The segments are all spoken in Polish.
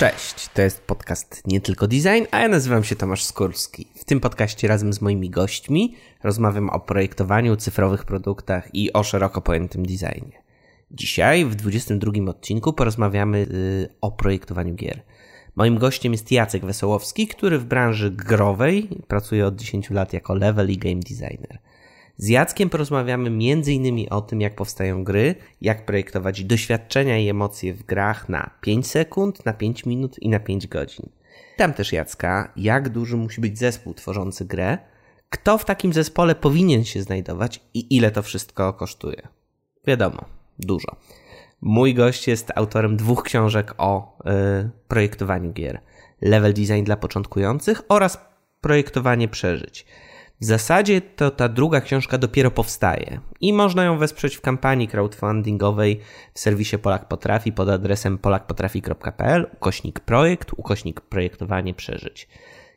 Cześć, to jest podcast Nie Tylko Design, a ja nazywam się Tomasz Skórski. W tym podcaście razem z moimi gośćmi rozmawiam o projektowaniu, cyfrowych produktach i o szeroko pojętym designie. Dzisiaj, w 22 odcinku, porozmawiamy yy, o projektowaniu gier. Moim gościem jest Jacek Wesołowski, który w branży growej pracuje od 10 lat jako level i game designer. Z Jackiem porozmawiamy m.in. o tym, jak powstają gry, jak projektować doświadczenia i emocje w grach na 5 sekund, na 5 minut i na 5 godzin. Tam też Jacka, jak duży musi być zespół tworzący grę, kto w takim zespole powinien się znajdować i ile to wszystko kosztuje. Wiadomo, dużo. Mój gość jest autorem dwóch książek o y, projektowaniu gier: Level Design dla początkujących oraz Projektowanie przeżyć. W zasadzie to ta druga książka dopiero powstaje i można ją wesprzeć w kampanii crowdfundingowej w serwisie Polak Potrafi pod adresem polakpotrafi.pl ukośnik projekt, ukośnik projektowanie przeżyć.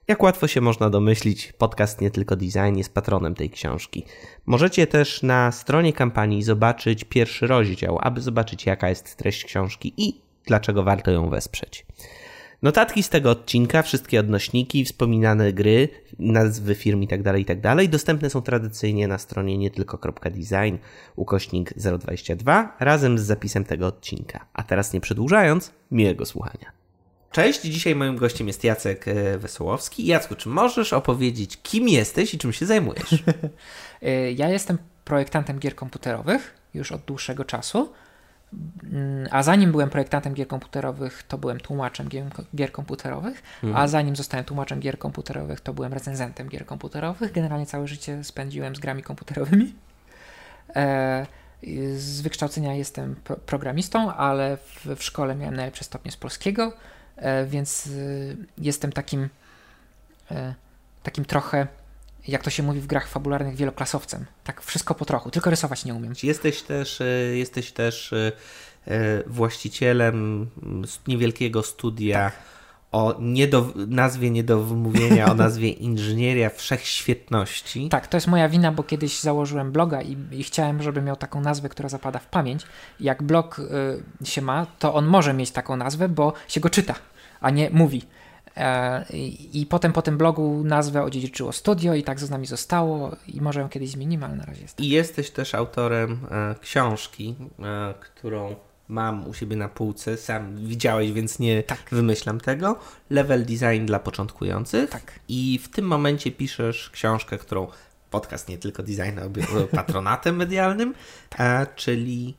Jak łatwo się można domyślić, podcast Nie Tylko Design jest patronem tej książki. Możecie też na stronie kampanii zobaczyć pierwszy rozdział, aby zobaczyć jaka jest treść książki i dlaczego warto ją wesprzeć. Notatki z tego odcinka, wszystkie odnośniki, wspominane gry, nazwy firm itd., tak itd. Tak dostępne są tradycyjnie na stronie nie tylko.design ukośnik 022 razem z zapisem tego odcinka. A teraz nie przedłużając, miłego słuchania. Cześć, dzisiaj moim gościem jest Jacek e, Wesołowski. Jacku, czy możesz opowiedzieć, kim jesteś i czym się zajmujesz? E, ja jestem projektantem gier komputerowych już od dłuższego czasu. Mm, a zanim byłem projektantem gier komputerowych, to byłem tłumaczem gier, gier komputerowych, mhm. a zanim zostałem tłumaczem gier komputerowych, to byłem recenzentem gier komputerowych. Generalnie całe życie spędziłem z grami komputerowymi. E, z wykształcenia jestem pro programistą, ale w, w, szkole miałem najlepsze stopnie z polskiego, e, więc y, jestem takim, e, takim trochę jak to się mówi w grach fabularnych, wieloklasowcem. Tak wszystko po trochu, tylko rysować nie umiem. Jesteś też, e, jesteś też e, e, właścicielem niewielkiego studia tak. o nie do, nazwie nie do wymówienia, o nazwie Inżynieria Wszechświetności. Tak, to jest moja wina, bo kiedyś założyłem bloga i, i chciałem, żeby miał taką nazwę, która zapada w pamięć. Jak blog y, się ma, to on może mieć taką nazwę, bo się go czyta, a nie mówi. E, I potem po tym blogu nazwę odziedziczyło studio i tak z nami zostało i może ją kiedyś zmienimy, ale na razie jest. I jesteś też autorem e, książki, e, którą mam u siebie na półce, sam widziałeś, więc nie tak. wymyślam tego. Level Design dla początkujących. Tak. I w tym momencie piszesz książkę, którą podcast nie tylko design patronatem medialnym, tak. czyli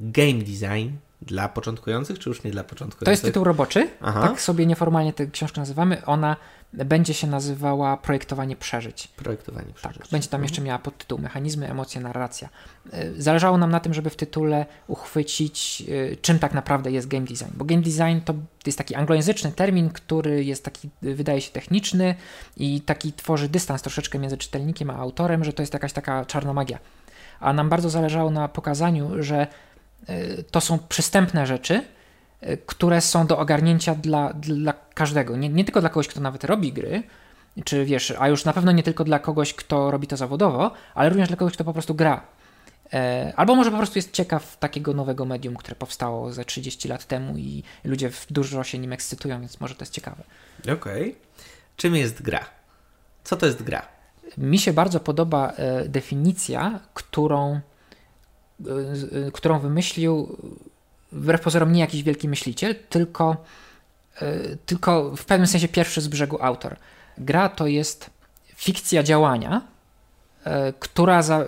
Game Design dla początkujących, czy już nie dla początkujących? To jest tytuł roboczy. Aha. Tak sobie nieformalnie tę książkę nazywamy. Ona będzie się nazywała Projektowanie Przeżyć. Projektowanie Przeżyć. Tak, będzie tam jeszcze miała podtytuł Mechanizmy, emocje, narracja. Y, zależało nam na tym, żeby w tytule uchwycić, y, czym tak naprawdę jest game design. Bo game design to jest taki anglojęzyczny termin, który jest taki, wydaje się techniczny i taki tworzy dystans troszeczkę między czytelnikiem a autorem, że to jest jakaś taka czarna magia. A nam bardzo zależało na pokazaniu, że to są przystępne rzeczy, y, które są do ogarnięcia dla, dla każdego. Nie, nie tylko dla kogoś, kto nawet robi gry, czy wiesz, a już na pewno nie tylko dla kogoś, kto robi to zawodowo, ale również dla kogoś, kto po prostu gra. E, albo może po prostu jest ciekaw takiego nowego medium, które powstało ze 30 lat temu i ludzie dużo się nim ekscytują, więc może to jest ciekawe. Okej. Okay. Czym jest gra? Co to jest gra? Mi się bardzo podoba e, definicja, którą Y, którą wymyślił wbrew pozorom nie jakiś wielki myśliciel, tylko, y, tylko w pewnym sensie pierwszy z brzegu autor. Gra to jest fikcja działania, y, która za,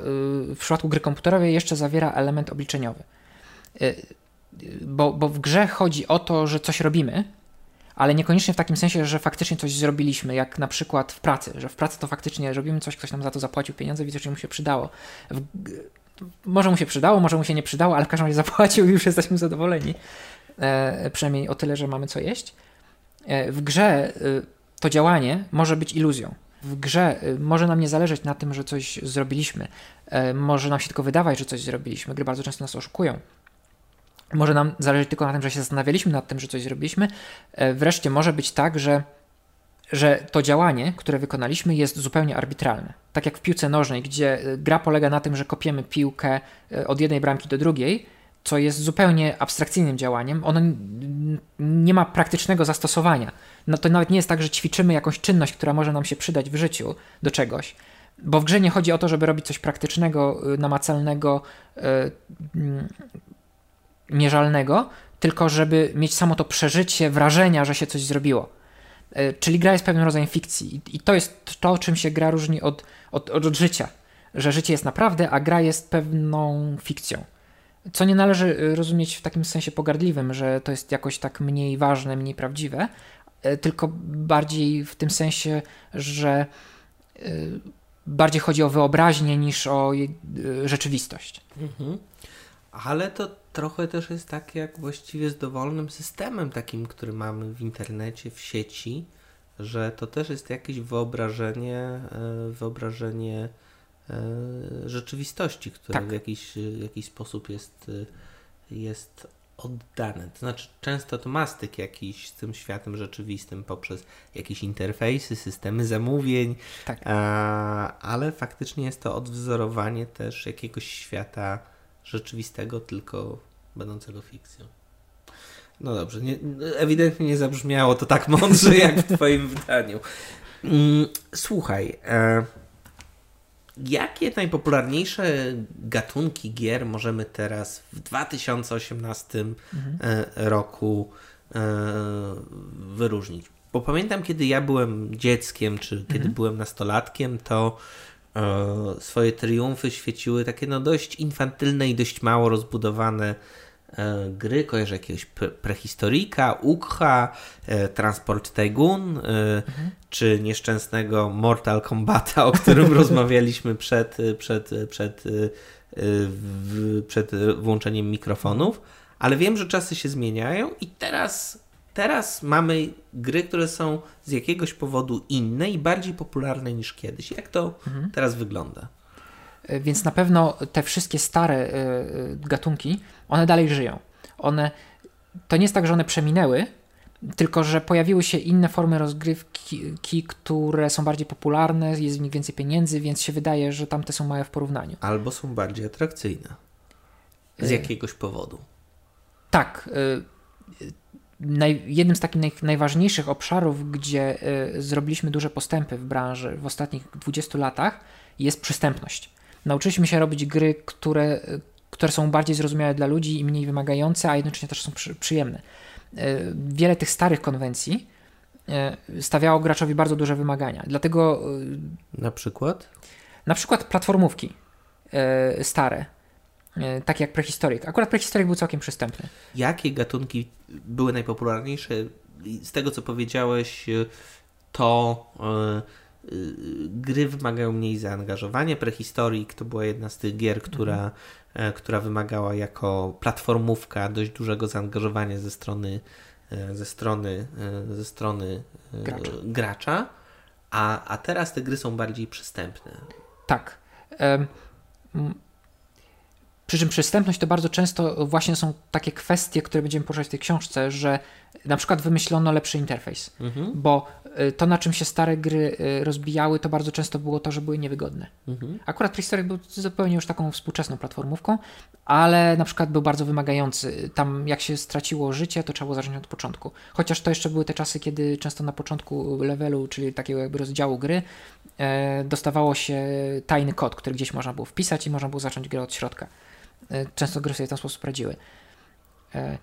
w przypadku gry komputerowej jeszcze zawiera element obliczeniowy. Bo, bo w grze chodzi o to, że coś robimy, ale niekoniecznie w takim sensie, że faktycznie coś zrobiliśmy, jak na przykład w pracy, że w pracy to faktycznie robimy coś, ktoś nam za to zapłacił pieniądze, widocznie mu się przydało. W, może mu się przydało, może mu się nie przydało, ale w każdym razie zapłacił i już jesteśmy zadowoleni. E, przynajmniej o tyle, że mamy co jeść. E, w grze e, to działanie może być iluzją. W grze e, może nam nie zależeć na tym, że coś zrobiliśmy. E, może nam się tylko wydawać, że coś zrobiliśmy. Gry bardzo często nas oszukują. Może nam zależeć tylko na tym, że się zastanawialiśmy nad tym, że coś zrobiliśmy. E, wreszcie może być tak, że że to działanie, które wykonaliśmy, jest zupełnie arbitralne. Tak jak w piłce nożnej, gdzie y, gra polega na tym, że kopiemy piłkę y, od jednej bramki do drugiej, co jest zupełnie abstrakcyjnym działaniem, ono nie ma praktycznego zastosowania. No to nawet nie jest tak, że ćwiczymy jakąś czynność, która może nam się przydać w życiu do czegoś, bo w grze nie chodzi o to, żeby robić coś praktycznego, y, namacalnego, mierzalnego, tylko żeby mieć samo to przeżycie, wrażenia, że się coś zrobiło. Yy, czyli gra jest pewnym rodzajem fikcji I, to jest to, czym się gra różni od, od, od życia. Że życie jest naprawdę, a gra jest pewną fikcją. Co nie należy y, rozumieć w takim sensie pogardliwym, że to jest jakoś tak mniej ważne, mniej prawdziwe, y, tylko bardziej w tym sensie, że bardziej chodzi o wyobraźnię niż o rzeczywistość. Mhm. Ale to trochę też jest tak jak właściwie z dowolnym systemem takim, który mamy w internecie, w sieci, że to też jest jakieś wyobrażenie, wyobrażenie E, rzeczywistości, które tak. w jakiś, jakiś sposób jest, jest oddane. To znaczy, często to ma styk jakiś z tym światem rzeczywistym poprzez jakieś interfejsy, systemy zamówień, tak. a, ale faktycznie jest to odwzorowanie też jakiegoś świata rzeczywistego, tylko będącego fikcją. No dobrze, nie, ewidentnie nie zabrzmiało to tak mądrze jak w Twoim wydaniu. Mm, słuchaj. E, Jakie najpopularniejsze gatunki gier możemy teraz w 2018 mhm. E, roku e, wyróżnić? Bo pamiętam, kiedy ja byłem dzieckiem, czy kiedy mhm. byłem nastolatkiem, to e, swoje triumfy świeciły takie no dość infantylne i dość mało rozbudowane gry, kojarzę jakiegoś prehistorika, Ukha, e, Transport Tycoon, e, mhm. czy nieszczęsnego Mortal Kombata, o którym rozmawialiśmy przed, przed, przed, przed włączeniem mikrofonów, ale wiem, że czasy się zmieniają i teraz, teraz mamy gry, które są z jakiegoś powodu inne i bardziej popularne niż kiedyś. Jak to mhm. teraz wygląda? Więc na pewno te wszystkie stare gatunki one dalej żyją. One, to nie jest tak, że one przeminęły, tylko że pojawiły się inne formy rozgrywki, które są bardziej popularne, jest w nich więcej pieniędzy, więc się wydaje, że tamte są małe w porównaniu. Albo są bardziej atrakcyjne. Z jakiegoś powodu. Tak. Naj, jednym z takich naj, najważniejszych obszarów, gdzie y, zrobiliśmy duże postępy w branży w ostatnich 20 latach, jest przystępność. Nauczyliśmy się robić gry, które, które są bardziej zrozumiałe dla ludzi i mniej wymagające, a jednocześnie też są przy, przyjemne. E, wiele tych starych konwencji e, stawiało graczowi bardzo duże wymagania. Dlatego. E, na przykład? Na przykład platformówki stare, takie jak Prehistoric. Akurat Prehistoric był całkiem przystępny. Jakie gatunki były najpopularniejsze? Z tego co powiedziałeś, to gry wymagają mniej zaangażowania. Prehistoric to była jedna z tych gier, która mhm. E, która wymagała jako platformówka dość dużego zaangażowania ze strony, e, ze strony, e, ze strony gracza. gracza a, a teraz te gry są bardziej przystępne. Tak. Przy czym przystępność to bardzo często właśnie są takie kwestie, które będziemy poruszać w tej książce, że na przykład wymyślono lepszy interfejs, mhm. bo y, to, na czym się stare gry y, rozbijały, to bardzo często było to, że były niewygodne. Mhm. Akurat Prehistoric był zupełnie już taką współczesną platformówką, ale na przykład był bardzo wymagający. Tam jak się straciło życie, to trzeba było zacząć od początku. Chociaż to jeszcze były te czasy, kiedy często na początku levelu, czyli takiego jakby rozdziału gry, e, dostawało się tajny kod, który gdzieś można było wpisać i można było zacząć grę od środka. E, często gry sobie w ten sposób radziły. E,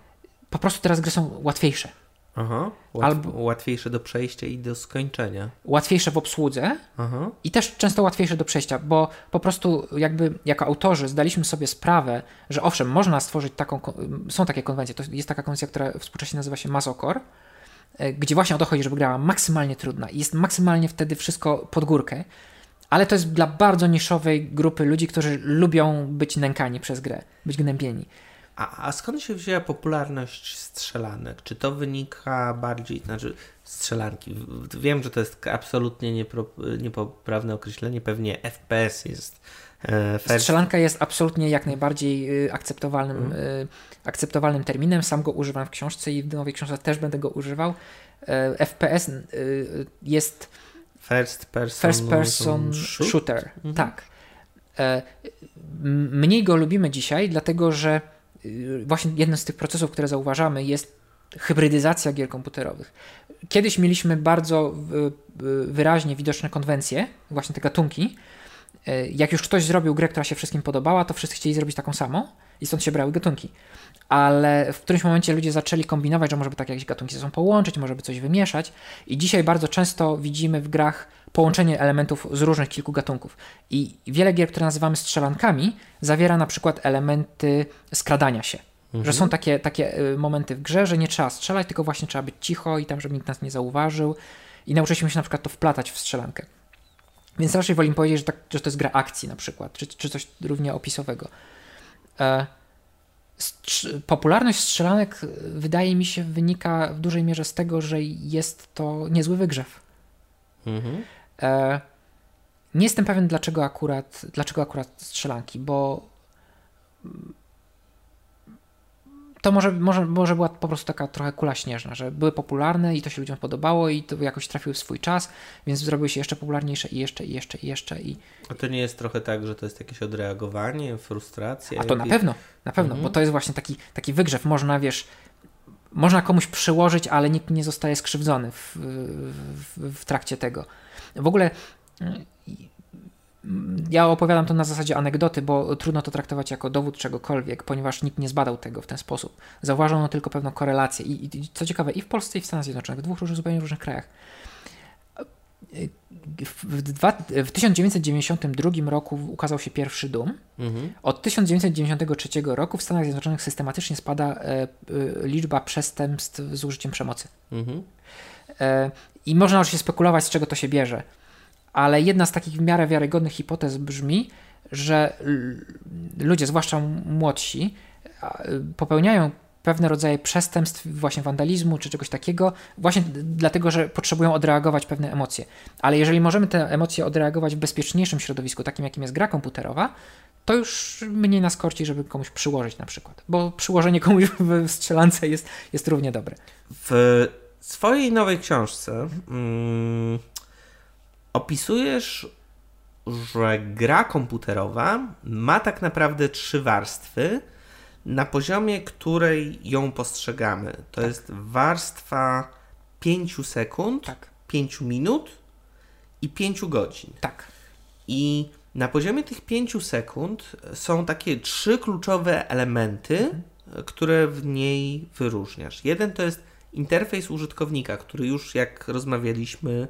po prostu teraz gry są łatwiejsze. Aha, łatw Albo, łatwiejsze do przejścia i do skończenia. Łatwiejsze w obsłudze Aha. i też często łatwiejsze do przejścia, bo po prostu jakby jako autorzy zdaliśmy sobie sprawę, że owszem, można stworzyć taką, są takie konwencje, to jest taka konwencja, która współcześnie nazywa się Mazokor, e, gdzie właśnie o to chodzi, żeby grała maksymalnie trudna i jest maksymalnie wtedy wszystko pod górkę, ale to jest dla bardzo niszowej grupy ludzi, którzy lubią być nękani przez grę, być gnębieni. A, a skąd się wzięła popularność strzelanek? Czy to wynika bardziej, znaczy strzelanki? Wiem, że to jest absolutnie niepro, niepoprawne określenie, pewnie FPS jest. E, first... Strzelanka jest absolutnie jak najbardziej y, akceptowalnym, mm. akceptowalnym terminem. Sam go używam w książce i w nowej książce też będę go używał. E, FPS y, jest First person, first person shoot? shooter. Mhm. Tak. E, mniej go lubimy dzisiaj, dlatego że właśnie jednym z tych procesów, które zauważamy, jest hybrydyzacja gier komputerowych. Kiedyś mieliśmy bardzo wyraźnie widoczne konwencje, właśnie te gatunki. Y, jak już ktoś zrobił grę, która się wszystkim podobała, to wszyscy chcieli zrobić taką samą i stąd się brały gatunki. Ale w którymś momencie ludzie zaczęli kombinować, że może by tak jakieś gatunki ze sobą połączyć, może by coś wymieszać. I dzisiaj bardzo często widzimy w grach połączenie elementów z różnych kilku gatunków. I wiele gier, które nazywamy strzelankami, zawiera na przykład elementy skradania się. Mhm. Że są takie, takie y, momenty w grze, że nie trzeba strzelać, tylko właśnie trzeba być cicho i tam, żeby nikt nas nie zauważył. I nauczyliśmy się na przykład to wplatać w strzelankę. Więc raczej wolę powiedzieć, że, tak, że to jest gra akcji na przykład, czy, czy coś równie opisowego. E, popularność strzelanek y, wydaje mi się wynika w dużej mierze z tego, że jest to niezły wygrzew. Mhm. E, nie jestem pewien, dlaczego akurat, dlaczego akurat strzelanki, bo to może, może, może była po prostu taka trochę kula śnieżna, że były popularne i to się ludziom podobało i to jakoś trafiły w swój czas, więc zrobiły się jeszcze popularniejsze i jeszcze, i jeszcze, i jeszcze. I... A to nie jest trochę tak, że to jest jakieś odreagowanie, frustracja? A to jakieś... na pewno, na pewno, mhm. bo to jest właśnie taki, taki wygrzew. Można, wiesz, można komuś przyłożyć, ale nikt nie zostaje skrzywdzony w, w, w trakcie tego. W ogóle ja opowiadam to na zasadzie anegdoty, bo trudno to traktować jako dowód czegokolwiek, ponieważ nikt nie zbadał tego w ten sposób. Zauważono tylko pewną korelację. I, i co ciekawe, i w Polsce, i w Stanach Zjednoczonych, w dwóch różnych, zupełnie różnych krajach. W, dwa, w 1992 roku ukazał się pierwszy Doom. Mhm. Od 1993 roku w Stanach Zjednoczonych systematycznie spada e, e, liczba przestępstw z użyciem przemocy. Mhm. E, I można oczywiście spekulować, z czego to się bierze ale jedna z takich w miarę wiarygodnych hipotez brzmi, że ludzie, zwłaszcza młodsi, popełniają pewne rodzaje przestępstw, właśnie wandalizmu czy czegoś takiego, właśnie dlatego, że potrzebują odreagować pewne emocje. Ale jeżeli możemy te emocje odreagować w bezpieczniejszym środowisku, takim jakim jest gra komputerowa, to już mniej nas korci, żeby komuś przyłożyć na przykład. Bo przyłożenie komuś w strzelance jest, jest równie dobre. W swojej nowej książce mm, opisujesz, że gra komputerowa ma tak naprawdę trzy warstwy, na poziomie której ją postrzegamy. To tak. jest warstwa 5 sekund, tak. 5 minut i 5 godzin. Tak. I na poziomie tych 5 sekund są takie trzy kluczowe elementy, mhm. które w niej wyróżniasz. Jeden to jest interfejs użytkownika, który już jak rozmawialiśmy,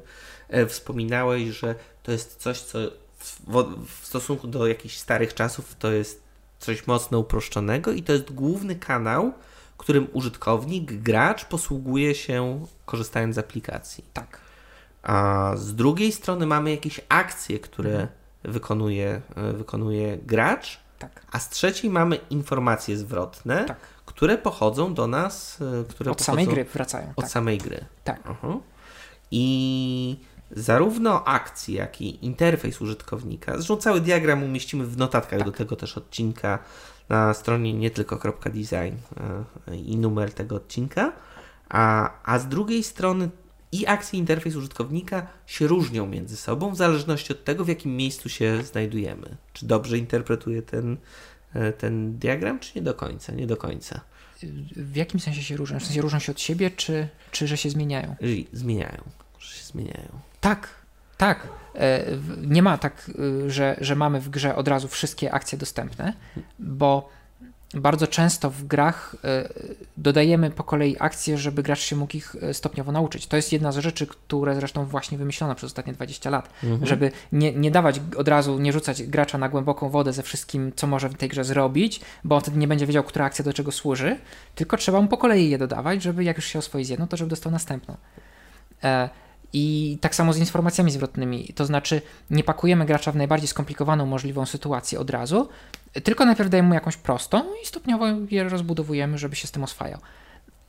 E, wspominałeś, że to jest coś, co w, w stosunku do jakichś starych czasów to jest coś mocno uproszczonego i to jest główny kanał, którym użytkownik, gracz posługuje się korzystając z aplikacji. Tak. A z drugiej strony mamy jakieś akcje, które mhm. wykonuje, e, wykonuje gracz, tak. a z trzeciej mamy informacje zwrotne, tak. które pochodzą do nas, e, które od samej gry wracają. Od tak. samej gry. Tak. Uh -huh. I zarówno akcji, jak i interfejs użytkownika. Zresztą cały diagram umieścimy w notatkach tak. do tego też odcinka na stronie nie tylko.design e, i numer tego odcinka. A, a z drugiej strony i akcje i interfejs użytkownika się różnią między sobą w zależności od tego, w jakim miejscu się znajdujemy. Czy dobrze interpretuję ten, e, ten diagram, czy nie do końca? Nie do końca. W jakim sensie się różnią? W sensie różnią się od siebie, czy, czy że się zmieniają? Zmieniają, zmieniają. Tak, tak. E, nie ma tak, y, że, że mamy w grze od razu wszystkie akcje dostępne, bo bardzo często w grach e, dodajemy po kolei akcje, żeby gracz się mógł ich e, stopniowo nauczyć. To jest jedna z rzeczy, które zresztą właśnie wymyślono przez ostatnie 20 lat, mhm. żeby nie, nie dawać od razu, nie rzucać gracza na głęboką wodę ze wszystkim, co może w tej grze zrobić, bo on wtedy nie będzie wiedział, która akcja do czego służy, tylko trzeba mu po kolei je dodawać, żeby jak już się oswoi z jedną, to żeby dostał następną. I tak samo z informacjami zwrotnymi, to znaczy nie pakujemy gracza w najbardziej skomplikowaną możliwą sytuację od razu, tylko najpierw dajemy mu jakąś prostą i stopniowo je rozbudowujemy, żeby się z tym oswajał.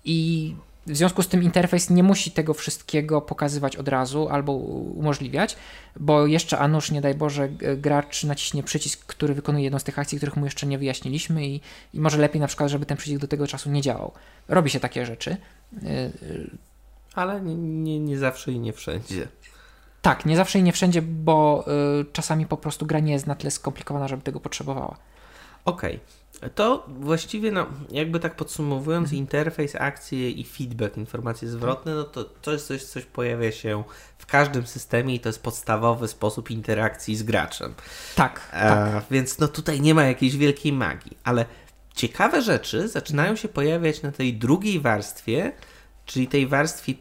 I w związku z tym interfejs nie musi tego wszystkiego pokazywać od razu albo umożliwiać, bo jeszcze a nie daj Boże, gracz naciśnie przycisk, który wykonuje jedną z tych akcji, których mu jeszcze nie wyjaśniliśmy i, i może lepiej na przykład, żeby ten przycisk do tego czasu nie działał. Robi się takie rzeczy. Ale nie, nie, nie zawsze i nie wszędzie. Tak, nie zawsze i nie wszędzie, bo y, czasami po prostu gra nie jest na tyle skomplikowana, żeby tego potrzebowała. Okej. To właściwie, no, jakby tak podsumowując, Mhm. interfejs, akcje i feedback, informacje zwrotne, no to jest coś, coś pojawia się w każdym systemie i to jest podstawowy sposób interakcji z graczem. Tak, E, tak. Więc no tutaj nie ma jakiejś wielkiej magii, ale ciekawe rzeczy zaczynają się pojawiać na tej drugiej warstwie, czyli tej warstwie,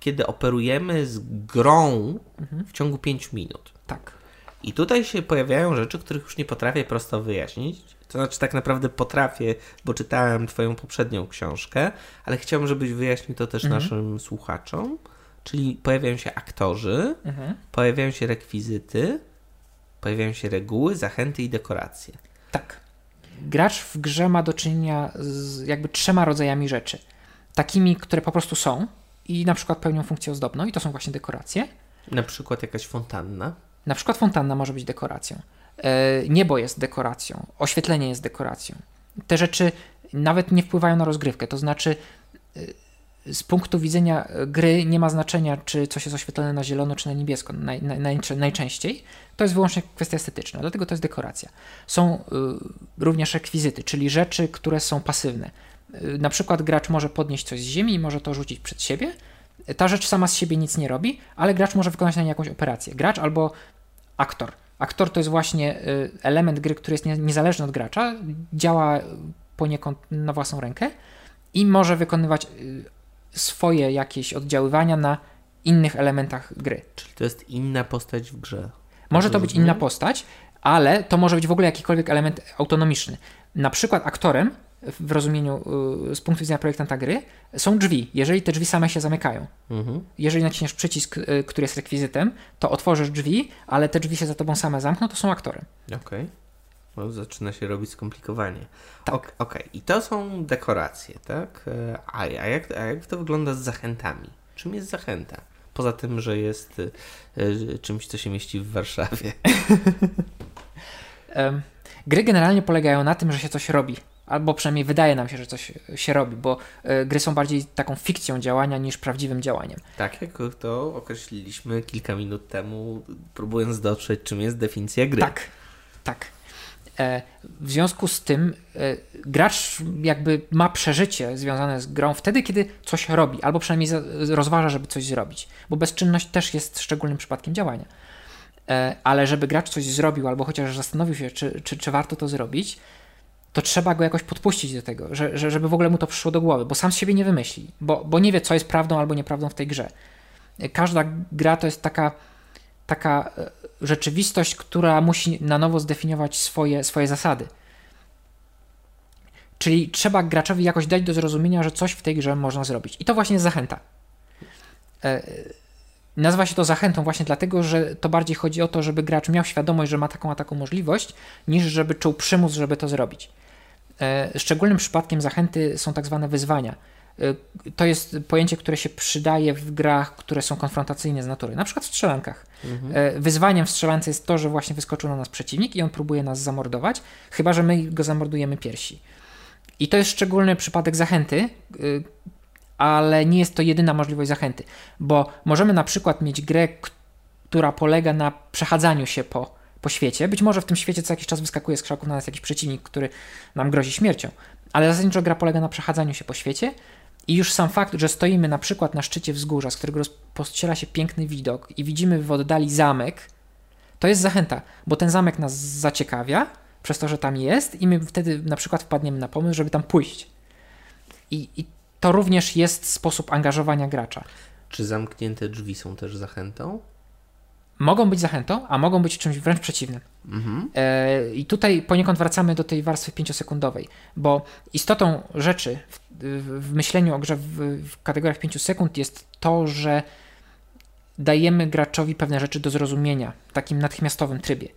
kiedy operujemy z grą Mhm. w ciągu 5 minut. tak. I tutaj się pojawiają rzeczy, których już nie potrafię prosto wyjaśnić. To znaczy, tak naprawdę potrafię, bo czytałem Twoją poprzednią książkę, ale chciałbym, żebyś wyjaśnił to też Mhm. naszym słuchaczom. Czyli pojawiają się aktorzy, Mhm. pojawiają się rekwizyty, pojawiają się reguły, zachęty i dekoracje. Tak. Gracz w grze ma do czynienia z jakby trzema rodzajami rzeczy. Takimi, które po prostu są i na przykład pełnią funkcję ozdobną, i to są właśnie dekoracje. Na przykład jakaś fontanna. Na przykład fontanna może być dekoracją. E, niebo jest dekoracją, oświetlenie jest dekoracją. Te rzeczy nawet nie wpływają na rozgrywkę, to znaczy e, z punktu widzenia gry nie ma znaczenia, czy coś jest oświetlone na zielono, czy na niebiesko naj, naj, najczęściej. To jest wyłącznie kwestia estetyczna, dlatego to jest dekoracja. Są y, również rekwizyty, czyli rzeczy, które są pasywne. Y, na przykład gracz może podnieść coś z ziemi i może to rzucić przed siebie. Ta rzecz sama z siebie nic nie robi, ale gracz może wykonać na niej jakąś operację. Gracz albo aktor. Aktor to jest właśnie y, element gry, który jest nie, niezależny od gracza, działa poniekąd na własną rękę i może wykonywać y, swoje jakieś oddziaływania na innych elementach gry. Czyli to jest inna postać w grze. Może to być Rozumiem. inna postać, ale to może być w ogóle jakikolwiek element autonomiczny. Na przykład aktorem, w rozumieniu y, z punktu widzenia projektanta gry, są drzwi, jeżeli te drzwi same się zamykają. Mhm. Jeżeli naciśniesz przycisk, y, który jest rekwizytem, to otworzysz drzwi, ale te drzwi się za tobą same zamkną, to są aktorem. Okej. No, zaczyna się robić skomplikowanie. Tak. Ok- Okej, i to są dekoracje, tak? E, A, a, jak, a jak to wygląda z zachętami? Czym jest zachęta? Poza tym, że jest y, czymś, co się mieści w Warszawie. Gry generalnie polegają na tym, że się coś robi. Albo przynajmniej wydaje nam się, że coś się robi, bo e, gry są bardziej taką fikcją działania niż prawdziwym działaniem. Tak jak to określiliśmy kilka minut temu, próbując dotrzeć, czym jest definicja gry. Tak, tak. E, w związku z tym e, gracz jakby ma przeżycie związane z grą wtedy, kiedy coś robi, albo przynajmniej rozważa, żeby coś zrobić, bo bezczynność też jest szczególnym przypadkiem działania. Ale żeby gracz coś zrobił, albo chociaż zastanowił się, czy, czy, czy warto to zrobić, to trzeba go jakoś podpuścić do tego, że, że, żeby w ogóle mu to przyszło do głowy, bo sam z siebie nie wymyśli, bo, bo nie wie, co jest prawdą albo nieprawdą w tej grze. E, Każda gra to jest taka, taka e, rzeczywistość, która musi na nowo zdefiniować swoje, swoje zasady. Czyli trzeba graczowi jakoś dać do zrozumienia, że coś w tej grze można zrobić. I to właśnie jest zachęta. E, Nazywa się to zachętą właśnie dlatego, że to bardziej chodzi o to, żeby gracz miał świadomość, że ma taką a taką możliwość, niż żeby czuł przymus, żeby to zrobić. E, Szczególnym przypadkiem zachęty są tak zwane wyzwania. E, To jest pojęcie, które się przydaje w grach, które są konfrontacyjne z natury, na przykład w strzelankach. E, Wyzwaniem w strzelance jest to, że właśnie wyskoczył na nas przeciwnik i on próbuje nas zamordować, chyba że my go zamordujemy piersi. I to jest szczególny przypadek zachęty, ale nie jest to jedyna możliwość zachęty, bo możemy na przykład mieć grę, która polega na przechadzaniu się po, po świecie. Być może w tym świecie co jakiś czas wyskakuje z krzaków na nas jakiś przeciwnik, który nam grozi śmiercią, ale zasadniczo gra polega na przechadzaniu się po świecie i już sam fakt, że stoimy na przykład na szczycie wzgórza, z którego rozpościera się piękny widok i widzimy w oddali zamek, to jest zachęta, bo ten zamek nas zaciekawia przez to, że tam jest i my wtedy na przykład wpadniemy na pomysł, żeby tam pójść. I, i to również jest sposób angażowania gracza. Czy zamknięte drzwi są też zachętą? Mogą być zachętą, a mogą być czymś wręcz przeciwnym. Mhm. E, I tutaj poniekąd wracamy do tej warstwy pięciosekundowej, bo istotą rzeczy w, w myśleniu o grze w, w kategoriach 5 sekund jest to, że dajemy graczowi pewne rzeczy do zrozumienia w takim natychmiastowym trybie.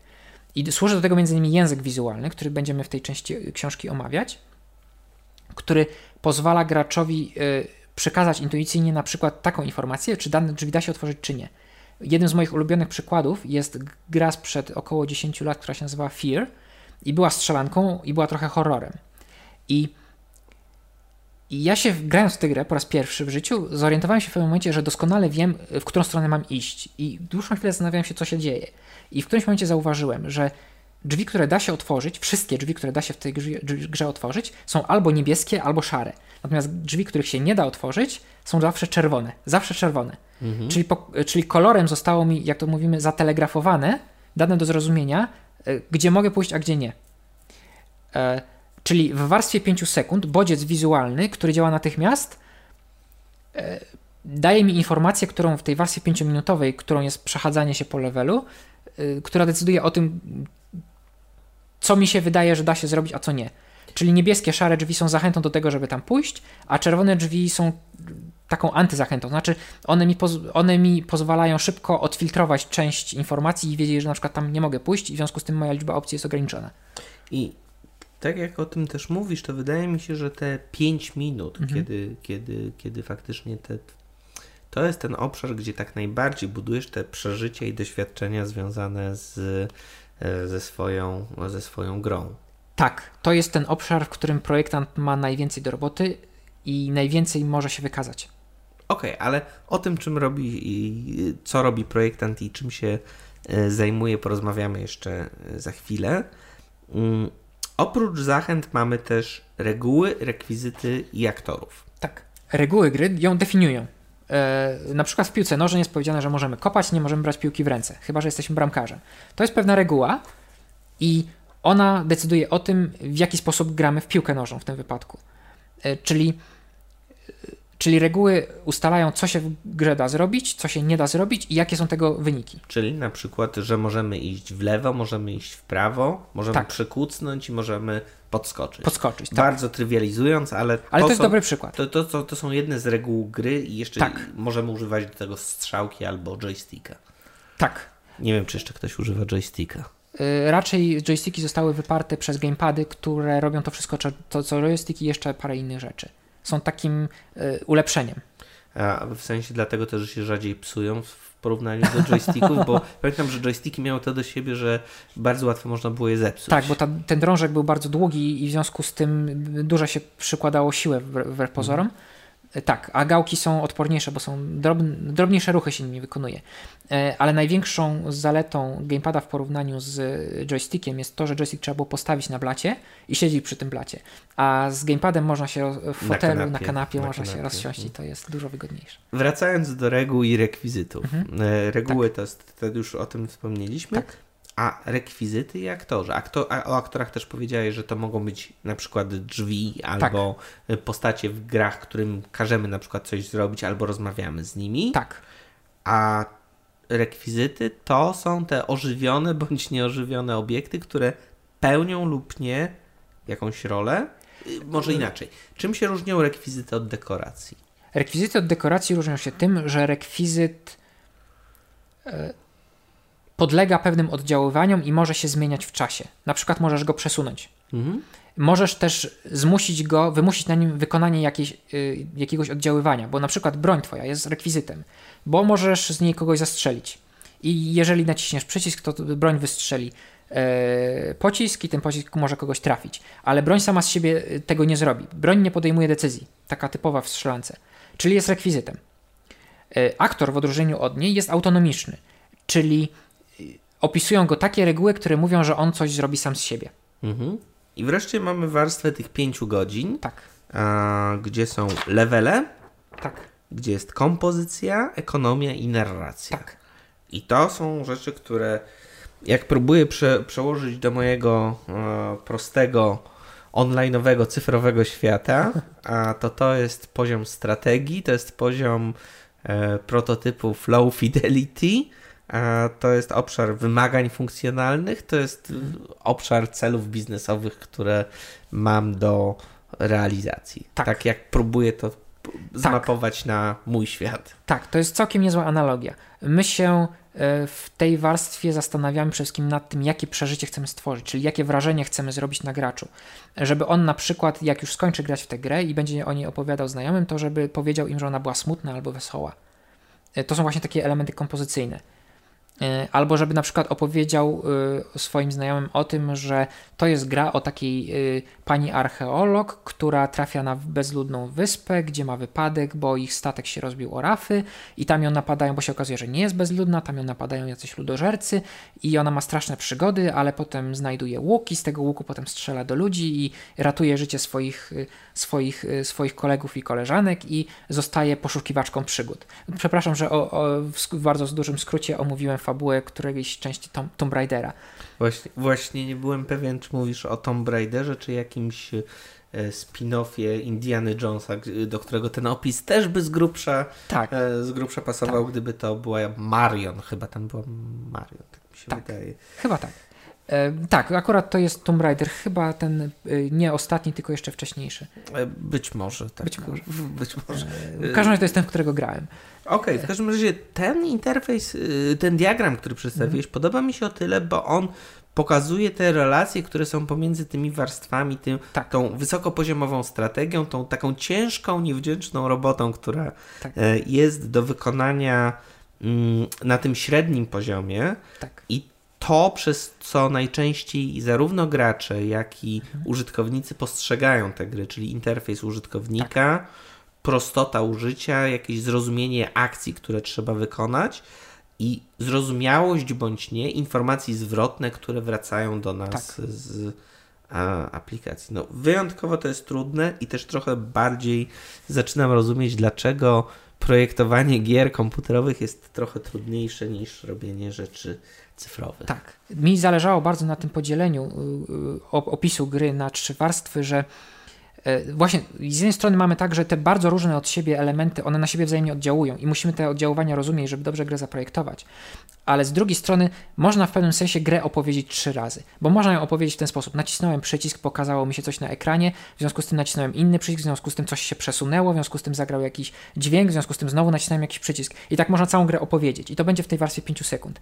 I służy do tego m.in. język wizualny, który będziemy w tej części książki omawiać, który pozwala graczowi y, przekazać intuicyjnie na przykład taką informację, czy dane drzwi da się otworzyć, czy nie. Jednym z moich ulubionych przykładów jest gra sprzed około 10 lat, która się nazywa Fear i była strzelanką i była trochę horrorem. I, I ja się, grając w tę grę po raz pierwszy w życiu, zorientowałem się w pewnym momencie, że doskonale wiem, w którą stronę mam iść. I dłuższą chwilę zastanawiałem się, co się dzieje. I w którymś momencie zauważyłem, że drzwi, które da się otworzyć, wszystkie drzwi, które da się w tej grze, otworzyć, są albo niebieskie, albo szare. Natomiast drzwi, których się nie da otworzyć, są zawsze czerwone. Zawsze czerwone. Mhm. Czyli, po, czyli kolorem zostało mi, jak to mówimy, zatelegrafowane, dane do zrozumienia, e, gdzie mogę pójść, a gdzie nie. E, czyli w warstwie 5 sekund bodziec wizualny, który działa natychmiast, e, daje mi informację, którą w tej warstwie 5-minutowej, którą jest przechadzanie się po levelu, e, która decyduje o tym, co mi się wydaje, że da się zrobić, a co nie. Czyli niebieskie, szare drzwi są zachętą do tego, żeby tam pójść, a czerwone drzwi są taką antyzachętą. Znaczy, one mi, one mi pozwalają szybko odfiltrować część informacji i wiedzieć, że na przykład tam nie mogę pójść, i w związku z tym moja liczba opcji jest ograniczona. I tak jak o tym też mówisz, to wydaje mi się, że te 5 minut, mhm. kiedy, kiedy, kiedy faktycznie te, to jest ten obszar, gdzie tak najbardziej budujesz te przeżycia i doświadczenia związane z, ze, swoją, ze swoją grą. Tak, to jest ten obszar, w którym projektant ma najwięcej do roboty i najwięcej może się wykazać. Okej, okay, ale o tym, czym robi i co robi projektant i czym się e, zajmuje, porozmawiamy jeszcze e, za chwilę. Mm, oprócz zachęt mamy też reguły, rekwizyty i aktorów. Tak. Reguły gry ją definiują. E, na przykład w piłce nożnej jest powiedziane, że możemy kopać, nie możemy brać piłki w ręce, chyba że jesteśmy bramkarzem. To jest pewna reguła i ona decyduje o tym, w jaki sposób gramy w piłkę nożną w tym wypadku. E, czyli, czyli reguły ustalają, co się w grze da zrobić, co się nie da zrobić i jakie są tego wyniki. Czyli na przykład, że możemy iść w lewo, możemy iść w prawo, możemy tak. przekucnąć i możemy podskoczyć. Podskoczyć, tak. Bardzo trywializując, ale. Ale to, jest dobry przykład. To, to, to, to, są jedne z reguł gry i jeszcze tak. możemy używać do tego strzałki albo joysticka. Tak. Nie wiem, czy jeszcze ktoś używa joysticka. Y, raczej joysticki zostały wyparte przez gamepady, które robią to wszystko, to co joystick i jeszcze parę innych rzeczy. Są takim y, ulepszeniem. A w sensie dlatego też, że się rzadziej psują w porównaniu do joysticków, bo pamiętam, że joysticki miały to do siebie, że bardzo łatwo można było je zepsuć. Tak, bo ta, ten drążek był bardzo długi i w związku z tym dużo się przykładało siłę wbrew pozorom. Mhm. Tak, a gałki są odporniejsze, bo są drobne, drobniejsze ruchy się nimi wykonuje. E, ale największą zaletą gamepada w porównaniu z joystickiem jest to, że joystick trzeba było postawić na blacie i siedzieć przy tym blacie. A z gamepadem można się w fotelu, na kanapie, na kanapie na można kanapie. się rozsiąść i to jest dużo wygodniejsze. Wracając do reguł i rekwizytów. Mhm. E, reguły tak. to, jest, to już o tym wspomnieliśmy. Tak. A rekwizyty i aktorzy. Aktor, a o aktorach też powiedziałeś, że to mogą być na przykład drzwi albo tak. postacie w grach, którym każemy na przykład coś zrobić albo rozmawiamy z nimi. Tak. A rekwizyty to są te ożywione bądź nieożywione obiekty, które pełnią lub nie jakąś rolę. Y, może inaczej. Czym się różnią rekwizyty od dekoracji? Rekwizyty od dekoracji różnią się tym, że rekwizyt podlega pewnym oddziaływaniom i może się zmieniać w czasie. Na przykład możesz go przesunąć. Mhm. Możesz też zmusić go, wymusić na nim wykonanie jakiejś, y, jakiegoś oddziaływania, bo na przykład broń twoja jest rekwizytem, bo możesz z niej kogoś zastrzelić. I jeżeli naciśniesz przycisk, to broń wystrzeli e, pocisk i ten pocisk może kogoś trafić. Ale broń sama z siebie y, tego nie zrobi. Broń nie podejmuje decyzji, taka typowa w strzelance, czyli jest rekwizytem. E, aktor w odróżnieniu od niej jest autonomiczny, czyli opisują go takie reguły, które mówią, że on coś zrobi sam z siebie. Mhm. I wreszcie mamy warstwę tych pięciu godzin, tak. a, gdzie są levele, tak. gdzie jest kompozycja, ekonomia i narracja. Tak. I to są rzeczy, które jak próbuję prze, przełożyć do mojego e, prostego, online'owego, cyfrowego świata, a to to jest poziom strategii, to jest poziom e, prototypu Flow Fidelity, to jest obszar wymagań funkcjonalnych, to jest obszar celów biznesowych, które mam do realizacji. Tak, tak jak próbuję to zmapować tak. na mój świat. Tak, to jest całkiem niezła analogia. My się e, w tej warstwie zastanawiamy przede wszystkim nad tym, jakie przeżycie chcemy stworzyć, czyli jakie wrażenie chcemy zrobić na graczu. Żeby on na przykład, jak już skończy grać w tę grę i będzie o niej opowiadał znajomym, to żeby powiedział im, że ona była smutna albo wesoła. E, to są właśnie takie elementy kompozycyjne. E, albo żeby na przykład opowiedział y, swoim znajomym o tym, że to jest gra o takiej y, pani archeolog, która trafia na bezludną wyspę, gdzie ma wypadek, bo ich statek się rozbił o rafy i tam ją napadają, bo się okazuje, że nie jest bezludna, tam ją napadają jacyś ludożercy i ona ma straszne przygody, ale potem znajduje łuk i z tego łuku potem strzela do ludzi i ratuje życie swoich, swoich, swoich kolegów i koleżanek i zostaje poszukiwaczką przygód. Przepraszam, że o, o w bardzo dużym skrócie omówiłem fabułę którejś części Tom, Tomb Raidera. Właśnie, właśnie nie byłem pewien, czy mówisz o Tomb Raiderze, czy jakimś e, spin-offie Indiana Jonesa, do którego ten opis też by z grubsza, tak. E, z grubsza pasował, tak. gdyby to była Marion. Chyba tam była Marion, tak mi się tak. wydaje. Chyba tak. E, tak, akurat to jest Tomb Raider, chyba ten e, nie ostatni, tylko jeszcze wcześniejszy. E, być może, tak. Być może. Być może. W każdym razie to jest ten, w którego grałem. Okej, okay, w każdym razie ten interfejs, ten diagram, który przedstawiłeś, mm. podoba mi się o tyle, bo on pokazuje te relacje, które są pomiędzy tymi warstwami, tym, tak. tą wysokopoziomową strategią, tą taką ciężką, niewdzięczną robotą, która tak. jest do wykonania mm, na tym średnim poziomie. Tak. I to, przez co najczęściej zarówno gracze, jak i mhm. użytkownicy postrzegają te gry, czyli interfejs użytkownika, tak. prostota użycia, jakieś zrozumienie akcji, które trzeba wykonać i zrozumiałość bądź nie informacji zwrotne, które wracają do nas tak. z a, aplikacji. No, wyjątkowo to jest trudne i też trochę bardziej zaczynam rozumieć, dlaczego projektowanie gier komputerowych jest trochę trudniejsze niż robienie rzeczy Tak. Mi zależało bardzo na tym podzieleniu y, y, opisu gry na trzy warstwy, że e, Właśnie z jednej strony mamy tak, że te bardzo różne od siebie elementy, one na siebie wzajemnie oddziałują i musimy te oddziaływania rozumieć, żeby dobrze grę zaprojektować ale z drugiej strony można w pewnym sensie grę opowiedzieć trzy razy, bo można ją opowiedzieć w ten sposób. Nacisnąłem przycisk, pokazało mi się coś na ekranie, w związku z tym nacisnąłem inny przycisk, w związku z tym coś się przesunęło, w związku z tym zagrał jakiś dźwięk, w związku z tym znowu nacisnąłem jakiś przycisk. I tak można całą grę opowiedzieć. I to będzie w tej warstwie 5 sekund.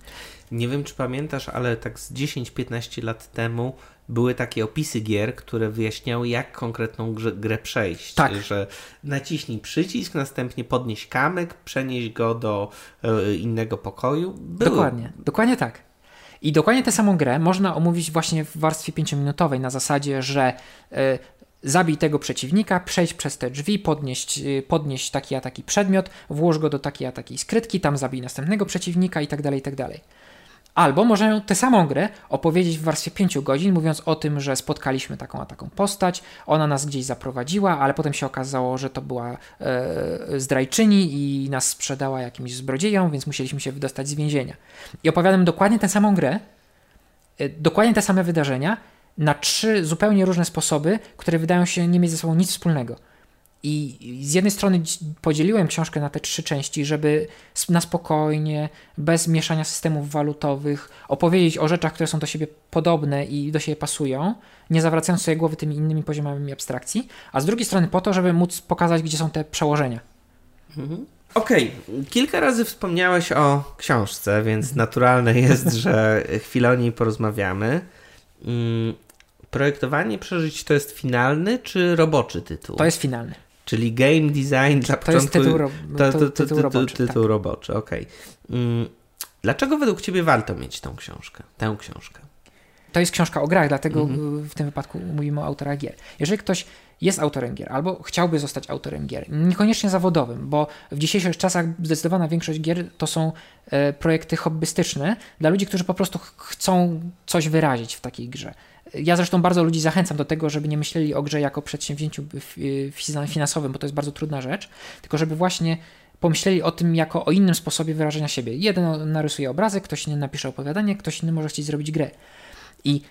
Nie wiem, czy pamiętasz, ale tak z 10-15 lat temu były takie opisy gier, które wyjaśniały, jak konkretną grę, grę przejść. Tak. Że naciśnij przycisk, następnie podnieś kamyk, przenieś go do e, innego pokoju. Były. Dokładnie, dokładnie tak. I dokładnie tę samą grę można omówić właśnie w warstwie 5-minutowej na zasadzie, że e, zabij tego przeciwnika, przejdź przez te drzwi, podnieść, e, podnieść taki a taki przedmiot, włóż go do takiej a takiej skrytki, tam zabij następnego przeciwnika i tak dalej, i tak dalej. Albo można tę samą grę opowiedzieć w warstwie 5 godzin, mówiąc o tym, że spotkaliśmy taką a taką postać, ona nas gdzieś zaprowadziła, ale potem się okazało, że to była e, zdrajczyni i nas sprzedała jakimś zbrodziejom, więc musieliśmy się wydostać z więzienia. I opowiadam dokładnie tę samą grę, e, dokładnie te same wydarzenia, na trzy zupełnie różne sposoby, które wydają się nie mieć ze sobą nic wspólnego. I z jednej strony podzieliłem książkę na te trzy części, żeby na spokojnie, bez mieszania systemów walutowych, opowiedzieć o rzeczach, które są do siebie podobne i do siebie pasują, nie zawracając sobie głowy tymi innymi poziomami abstrakcji, a z drugiej strony po to, żeby móc pokazać, gdzie są te przełożenia. Mhm. Okej, okay. kilka razy wspomniałeś o książce, więc mhm. naturalne jest, że chwilę o niej porozmawiamy. Mm, projektowanie przeżyć to jest finalny czy roboczy tytuł? To jest finalny. Czyli game design dla to początku. Jest tytuł, ro... to, to, to, tytuł roboczy. Tytuł tak. roboczy, okej. Okay. Mm, dlaczego według Ciebie warto mieć tą książkę? Tę książkę? To jest książka o grach, dlatego mm-hmm. w tym wypadku mówimy o autorach gier. Jeżeli ktoś jest autorem gier albo chciałby zostać autorem gier, niekoniecznie zawodowym, bo w dzisiejszych czasach zdecydowana większość gier to są e, projekty hobbystyczne dla ludzi, którzy po prostu chcą coś wyrazić w takiej grze. Ja zresztą bardzo ludzi zachęcam do tego, żeby nie myśleli o grze jako przedsięwzięciu finansowym, bo to jest bardzo trudna rzecz, tylko żeby właśnie pomyśleli o tym jako o innym sposobie wyrażenia siebie. Jeden narysuje obrazek, ktoś inny napisze opowiadanie, ktoś inny może chcieć zrobić grę. I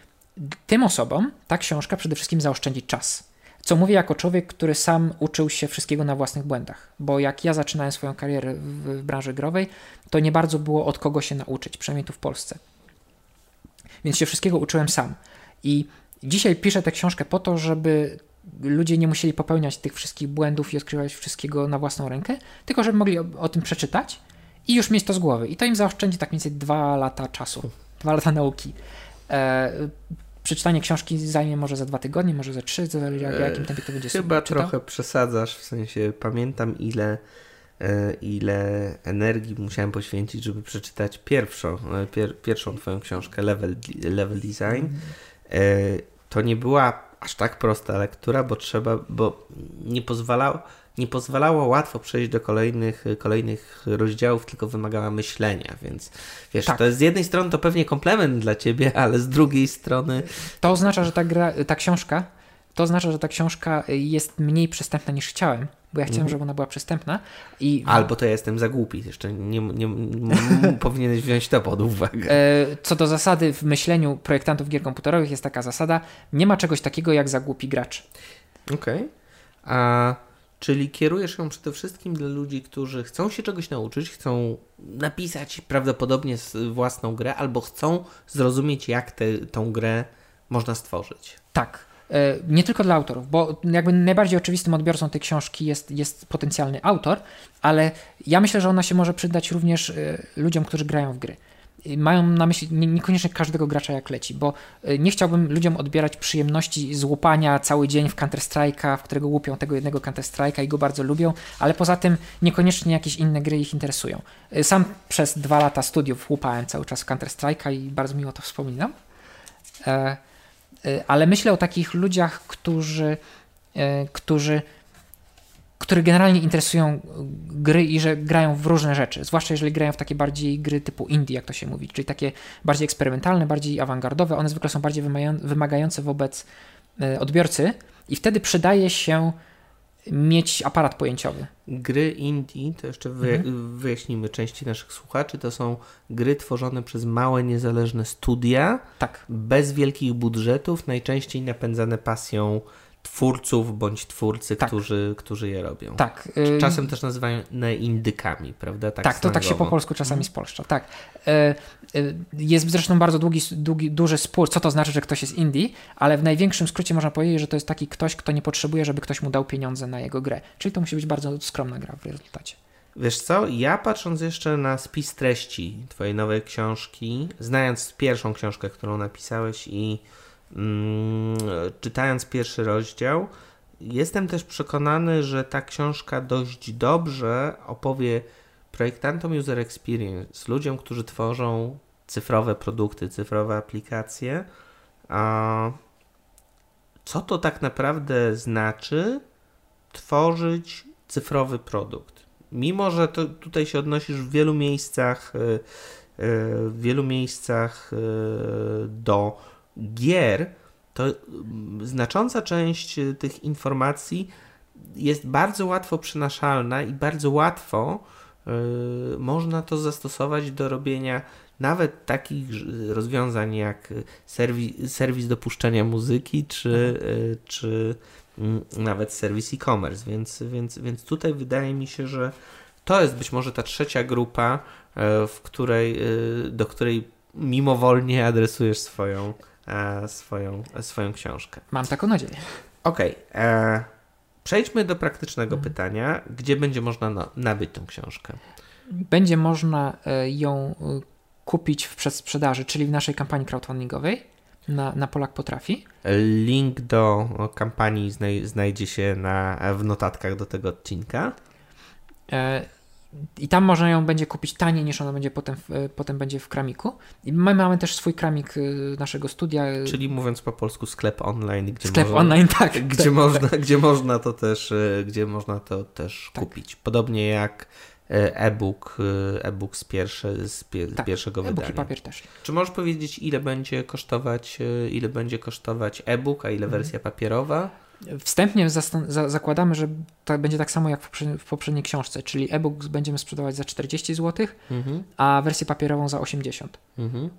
tym osobom ta książka przede wszystkim zaoszczędzi czas. Co mówię jako człowiek, który sam uczył się wszystkiego na własnych błędach, bo jak ja zaczynałem swoją karierę w branży growej, to nie bardzo było od kogo się nauczyć, przynajmniej tu w Polsce. Więc się wszystkiego uczyłem sam. I dzisiaj piszę tę książkę po to, żeby ludzie nie musieli popełniać tych wszystkich błędów i odkrywać wszystkiego na własną rękę, tylko żeby mogli o, o tym przeczytać i już mieć to z głowy. I to im zaoszczędzi tak mniej więcej dwa lata czasu, dwa lata nauki. E, przeczytanie książki zajmie może za dwa tygodnie, może za trzy, zależy jak, jakim tempie to będzie Chyba trochę przesadzasz, w sensie pamiętam ile e, ile energii musiałem poświęcić, żeby przeczytać pierwszą, e, pier, pierwszą Twoją książkę, Level, Level Design. E, to nie była aż tak prosta lektura, bo trzeba, bo nie pozwalał, nie pozwalało łatwo przejść do kolejnych, kolejnych rozdziałów, tylko wymagała myślenia, więc wiesz, tak. to jest z jednej strony to pewnie komplement dla ciebie, ale z drugiej strony... To oznacza, że ta, gra, ta książka, to oznacza, że ta książka jest mniej przystępna niż chciałem, bo ja chciałem, mhm. żeby ona była przystępna. I... Albo to ja jestem za głupi, jeszcze nie, nie, nie powinieneś wziąć to pod uwagę. E, co do zasady w myśleniu projektantów gier komputerowych jest taka zasada, nie ma czegoś takiego jak za głupi gracz. Okej. Okay. A Czyli kierujesz ją przede wszystkim dla ludzi, którzy chcą się czegoś nauczyć, chcą napisać prawdopodobnie własną grę, albo chcą zrozumieć, jak tę tą grę można stworzyć. Tak. E, nie tylko dla autorów, bo jakby najbardziej oczywistym odbiorcą tej książki jest, jest potencjalny autor, ale ja myślę, że ona się może przydać również e, ludziom, którzy grają w gry mają na myśli niekoniecznie każdego gracza jak leci, bo y, nie chciałbym ludziom odbierać przyjemności z łupania cały dzień w Counter-Strike'a, w którego łupią tego jednego Counter-Strike'a i go bardzo lubią, ale poza tym niekoniecznie jakieś inne gry ich interesują. Sam przez dwa lata studiów łupałem cały czas w Counter-Strike'a i bardzo miło to wspominam. E, e, ale myślę o takich ludziach, którzy, e, którzy które generalnie interesują gry i że grają w różne rzeczy, zwłaszcza jeżeli grają w takie bardziej gry typu indie, jak to się mówi, czyli takie bardziej eksperymentalne, bardziej awangardowe, one zwykle są bardziej wymagające wobec e, odbiorcy i wtedy przydaje się mieć aparat pojęciowy. Gry indie, to jeszcze mhm. wyjaśnimy części naszych słuchaczy, to są gry tworzone przez małe, niezależne studia, tak. bez wielkich budżetów, najczęściej napędzane pasją twórców bądź twórcy, tak. którzy, którzy je robią. Tak. Czasem też nazywają indykami, prawda? Tak, tak to tak się po polsku czasami mm. spolszcza. Tak. E, y, jest zresztą bardzo długi, długi, duży spór, co to znaczy, że ktoś jest indie, ale w największym skrócie można powiedzieć, że to jest taki ktoś, kto nie potrzebuje, żeby ktoś mu dał pieniądze na jego grę. Czyli to musi być bardzo skromna gra w rezultacie. Wiesz co, ja patrząc jeszcze na spis treści twojej nowej książki, znając pierwszą książkę, którą napisałeś i czytając pierwszy rozdział, jestem też przekonany, że ta książka dość dobrze opowie projektantom user experience, ludziom, którzy tworzą cyfrowe produkty, cyfrowe aplikacje, co to tak naprawdę znaczy tworzyć cyfrowy produkt. Mimo, że to tutaj się odnosisz w wielu miejscach, y, y, w wielu miejscach y, do gier, to mm, znacząca część e, tych informacji jest bardzo łatwo przenaszalna i bardzo łatwo y, można to zastosować do robienia nawet takich rozwiązań jak serwis, serwis dopuszczenia muzyki, czy, y, czy y, nawet serwis e-commerce. Więc, więc, więc tutaj wydaje mi się, że to jest być może ta trzecia grupa, w której, do której mimowolnie adresujesz swoją, E, swoją, swoją książkę. Mam taką nadzieję. Okej. Okay. E, przejdźmy do praktycznego mhm. pytania. Gdzie będzie można na, nabyć tą książkę? Będzie można e, ją kupić w przedsprzedaży, czyli w naszej kampanii crowdfundingowej na, na Polak Potrafi. Link do kampanii znaj znajdzie się na, w notatkach do tego odcinka. I tam można ją będzie kupić taniej niż ona będzie potem, e, potem będzie w kramiku. I my mamy też swój kramik e, naszego studia. Czyli mówiąc po polsku sklep online, gdzie sklep można, online, tak. Gdzie, tak, można, tak. gdzie można to też, e, gdzie można to też tak. kupić. Podobnie jak e-book, e-book z, pierwsze, z, pie, tak, pierwszego e-book wydania. i papier też. Czy możesz powiedzieć, ile będzie kosztować, ile będzie kosztować e-book, a ile mhm. wersja papierowa? Wstępnie za zakładamy, że to będzie tak samo jak w, w poprzedniej książce, czyli e-book będziemy sprzedawać za 40 zł, mhm. a wersję papierową za 80. Mhm.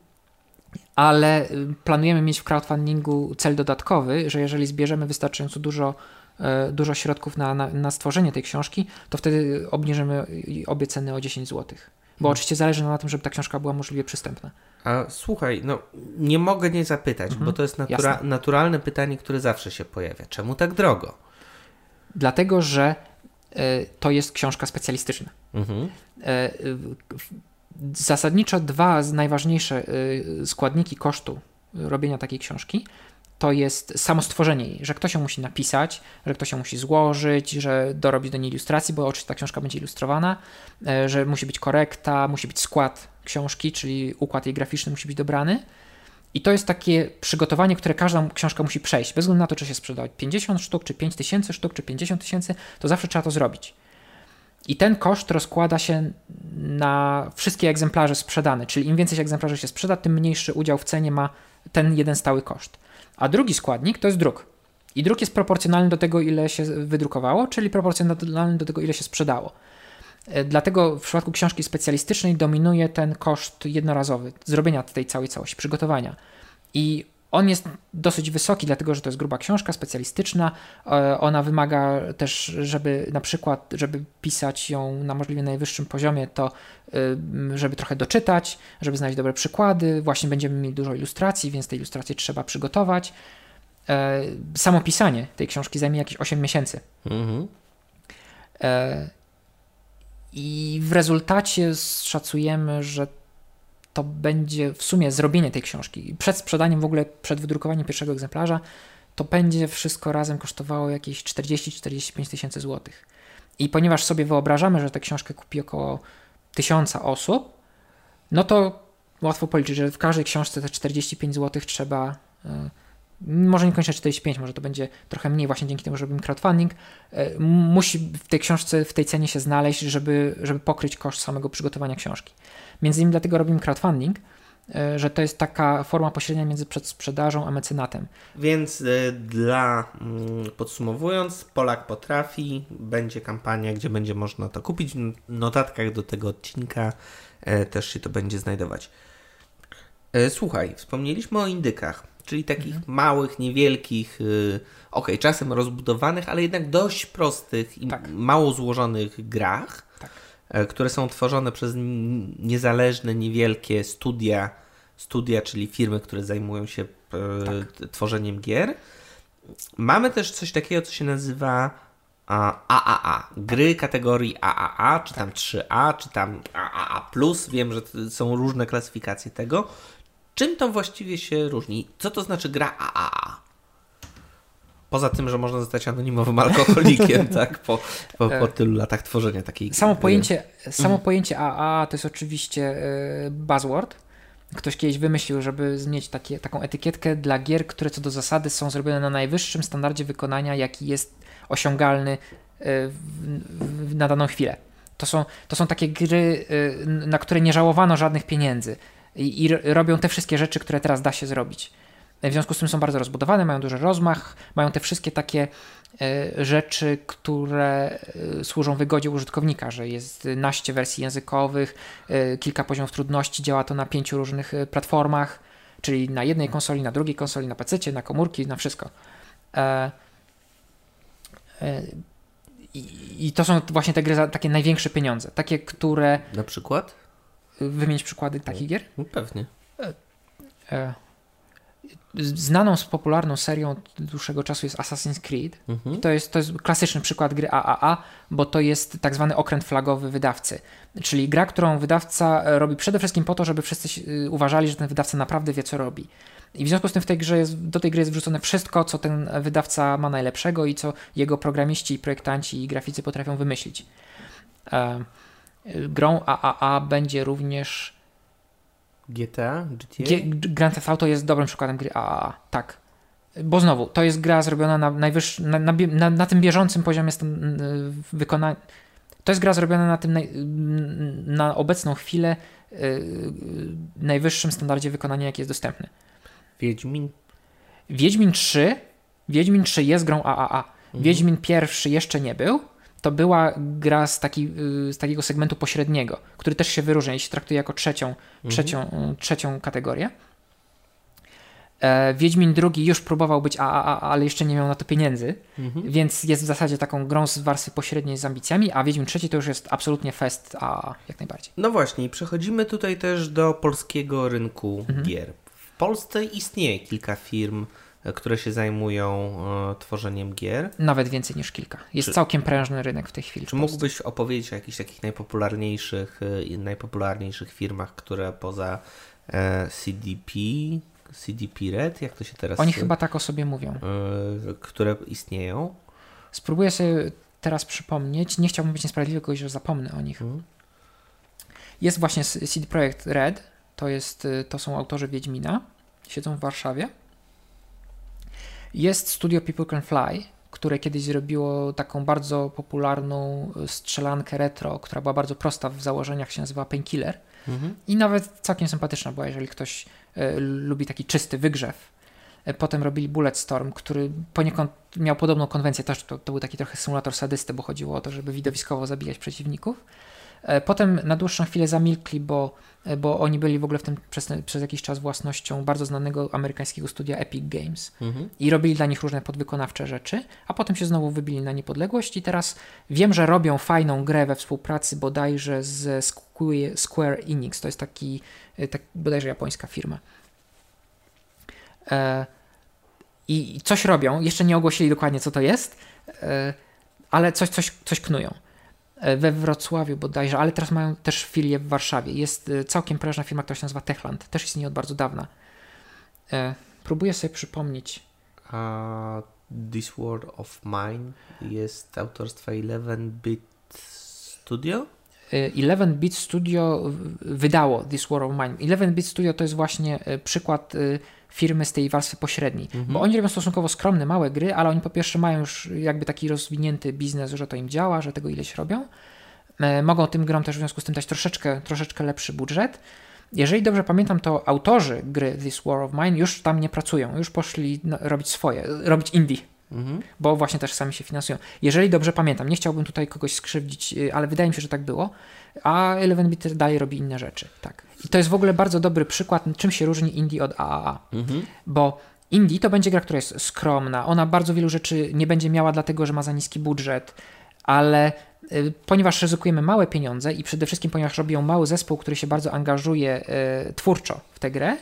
Ale y, planujemy mieć w crowdfundingu cel dodatkowy, że jeżeli zbierzemy wystarczająco dużo, e, dużo środków na, na, na stworzenie tej książki, to wtedy obniżymy obie ceny o 10 zł. Bo oczywiście zależy nam na tym, żeby ta książka była możliwie przystępna. A słuchaj, no nie mogę nie zapytać, mhm. bo to jest natura naturalne pytanie, które zawsze się pojawia. Czemu tak drogo? Dlatego, że y, to jest książka specjalistyczna. Mhm. Y, zasadniczo dwa najważniejsze y, składniki kosztu robienia takiej książki to jest samo stworzenie jej, że ktoś ją musi napisać, że ktoś ją musi złożyć, że dorobić do niej ilustracji, bo oczywiście ta książka będzie ilustrowana, e, że musi być korekta, musi być skład książki, czyli układ jej graficzny musi być dobrany. I to jest takie przygotowanie, które każda książka musi przejść. Bez względu na to, czy się sprzeda 50 sztuk, czy 5 tysięcy sztuk, czy 50 tysięcy, to zawsze trzeba to zrobić. I ten koszt rozkłada się na wszystkie egzemplarze sprzedane, czyli im więcej egzemplarzy się sprzeda, tym mniejszy udział w cenie ma ten jeden stały koszt. A drugi składnik to jest druk. I druk jest proporcjonalny do tego, ile się wydrukowało, czyli proporcjonalny do tego, ile się sprzedało. E, dlatego w przypadku książki specjalistycznej dominuje ten koszt jednorazowy zrobienia tej całej całości, przygotowania. I on jest dosyć wysoki, dlatego że to jest gruba książka specjalistyczna. E, ona wymaga też, żeby na przykład, żeby pisać ją na możliwie najwyższym poziomie, to e, żeby trochę doczytać, żeby znaleźć dobre przykłady. Właśnie będziemy mieli dużo ilustracji, więc te ilustracje trzeba przygotować. Samo pisanie tej książki zajmie jakieś 8 miesięcy. Mhm. I w rezultacie szacujemy, że to będzie w sumie zrobienie tej książki. Przed sprzedaniem, w ogóle przed wydrukowaniem pierwszego egzemplarza, to będzie wszystko razem kosztowało jakieś 40-45 tysięcy złotych. I ponieważ sobie wyobrażamy, że tę książkę kupi około tysiąca osób, no to łatwo policzyć, że w każdej książce te 45 zł trzeba e, może niekoniecznie 45, może to będzie trochę mniej właśnie dzięki temu, że robimy crowdfunding, e, musi w tej książce, w tej cenie się znaleźć, żeby, żeby pokryć koszt samego przygotowania książki. Między innymi dlatego robimy crowdfunding, e, że to jest taka forma pośrednia między przedsprzedażą a mecenatem. Więc y, dla, y, podsumowując, Polak potrafi, będzie kampania, gdzie będzie można to kupić. W notatkach do tego odcinka też się to będzie znajdować. Słuchaj, wspomnieliśmy o indykach czyli takich mhm. małych, niewielkich, yy, ok, czasem rozbudowanych, ale jednak dość prostych i tak. mało złożonych grach, tak. y, które są tworzone przez niezależne, niewielkie studia, studia, czyli firmy, które zajmują się y, tak. tworzeniem gier. Mamy też coś takiego, co się nazywa AAA, gry kategorii AAA, czy tam 3A, czy tam AAA+, wiem, że są różne klasyfikacje tego. Czym to właściwie się różni? Co to znaczy gra AAA? Poza tym, że można zostać anonimowym alkoholikiem, tak, po, po, po, tylu latach tworzenia takiej Samo gry. pojęcie, samo mm. pojęcie AA to jest oczywiście y, buzzword. Ktoś kiedyś wymyślił, żeby mieć takie, taką etykietkę dla gier, które co do zasady są zrobione na najwyższym standardzie wykonania, jaki jest osiągalny w, na daną chwilę. To są, to są takie gry, y, na które nie żałowano żadnych pieniędzy i, i robią te wszystkie rzeczy, które teraz da się zrobić. W związku z tym są bardzo rozbudowane, mają duży rozmach, mają te wszystkie takie e, rzeczy, które e, służą wygodzie użytkownika, że jest naście wersji językowych, e, kilka poziomów trudności, działa to na pięciu różnych platformach, czyli na jednej konsoli, na drugiej konsoli, na PC, na komórki, na wszystko. I to są właśnie te gry za takie największe pieniądze, takie, które... Na przykład? Wymienić przykłady takich gier? No, pewnie. E, e, znaną z popularną serią od dłuższego czasu jest Assassin's Creed. Mhm. to, jest, to jest klasyczny przykład gry AAA, bo to jest tak zwany okręt flagowy wydawcy. Czyli gra, którą wydawca robi przede wszystkim po to, żeby wszyscy y, uważali, że ten wydawca naprawdę wie, co robi. I w związku z tym w tej grze jest, do tej gry jest wrzucone wszystko, co ten wydawca ma najlepszego i co jego programiści, projektanci i graficy potrafią wymyślić. E, Grą AAA będzie również GTA? GTA? G Grand Theft Auto jest dobrym przykładem gry AAA, tak. Bo znowu, to jest gra zrobiona na, najwyższym, na, na, na, na, tym bieżącym poziomie wykonania. To jest gra zrobiona na tym naj, na obecną chwilę yy, najwyższym standardzie wykonania, jaki jest dostępny. Wiedźmin? Wiedźmin 3 Wiedźmin 3 jest grą AAA. Mhm. Wiedźmin pierwszy jeszcze nie był, to była gra z, taki, y, z takiego segmentu pośredniego, który też się wyróżnia i się traktuje jako trzecią, mhm. trzecią, y, trzecią kategorię. E, Wiedźmin drugi już próbował być AAA, ale jeszcze nie miał na to pieniędzy, mhm. więc jest w zasadzie taką grą z warstwy pośredniej z ambicjami, a Wiedźmin trzeci to już jest absolutnie fest AAA, jak najbardziej. No właśnie, przechodzimy tutaj też do polskiego rynku mhm. gier. W Polsce istnieje kilka firm, które się zajmują e, tworzeniem gier. Nawet więcej niż kilka. Jest czy, całkiem prężny rynek w tej chwili. Czy mógłbyś opowiedzieć o jakichś takich najpopularniejszych, e, najpopularniejszych firmach, które poza e, CDP, CDP Red, jak to się teraz... Oni chyba tak o sobie mówią. Które istnieją. Spróbuję sobie teraz przypomnieć. Nie chciałbym być niesprawiedliwy, że zapomnę o nich. Hmm. Jest właśnie CD Projekt Red, to, jest, to są autorzy Wiedźmina, siedzą w Warszawie. Jest studio People Can Fly, które kiedyś zrobiło taką bardzo popularną y, strzelankę retro, która była bardzo prosta w założeniach, się nazywa Painkiller. Mhm. I nawet całkiem sympatyczna była, jeżeli ktoś y, lubi taki czysty wygrzew. Y, potem robili Bulletstorm, który poniekąd miał podobną konwencję, też to, to był taki trochę symulator sadysty, bo chodziło o to, żeby widowiskowo zabijać przeciwników. E, potem na dłuższą chwilę zamilkli, bo, e, bo oni byli w ogóle w tym przez, przez jakiś czas własnością bardzo znanego amerykańskiego studia Epic Games mhm. i robili dla nich różne podwykonawcze rzeczy, a potem się znowu wybili na niepodległość i teraz wiem, że robią fajną grę we współpracy bodajże z Square Enix, to jest taki, e, tak, bodajże japońska firma. I coś robią, jeszcze nie ogłosili dokładnie co to jest, ale coś, coś, coś knują. E, we Wrocławiu bodajże, ale teraz mają też filię w Warszawie. Jest e, całkiem prężna firma, która się nazywa Techland. Też istnieje od bardzo dawna. E, próbuję sobie przypomnieć. A This World of Mine jest autorstwa 11-bit Studio? 11-bit Studio wydało This World of Mine. 11-bit Studio to jest właśnie przykład firmy z tej warstwy pośredniej. Mhm. Bo oni robią stosunkowo skromne, małe gry, ale oni po pierwsze mają już jakby taki rozwinięty biznes, że to im działa, że tego ileś robią. E, mogą tym grom też w związku z tym dać troszeczkę, troszeczkę lepszy budżet. Jeżeli dobrze pamiętam, to autorzy gry This War of Mine już tam nie pracują, już poszli robić swoje, robić indie. Mhm. Bo właśnie też sami się finansują. Jeżeli dobrze pamiętam, nie chciałbym tutaj kogoś skrzywdzić, y, ale wydaje mi się, że tak było, a 11-bit dalej robi inne rzeczy. Tak. I to jest w ogóle bardzo dobry przykład, czym się różni Indie od AAA. Mhm. Bo Indie to będzie gra, która jest skromna. Ona bardzo wielu rzeczy nie będzie miała, dlatego że ma za niski budżet, ale y, ponieważ ryzykujemy małe pieniądze i przede wszystkim ponieważ robią mały zespół, który się bardzo angażuje y, twórczo w tę grę,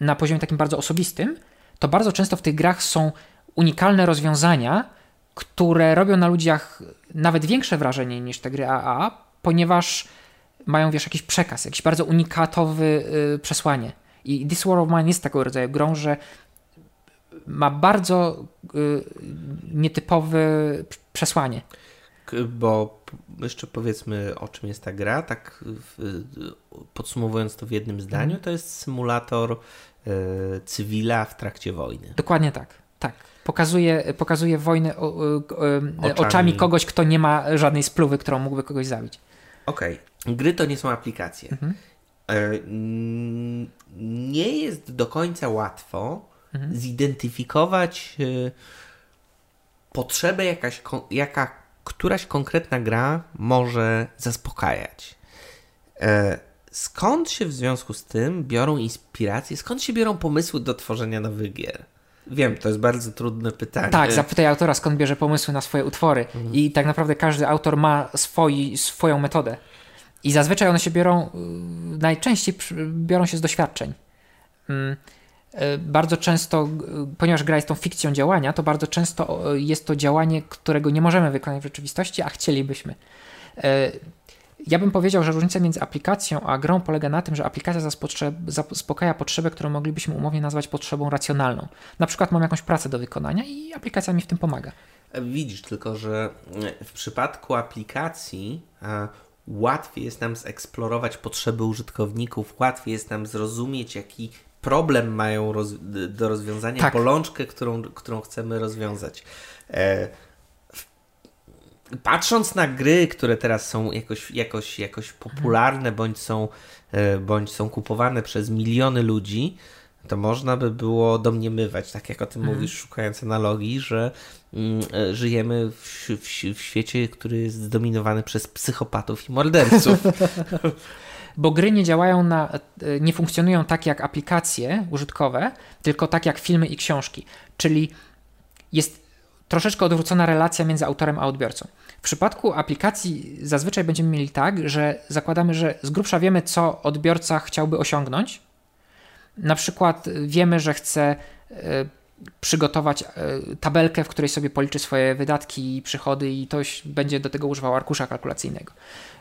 na poziomie takim bardzo osobistym, to bardzo często w tych grach są unikalne rozwiązania, które robią na ludziach nawet większe wrażenie niż te gry AA, ponieważ mają, wiesz, jakiś przekaz, jakiś bardzo unikatowy y, przesłanie. I This War of Mine jest takiego rodzaju grą, że ma bardzo y, nietypowe przesłanie. Bo jeszcze powiedzmy, o czym jest ta gra, tak podsumowując to w jednym zdaniu, mhm. to jest symulator y, cywila w trakcie wojny. Dokładnie tak. Pokazuje, pokazuje wojnę o, o, oczami. oczami kogoś, kto nie ma żadnej spluwy, którą mógłby kogoś zabić. Okej, okay. gry to nie są aplikacje. Mhm. E, nie jest do końca łatwo mhm. zidentyfikować e, potrzebę, jakaś, jaka któraś konkretna gra może zaspokajać. E, skąd się w związku z tym biorą inspiracje, skąd się biorą pomysły do tworzenia nowych gier? Wiem, to jest bardzo trudne pytanie. Tak, zapytaj autora, skąd bierze pomysły na swoje utwory. Mhm. I tak naprawdę każdy autor ma swoi, swoją metodę. I zazwyczaj one się biorą, y, najczęściej biorą się z doświadczeń. Mm, y, bardzo często, y, ponieważ gra jest tą fikcją działania, to bardzo często jest to działanie, którego nie możemy wykonać w rzeczywistości, a chcielibyśmy. Ja bym powiedział, że różnica między aplikacją a grą polega na tym, że aplikacja zaspokaja potrzebę, którą moglibyśmy umownie nazwać potrzebą racjonalną. Na przykład mam jakąś pracę do wykonania i aplikacja mi w tym pomaga. Widzisz, tylko że w przypadku aplikacji łatwiej jest nam zeksplorować potrzeby użytkowników, łatwiej jest nam zrozumieć, jaki problem mają roz do rozwiązania, tak. bolączkę, którą, którą chcemy rozwiązać. E patrząc na gry, które teraz są jakoś, jakoś, jakoś popularne, bądź są, e, bądź są kupowane przez miliony ludzi, to można by było domniemywać, tak jak o tym mhm. mówisz, szukając analogii, że mm, e, żyjemy w, w, w, świecie, który jest zdominowany przez psychopatów i morderców. Bo gry nie działają na, e, nie funkcjonują tak jak aplikacje użytkowe, tylko tak jak filmy i książki. Czyli jest troszeczkę odwrócona relacja między autorem a odbiorcą. W przypadku aplikacji zazwyczaj będziemy mieli tak, że zakładamy, że z grubsza wiemy, co odbiorca chciałby osiągnąć. Na przykład wiemy, że chce e, przygotować e, tabelkę, w której sobie policzy swoje wydatki i przychody i ktoś będzie do tego używał arkusza kalkulacyjnego.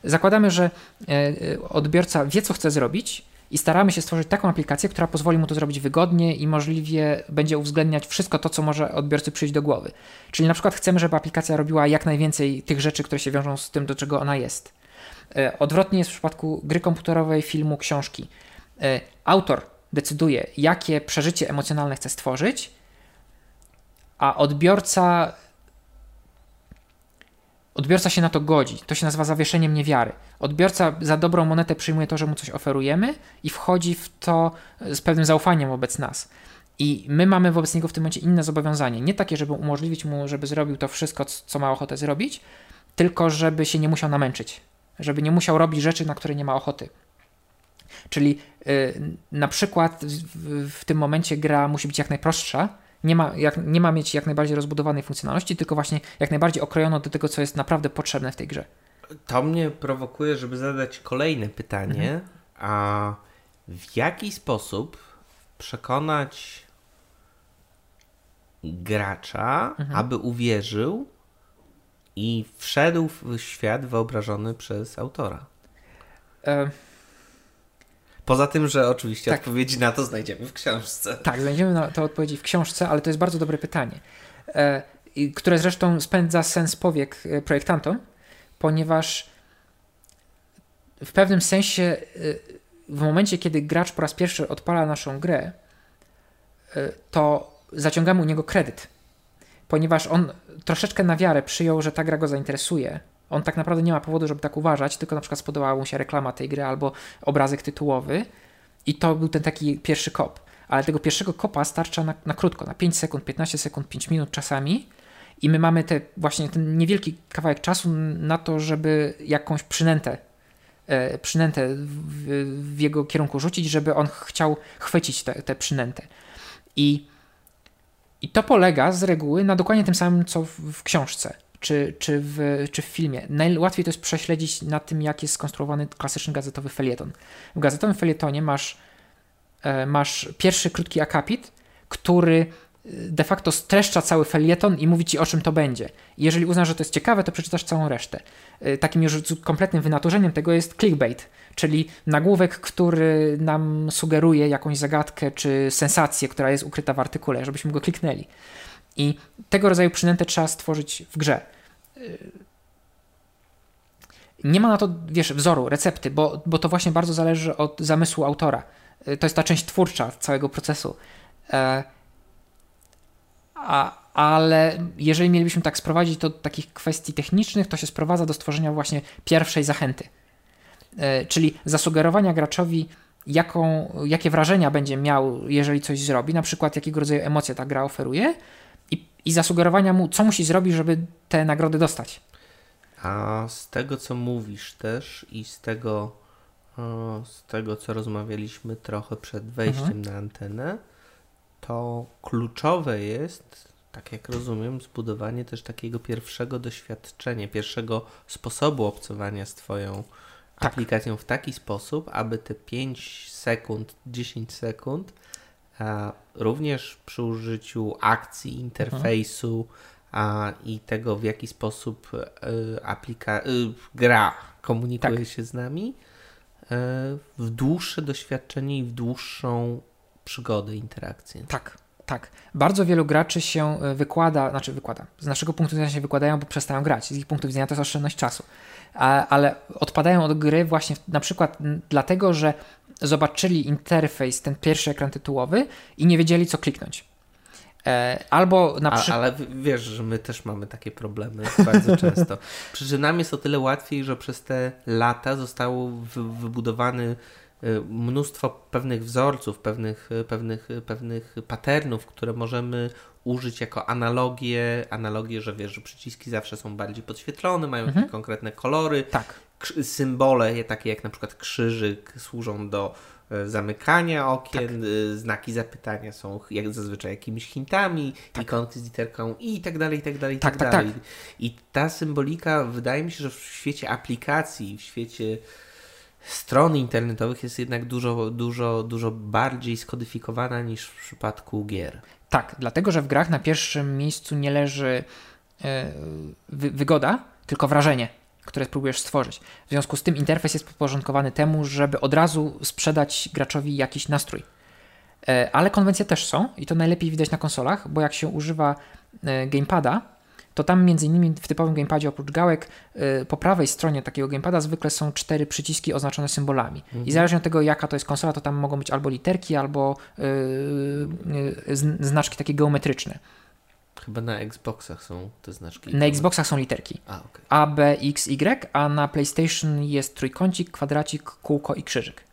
Zakładamy, że e, odbiorca wie, co chce zrobić I staramy się stworzyć taką aplikację, która pozwoli mu to zrobić wygodnie i możliwie będzie uwzględniać wszystko to, co może odbiorcy przyjść do głowy. Czyli na przykład chcemy, żeby aplikacja robiła jak najwięcej tych rzeczy, które się wiążą z tym, do czego ona jest. E, odwrotnie jest w przypadku gry komputerowej, filmu, książki. E, autor decyduje, jakie przeżycie emocjonalne chce stworzyć, a odbiorca Odbiorca się na to godzi. To się nazywa zawieszeniem niewiary. Odbiorca za dobrą monetę przyjmuje to, że mu coś oferujemy i wchodzi w to z pewnym zaufaniem wobec nas. I my mamy wobec niego w tym momencie inne zobowiązanie. Nie takie, żeby umożliwić mu, żeby zrobił to wszystko, co ma ochotę zrobić, tylko żeby się nie musiał namęczyć. Żeby nie musiał robić rzeczy, na które nie ma ochoty. Czyli yy, na przykład w, w tym momencie gra musi być jak najprostsza, nie ma, jak, nie ma mieć jak najbardziej rozbudowanej funkcjonalności, tylko właśnie jak najbardziej okrojono do tego, co jest naprawdę potrzebne w tej grze. To mnie prowokuje, żeby zadać kolejne pytanie. Mhm. A w jaki sposób przekonać gracza, mhm. aby uwierzył i wszedł w świat wyobrażony przez autora? E Poza tym, że oczywiście tak. odpowiedzi na to znajdziemy w książce. Tak, znajdziemy na to odpowiedzi w książce, ale to jest bardzo dobre pytanie, e, które zresztą spędza sens powiek e, projektantom, ponieważ w pewnym sensie e, w momencie, kiedy gracz po raz pierwszy odpala naszą grę, to zaciągamy u niego kredyt, ponieważ on troszeczkę na wiarę przyjął, że ta gra go zainteresuje, on tak naprawdę nie ma powodu, żeby tak uważać, tylko na przykład spodobała mu się reklama tej gry albo obrazek tytułowy i to był ten taki pierwszy kop. Ale tego pierwszego kopa starcza na, na krótko, na 5 sekund, 15 sekund, 5 minut czasami i my mamy te, właśnie ten niewielki kawałek czasu na to, żeby jakąś przynętę e, przynętę w, w, jego kierunku rzucić, żeby on chciał chwycić tę przynętę. I, I to polega z reguły na dokładnie tym samym, co w, w książce czy, czy, w, czy w filmie. Najłatwiej to jest prześledzić na tym, jak jest skonstruowany klasyczny gazetowy felieton. W gazetowym felietonie masz, e, masz pierwszy krótki akapit, który e, de facto streszcza cały felieton i mówi ci o czym to będzie. Jeżeli uznasz, że to jest ciekawe, to przeczytasz całą resztę. E, takim już kompletnym wynaturzeniem tego jest clickbait, czyli nagłówek, który nam sugeruje jakąś zagadkę czy sensację, która jest ukryta w artykule, żebyśmy go kliknęli. I tego rodzaju przynętę trzeba stworzyć w grze. Nie ma na to, wiesz, wzoru, recepty, bo, bo to właśnie bardzo zależy od zamysłu autora. To jest ta część twórcza całego procesu. E, a, ale jeżeli mielibyśmy tak sprowadzić to do takich kwestii technicznych, to się sprowadza do stworzenia właśnie pierwszej zachęty. E, czyli zasugerowania graczowi, jaką, jakie wrażenia będzie miał, jeżeli coś zrobi, na przykład jakiego rodzaju emocje ta gra oferuje, i zasugerowania mu, co musi zrobić, żeby te nagrody dostać. A z tego, co mówisz też i z tego, z tego co rozmawialiśmy trochę przed wejściem mhm. na antenę, to kluczowe jest, tak jak rozumiem, zbudowanie też takiego pierwszego doświadczenia, pierwszego sposobu obcowania z Twoją tak. aplikacją w taki sposób, aby te 5 sekund, 10 sekund również przy użyciu akcji, interfejsu a, i tego, w jaki sposób y, aplika- y, gra komunikuje tak. się z nami, w dłuższe doświadczenie i w dłuższą przygodę, interakcję. Tak, tak. Bardzo wielu graczy się wykłada, znaczy wykłada, z naszego punktu widzenia się wykładają, bo przestają grać. Z ich punktu widzenia to jest oszczędność czasu. A, ale odpadają od gry właśnie na przykład dlatego, że zobaczyli interfejs, ten pierwszy ekran tytułowy i nie wiedzieli, co kliknąć. E, albo na przykład. Ale wiesz, że my też mamy takie problemy bardzo często. Przy nam jest o tyle łatwiej, że przez te lata zostało wybudowany e, mnóstwo pewnych wzorców, pewnych, e, pewnych, pewnych patternów, które możemy użyć jako analogię, analogię, że wiesz, że przyciski zawsze są bardziej podświetlone, mają mhm. konkretne kolory. Tak. Symbole, takie jak na przykład krzyżyk, służą do zamykania okien, tak. Znaki zapytania są jak zazwyczaj jakimiś hintami, tak. ikonki z literką i tak dalej, i tak dalej, i tak, tak, tak dalej. Tak. I ta symbolika wydaje mi się, że w świecie aplikacji, w świecie stron internetowych jest jednak dużo, dużo, dużo bardziej skodyfikowana niż w przypadku gier. Tak, dlatego że w grach na pierwszym miejscu nie leży yy, wygoda, tylko wrażenie. które próbujesz stworzyć. W związku z tym interfejs jest podporządkowany temu, żeby od razu sprzedać graczowi jakiś nastrój. E, ale konwencje też są i to najlepiej widać na konsolach, bo jak się używa e, gamepada, to tam między innymi w typowym gamepadzie oprócz gałek e, po prawej stronie takiego gamepada zwykle są cztery przyciski oznaczone symbolami. Mhm. I zależnie od tego jaka to jest konsola, to tam mogą być albo literki, albo yy, znaczki takie geometryczne. Chyba na Xboxach są te znaczki. Na Xboxach są literki. A, okay. A, B, X, Y, a na PlayStation jest trójkącik, kwadracik, kółko i krzyżyk.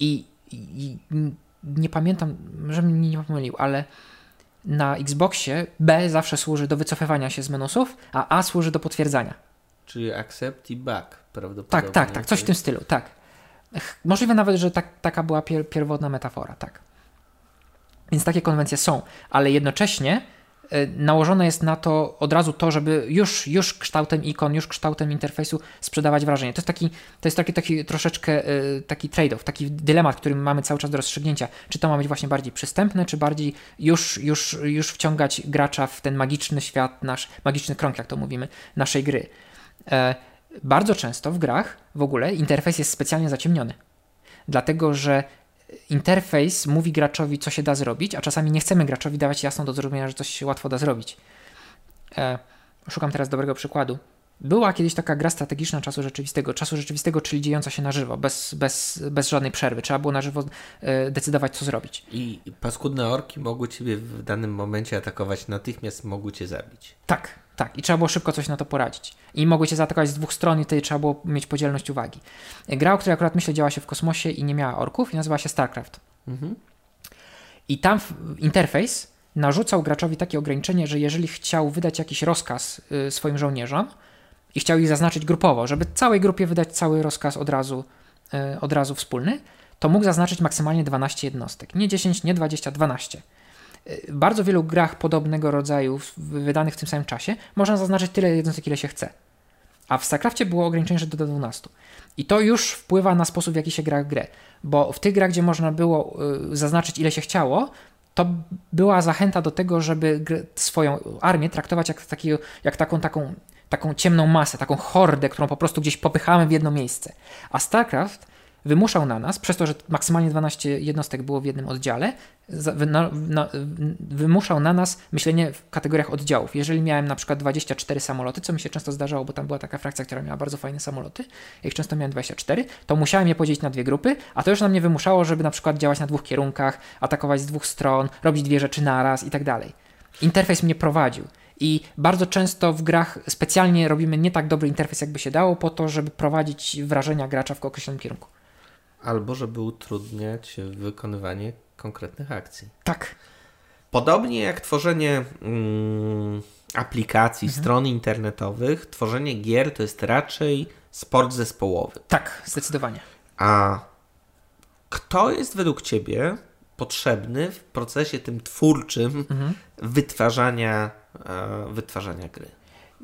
I, i nie pamiętam, żebym nie pomylił, ale na Xboxie B zawsze służy do wycofywania się z menusów, a A służy do potwierdzania. Czyli accept i back prawdopodobnie. Tak, tak, tak, coś w tym stylu, tak. Możliwe nawet, że tak, taka była pier pierwotna metafora, tak. Więc takie konwencje są, ale jednocześnie nałożone jest na to od razu to, żeby już, już kształtem ikon, już kształtem interfejsu sprzedawać wrażenie. To jest taki, to jest taki, taki troszeczkę e, taki trade-off, taki dylemat, który mamy cały czas do rozstrzygnięcia. Czy to ma być właśnie bardziej przystępne, czy bardziej już, już, już wciągać gracza w ten magiczny świat, nasz magiczny krąg, jak to mówimy, naszej gry. E, bardzo często w grach w ogóle interfejs jest specjalnie zaciemniony. Dlatego, że interfejs mówi graczowi, co się da zrobić, a czasami nie chcemy graczowi dawać jasno do zrozumienia, że coś się łatwo da zrobić. E, szukam teraz dobrego przykładu. Była kiedyś taka gra strategiczna czasu rzeczywistego, czasu rzeczywistego, czyli dziejąca się na żywo, bez, bez, bez żadnej przerwy. Trzeba było na żywo e, decydować, co zrobić. I paskudne orki mogły ciebie w danym momencie atakować, natychmiast mogły cię zabić. Tak, tak. I trzeba było szybko coś na to poradzić. I mogły cię zaatakować z dwóch stron i wtedy trzeba było mieć podzielność uwagi. Gra, o której akurat myślę działa się w kosmosie i nie miała orków i nazywała się StarCraft. Mhm. I tam interfejs narzucał graczowi takie ograniczenie, że jeżeli chciał wydać jakiś rozkaz y, swoim żołnierzom, i chciał ich zaznaczyć grupowo, żeby całej grupie wydać cały rozkaz od razu, yy, od razu wspólny, to mógł zaznaczyć maksymalnie 12 jednostek. Nie 10, nie 20, 12. W bardzo wielu grach podobnego rodzaju, wydanych w tym samym czasie, można zaznaczyć tyle jednostek, ile się chce. A w StarCraftie było ograniczenie, że do 12. I to już wpływa na sposób, w jaki się gra w grę. Bo w tych grach, gdzie można było yy, zaznaczyć, ile się chciało, to była zachęta do tego, żeby swoją armię traktować jak, taki, jak taką, taką taką ciemną masę, taką hordę, którą po prostu gdzieś popychamy w jedno miejsce. A StarCraft wymuszał na nas, przez to, że maksymalnie 12 jednostek było w jednym oddziale, na, na, wymuszał na nas myślenie w kategoriach oddziałów. Jeżeli miałem na przykład 24 samoloty, co mi się często zdarzało, bo tam była taka frakcja, która miała bardzo fajne samoloty, ich często miałem 24, to musiałem je podzielić na dwie grupy, a to już na mnie wymuszało, żeby na przykład działać na dwóch kierunkach, atakować z dwóch stron, robić dwie rzeczy naraz i tak dalej. Interfejs mnie prowadził. I bardzo często w grach specjalnie robimy nie tak dobry interfejs, jakby się dało, po to, żeby prowadzić wrażenia gracza w określonym kierunku. Albo żeby utrudniać wykonywanie konkretnych akcji. Tak. Podobnie jak tworzenie mm, aplikacji, mhm. stron internetowych, tworzenie gier to jest raczej sport zespołowy. Tak, zdecydowanie. A kto jest według Ciebie potrzebny w procesie tym twórczym mhm. wytwarzania, e, wytwarzania gry.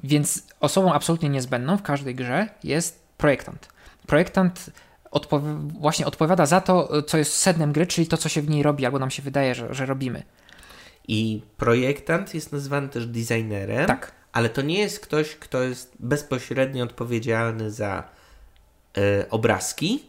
Więc osobą absolutnie niezbędną w każdej grze jest projektant. Projektant odpowi właśnie odpowiada za to, co jest sednem gry, czyli to, co się w niej robi, albo nam się wydaje, że, że robimy. I projektant jest nazywany też designerem. Tak. Ale to nie jest ktoś, kto jest bezpośrednio odpowiedzialny za y, obrazki,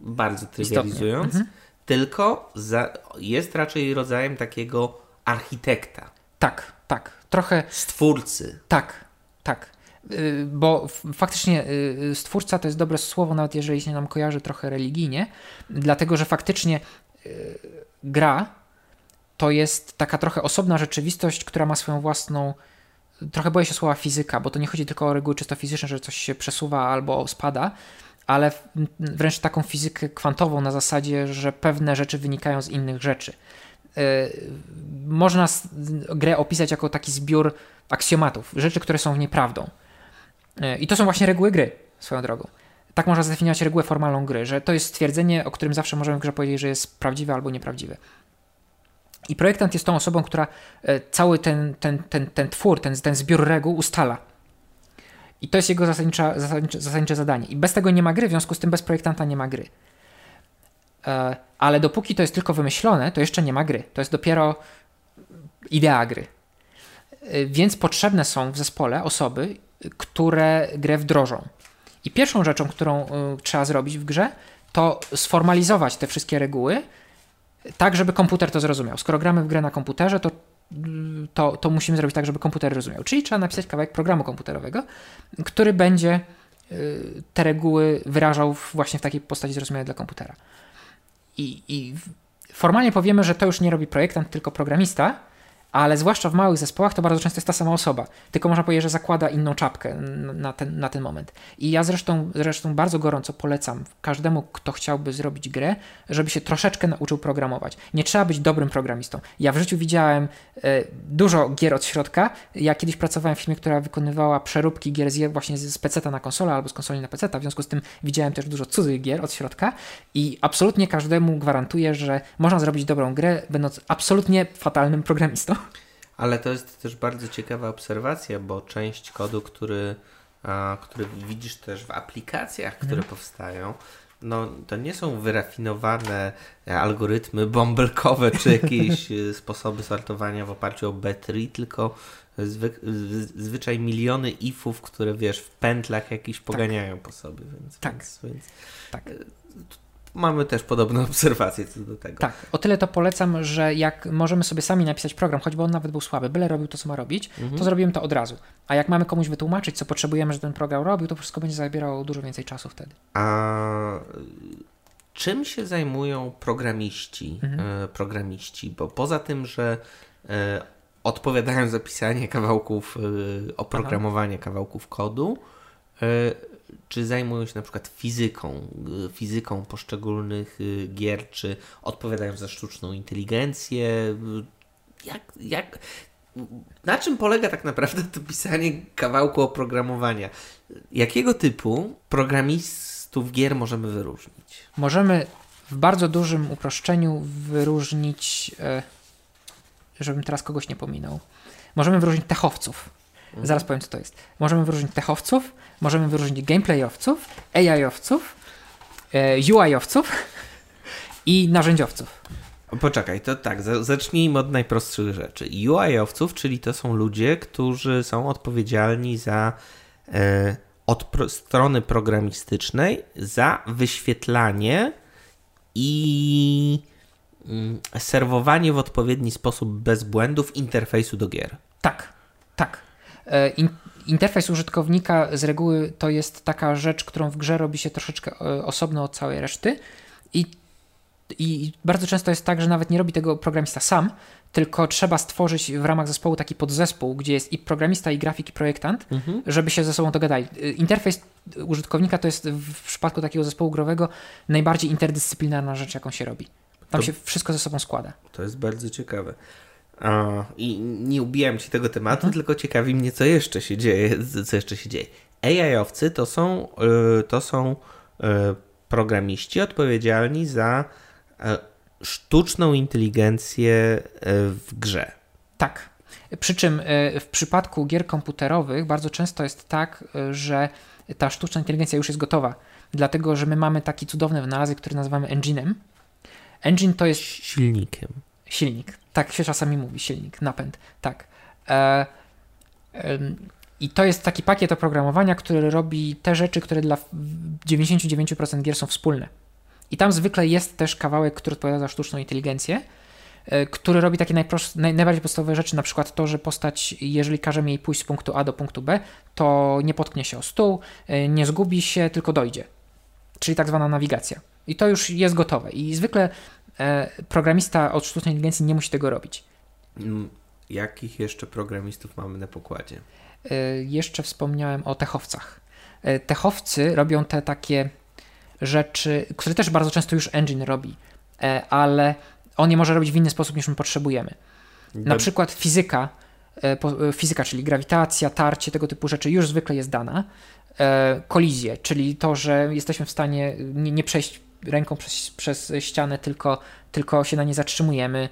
bardzo trywializując, mhm tylko za, jest raczej rodzajem takiego architekta. Tak, tak. Trochę. Stwórcy. Tak, tak. Y, bo faktycznie y, stwórca to jest dobre słowo, nawet jeżeli się nam kojarzy trochę religijnie, dlatego że faktycznie y, gra to jest taka trochę osobna rzeczywistość, która ma swoją własną. Trochę boję się słowa fizyka, bo to nie chodzi tylko o reguły czysto fizyczne, że coś się przesuwa albo spada, ale wręcz taką fizykę kwantową na zasadzie, że pewne rzeczy wynikają z innych rzeczy. Można grę opisać jako taki zbiór aksjomatów, rzeczy, które są w niej prawdą. E, I to są właśnie reguły gry, swoją drogą. Tak można zdefiniować regułę formalną gry, że to jest stwierdzenie, o którym zawsze możemy w grze powiedzieć, że jest prawdziwe albo nieprawdziwe. I projektant jest tą osobą, która e, cały ten, ten, ten, ten twór, ten, ten zbiór reguł ustala i to jest jego zasadnicze, zasadnicze, zasadnicze zadanie. I bez tego nie ma gry, w związku z tym bez projektanta nie ma gry. E, ale dopóki to jest tylko wymyślone, to jeszcze nie ma gry. To jest dopiero idea gry. E, więc potrzebne są w zespole osoby, które grę wdrożą. I pierwszą rzeczą, którą y, trzeba zrobić w grze, to sformalizować te wszystkie reguły, tak, żeby komputer to zrozumiał. Skoro gramy w grę na komputerze, to, to, to musimy zrobić tak, żeby komputer rozumiał. Czyli trzeba napisać kawałek programu komputerowego, który będzie y, te reguły wyrażał właśnie w takiej postaci zrozumiałej dla komputera. I, I formalnie powiemy, że to już nie robi projektant, tylko programista, ale zwłaszcza w małych zespołach to bardzo często jest ta sama osoba, tylko można powiedzieć, że zakłada inną czapkę na ten, na ten moment. I ja zresztą, zresztą bardzo gorąco polecam każdemu, kto chciałby zrobić grę, żeby się troszeczkę nauczył programować. Nie trzeba być dobrym programistą. Ja w życiu widziałem e, dużo gier od środka. Ja kiedyś pracowałem w firmie, która wykonywała przeróbki gier z, właśnie z PC na konsolę albo z konsoli na PC, w związku z tym widziałem też dużo cudzych gier od środka i absolutnie każdemu gwarantuję, że można zrobić dobrą grę, będąc absolutnie fatalnym programistą. Ale to jest też bardzo ciekawa obserwacja, bo część kodu, który, a, który widzisz też w aplikacjach, które mhm. powstają, no, to nie są wyrafinowane algorytmy bąbelkowe czy jakieś e, sposoby sortowania w oparciu o B3, tylko zwy, zwyczaj miliony ifów, które wiesz, w pętlach jakiś tak. poganiają tak. po sobie. Więc, tak. Więc, więc tak. Mamy też podobne obserwacje co do tego. Tak, o tyle to polecam, że jak możemy sobie sami napisać program, choćby on nawet był słaby, byle robił to, co ma robić, mhm. to zrobimy to od razu. A jak mamy komuś wytłumaczyć, co potrzebujemy, że ten program robił, to wszystko będzie zabierało dużo więcej czasu wtedy. A czym się zajmują programiści? Mhm. E, programiści? Bo poza tym, że e, odpowiadają za pisanie kawałków, e, oprogramowanie kawałków kodu, czy zajmują się na przykład fizyką, y, fizyką poszczególnych y, gier, czy odpowiadają za sztuczną inteligencję. Y, jak, jak, na czym polega tak naprawdę to pisanie kawałku oprogramowania? Jakiego typu programistów gier możemy wyróżnić? Możemy w bardzo dużym uproszczeniu wyróżnić, e, żebym teraz kogoś nie pominął, możemy wyróżnić techowców. Mhm. Zaraz powiem, co to jest. Możemy wyróżnić techowców, możemy wyróżnić gameplayowców, AI-owców, e, UI-owców i narzędziowców. Poczekaj, to tak, zacznijmy od najprostszych rzeczy. UI-owców, czyli to są ludzie, którzy są odpowiedzialni za e, od pro, strony programistycznej za wyświetlanie i mm, serwowanie w odpowiedni sposób bez błędów interfejsu do gier. Tak, tak. E, in, interfejs użytkownika z reguły to jest taka rzecz, którą w grze robi się troszeczkę e, osobno od całej reszty i, i bardzo często jest tak, że nawet nie robi tego programista sam, tylko trzeba stworzyć w ramach zespołu taki podzespół, gdzie jest i programista, i grafik, i projektant, mhm. żeby się ze sobą dogadali. E, interfejs użytkownika to jest w przypadku takiego zespołu growego najbardziej interdyscyplinarna rzecz, jaką się robi. Tam to, się wszystko ze sobą składa. To jest bardzo ciekawe. I nie ubijam ci tego tematu, mhm. tylko ciekawi mnie, co jeszcze się dzieje. Co jeszcze się dzieje. AI-owcy to są, y, to są y, programiści odpowiedzialni za y, sztuczną inteligencję w grze. Tak. Przy czym w przypadku gier komputerowych bardzo często jest tak, że ta sztuczna inteligencja już jest gotowa, dlatego że my mamy taki cudowny wynalazek, który nazywamy engine'em. Engine to jest silnikiem. Silnik. Tak się czasami mówi, silnik, napęd. Tak. E, e, I to jest taki pakiet oprogramowania, który robi te rzeczy, które dla 99% gier są wspólne. I tam zwykle jest też kawałek, który odpowiada za sztuczną inteligencję, e, który robi takie naj, najbardziej podstawowe rzeczy, na przykład to, że postać, jeżeli każemy jej pójść z punktu A do punktu B, to nie potknie się o stół, e, nie zgubi się, tylko dojdzie. Czyli tak zwana nawigacja. I to już jest gotowe. I zwykle programista od sztucznej inteligencji nie musi tego robić. Mm, jakich jeszcze programistów mamy na pokładzie? E, jeszcze wspomniałem o techowcach. E, techowcy robią te takie rzeczy, które też bardzo często już engine robi, ale on je może robić w inny sposób niż my potrzebujemy. Na przykład fizyka, fizyka, czyli grawitacja, tarcie, tego typu rzeczy już zwykle jest dana. Kolizje, czyli to, że jesteśmy w stanie nie, nie przejść ręką przez, przez ścianę, tylko, tylko się na nie zatrzymujemy.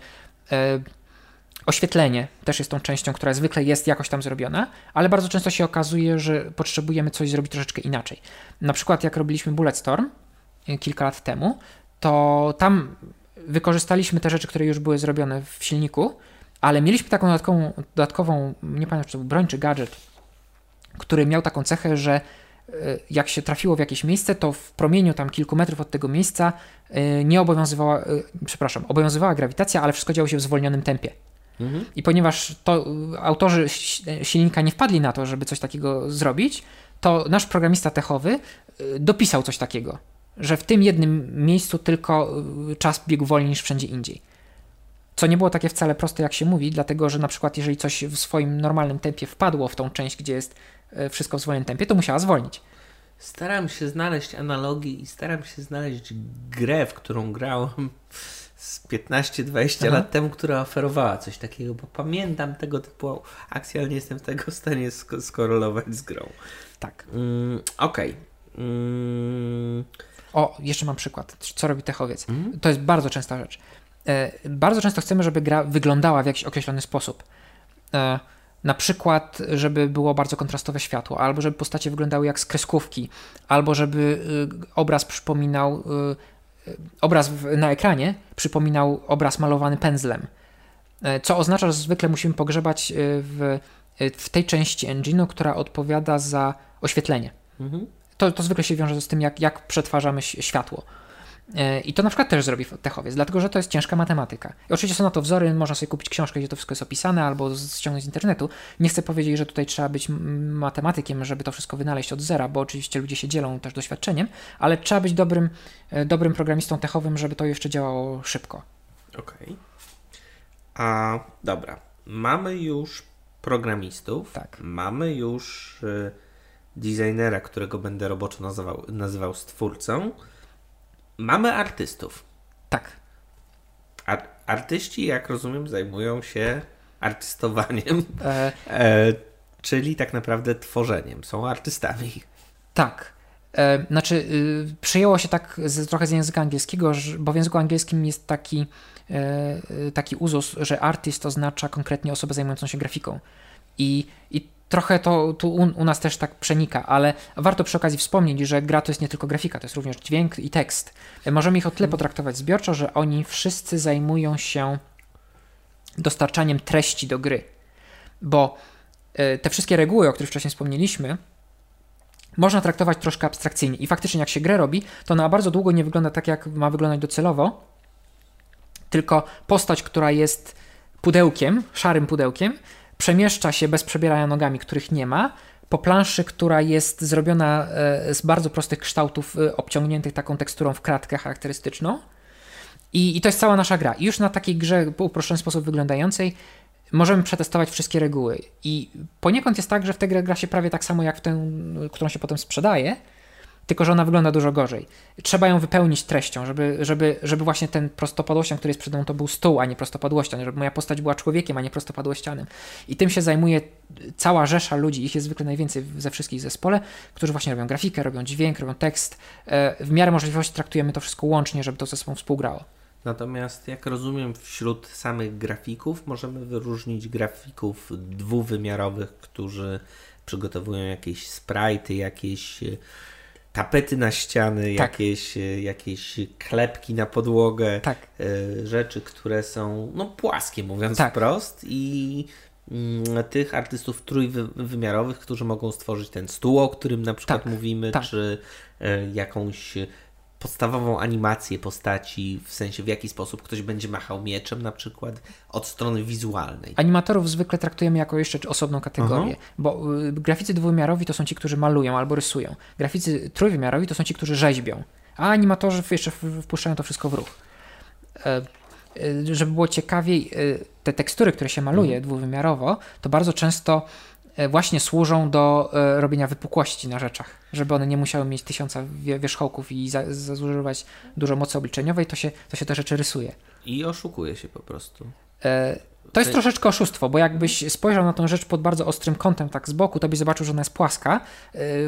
E, oświetlenie też jest tą częścią, która zwykle jest jakoś tam zrobiona, ale bardzo często się okazuje, że potrzebujemy coś zrobić troszeczkę inaczej. Na przykład jak robiliśmy Bulletstorm e, kilka lat temu, to tam wykorzystaliśmy te rzeczy, które już były zrobione w silniku, ale mieliśmy taką dodatkową, dodatkową nie pamiętam czy to był broń czy gadżet, który miał taką cechę, że jak się trafiło w jakieś miejsce, to w promieniu tam kilku metrów od tego miejsca e, nie obowiązywała, e, przepraszam, obowiązywała grawitacja, ale wszystko działo się w zwolnionym tempie. Mhm. I ponieważ to autorzy silnika nie wpadli na to, żeby coś takiego zrobić, to nasz programista techowy dopisał coś takiego, że w tym jednym miejscu tylko czas biegł wolniej niż wszędzie indziej. Co nie było takie wcale proste, jak się mówi, dlatego że na przykład, jeżeli coś w swoim normalnym tempie wpadło w tą część, gdzie jest E, wszystko w swoim tempie, to musiała zwolnić. Staram się znaleźć analogię i staram się znaleźć grę, w którą grałem z 15-20 lat temu, która oferowała coś takiego, bo pamiętam tego typu akcję, ale nie jestem tego w stanie sk skorelować z grą. Tak. Mm, Okej. Okay. Mm. O, jeszcze mam przykład. Co robi techowiec? Mm? To jest bardzo częsta rzecz. E, bardzo często chcemy, żeby gra wyglądała w jakiś określony sposób. E, na przykład, żeby było bardzo kontrastowe światło, albo żeby postacie wyglądały jak z kreskówki, albo żeby y, obraz przypominał, y, y, obraz na ekranie przypominał obraz malowany pędzlem. E, co oznacza, że zwykle musimy pogrzebać w, w tej części engine'u, która odpowiada za oświetlenie. Mhm. To, to zwykle się wiąże z tym, jak, jak przetwarzamy światło. E, I to na przykład też zrobi techowiec, dlatego że to jest ciężka matematyka. I oczywiście są na to wzory, można sobie kupić książkę, gdzie to wszystko jest opisane, albo ściągnąć z internetu. Nie chcę powiedzieć, że tutaj trzeba być matematykiem, żeby to wszystko wynaleźć od zera, bo oczywiście ludzie się dzielą też doświadczeniem, ale trzeba być dobrym, e, dobrym programistą techowym, żeby to jeszcze działało szybko. Okej. Okay. A dobra, mamy już programistów, tak. mamy już y, designera, którego będę roboczo nazywał, nazywał stwórcą. Mamy artystów. Tak. Ar artyści, jak rozumiem, zajmują się artystowaniem, e... E, czyli tak naprawdę tworzeniem. Są artystami. Tak. E, znaczy, y, przyjęło się tak z, trochę z języka angielskiego, że, bo w języku angielskim jest taki, e, y, taki uzus, że artyst oznacza konkretnie osobę zajmującą się grafiką. I, i trochę to tu u, u, nas też tak przenika, ale warto przy okazji wspomnieć, że gra to jest nie tylko grafika, to jest również dźwięk i tekst. Możemy ich o tyle mhm. potraktować zbiorczo, że oni wszyscy zajmują się dostarczaniem treści do gry. Bo y, te wszystkie reguły, o których wcześniej wspomnieliśmy, można traktować troszkę abstrakcyjnie. I faktycznie, jak się grę robi, to ona bardzo długo nie wygląda tak, jak ma wyglądać docelowo, tylko postać, która jest pudełkiem, szarym pudełkiem, przemieszcza się bez przebierania nogami, których nie ma, po planszy, która jest zrobiona e, z bardzo prostych kształtów, e, obciągniętych taką teksturą w kratkę charakterystyczną. I, I, to jest cała nasza gra. I już na takiej grze w uproszczony sposób wyglądającej możemy przetestować wszystkie reguły. I poniekąd jest tak, że w tę grę gra się prawie tak samo jak w tę, którą się potem sprzedaje, tylko że ona wygląda dużo gorzej. Trzeba ją wypełnić treścią, żeby, żeby, żeby właśnie ten prostopadłościan, który jest przed mną, to był stół, a nie prostopadłościan, żeby moja postać była człowiekiem, a nie prostopadłościanem. I tym się zajmuje cała rzesza ludzi, ich jest zwykle najwięcej ze wszystkich zespole, którzy właśnie robią grafikę, robią dźwięk, robią tekst. E, w miarę możliwości traktujemy to wszystko łącznie, żeby to ze sobą współgrało. Natomiast, jak rozumiem, wśród samych grafików możemy wyróżnić grafików dwuwymiarowych, którzy przygotowują jakieś sprite, jakieś tapety na ściany, tak. jakieś, e, jakieś klepki na podłogę, tak. E, rzeczy, które są no, płaskie, mówiąc tak. wprost i mm, tych artystów trójwymiarowych, którzy mogą stworzyć ten stół, o którym na przykład tak. mówimy, tak. czy e, jakąś podstawową animację postaci, w sensie w jaki sposób ktoś będzie machał mieczem na przykład od strony wizualnej. Animatorów zwykle traktujemy jako jeszcze osobną kategorię, Aha. bo y, graficy dwuwymiarowi to są ci, którzy malują albo rysują. Graficy trójwymiarowi to są ci, którzy rzeźbią, a animatorzy jeszcze wpuszczają to wszystko w ruch. E, e, żeby było ciekawiej, e, te tekstury, które się maluje mhm. dwuwymiarowo, to bardzo często właśnie służą do e, robienia wypukłości na rzeczach, żeby one nie musiały mieć tysiąca wierzchołków i za, zużywać dużo mocy obliczeniowej, to się, to się te rzeczy rysuje. I oszukuje się po prostu. E, to jest troszeczkę oszustwo, bo jakbyś spojrzał na tą rzecz pod bardzo ostrym kątem, tak z boku, to byś zobaczył, że ona jest płaska. E,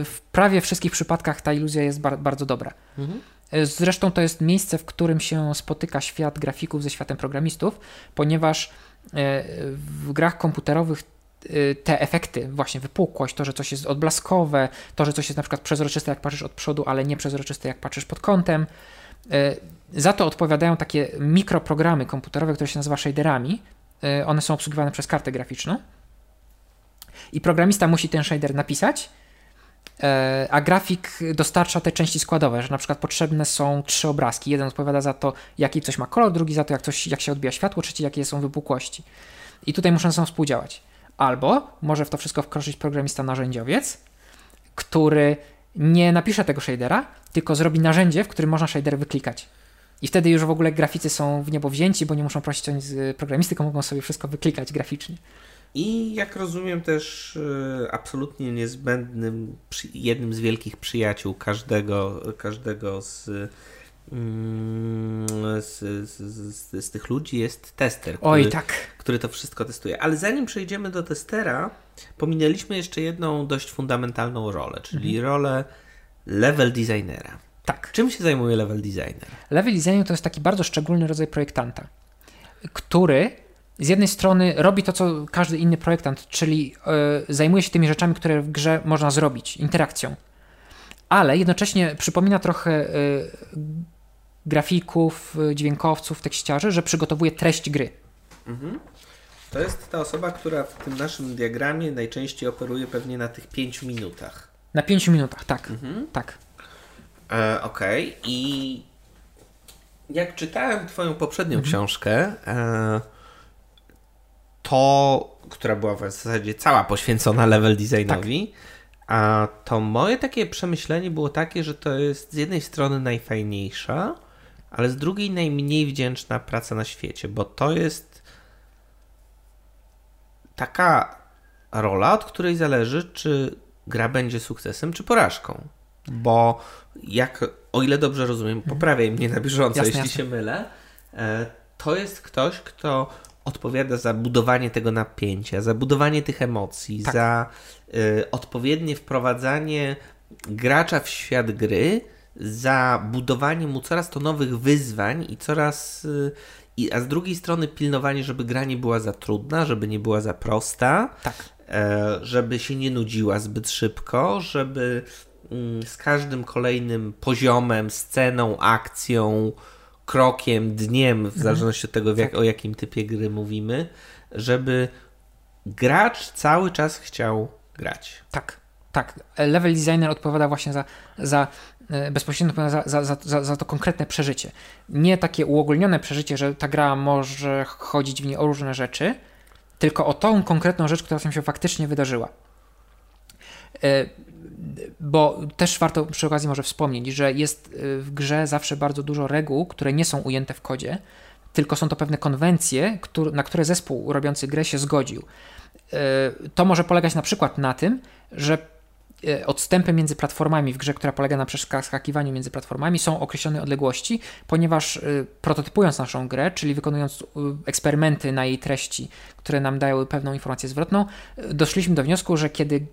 w prawie wszystkich przypadkach ta iluzja jest bar bardzo dobra. Mhm. Zresztą to jest miejsce, w którym się spotyka świat grafików ze światem programistów, ponieważ w grach komputerowych te efekty, właśnie wypukłość, to, że coś jest odblaskowe, to, że coś jest na przykład przezroczyste, jak patrzysz od przodu, ale nie przezroczyste, jak patrzysz pod kątem. Y, za to odpowiadają takie mikroprogramy komputerowe, które się nazywa shaderami. Y, one są obsługiwane przez kartę graficzną. I programista musi ten shader napisać, a grafik dostarcza te części składowe, że na przykład potrzebne są trzy obrazki. Jeden odpowiada za to, jaki coś ma kolor, drugi za to, jak, coś, jak się odbija światło, trzeci, jakie są wypukłości. I tutaj muszą ze sobą współdziałać. Albo może w to wszystko wkroczyć programista narzędziowiec, który nie napisze tego shadera, tylko zrobi narzędzie, w którym można shader wyklikać. I wtedy już w ogóle graficy są w niebo wzięci, bo nie muszą prosić o nic programisty, tylko mogą sobie wszystko wyklikać graficznie. I jak rozumiem też y, absolutnie niezbędnym, jednym z wielkich przyjaciół każdego, każdego z, z, z, z, z tych ludzi jest tester, który, Oj, tak. który to wszystko testuje. Ale zanim przejdziemy do testera, pominęliśmy jeszcze jedną dość fundamentalną rolę, czyli mhm. rolę level designera. Tak. Czym się zajmuje level designer? Level designer to jest taki bardzo szczególny rodzaj projektanta, który z jednej strony robi to, co każdy inny projektant, czyli yy, zajmuje się tymi rzeczami, które w grze można zrobić, interakcją, ale jednocześnie przypomina trochę yy, grafików, yy, dźwiękowców, tekściarzy, że przygotowuje treść gry. Mhm. To jest ta osoba, która w tym naszym diagramie najczęściej operuje pewnie na tych pięciu minutach. Na pięciu minutach, tak. Mhm. tak. E, Okej, okay. i jak czytałem Twoją poprzednią mhm. książkę, e, to, która była w zasadzie cała poświęcona level designowi, tak. a to moje takie przemyślenie było takie, że to jest z jednej strony najfajniejsza, ale z drugiej najmniej wdzięczna praca na świecie, bo to jest taka rola, od której zależy, czy gra będzie sukcesem, czy porażką. Bo jak, o ile dobrze rozumiem, mhm. poprawiaj mnie na bieżąco, jasne, jeśli jasne. się mylę, e, to jest ktoś, kto odpowiada za budowanie tego napięcia, za budowanie tych emocji, tak. za y, odpowiednie wprowadzanie gracza w świat gry, za budowanie mu coraz to nowych wyzwań i coraz. Y, i, a z drugiej strony pilnowanie, żeby gra nie była za trudna, żeby nie była za prosta, tak. e, żeby się nie nudziła zbyt szybko, żeby mm, z każdym kolejnym poziomem, sceną, akcją, krokiem, dniem, w mhm. zależności od tego, jak, o jakim typie gry mówimy, żeby gracz cały czas chciał grać. Tak, tak. Level designer odpowiada właśnie za, za e, bezpośrednio za, za, za, za to konkretne przeżycie. Nie takie uogólnione przeżycie, że ta gra może chodzić w niej o różne rzeczy, tylko o tą konkretną rzecz, która się faktycznie wydarzyła. E, bo też warto przy okazji może wspomnieć, że jest y, w grze zawsze bardzo dużo reguł, które nie są ujęte w kodzie, tylko są to pewne konwencje, na które zespół robiący grę się zgodził. To może polegać na przykład na tym, że E, odstępy między platformami w grze, która polega na przeskakiwaniu między platformami, są określone odległości, ponieważ e, prototypując naszą grę, czyli wykonując e, eksperymenty na jej treści, które nam dają pewną informację zwrotną, doszliśmy do wniosku, że kiedy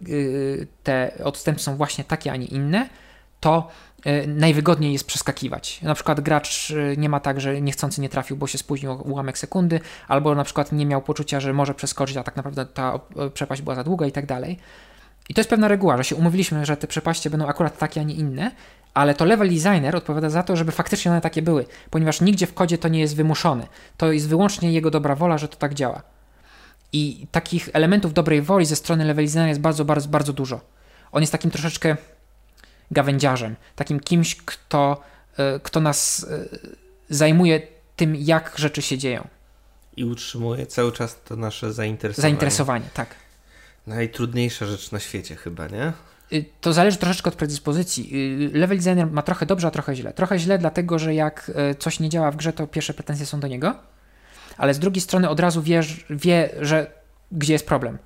te odstępy są właśnie takie, a nie inne, to najwygodniej jest przeskakiwać. Na przykład gracz nie ma tak, że niechcący nie trafił, bo się spóźnił ułamek sekundy, albo na przykład nie miał poczucia, że może przeskoczyć, a tak naprawdę ta przepaść była za długa i tak dalej. I to jest pewna reguła, że się umówiliśmy, że te przepaście będą akurat takie, a nie inne, ale to level designer odpowiada za to, żeby faktycznie one takie były, ponieważ nigdzie w kodzie to nie jest wymuszone. To jest wyłącznie jego dobra wola, że to tak działa. I takich elementów dobrej woli ze strony level designera jest bardzo, bardzo, bardzo dużo. On jest takim troszeczkę gawędziarzem, takim kimś, kto, e, kto nas e, zajmuje tym, jak rzeczy się dzieją. I utrzymuje cały czas to nasze zainteresowanie. Zainteresowanie, tak. Najtrudniejsza rzecz na świecie chyba, nie? Y, to zależy troszeczkę od predyspozycji. Y, level designer ma trochę dobrze, a trochę źle. Trochę źle, dlatego że jak y, coś nie działa w grze, to pierwsze pretensje są do niego, ale z drugiej strony od razu wie, wie że gdzie jest problem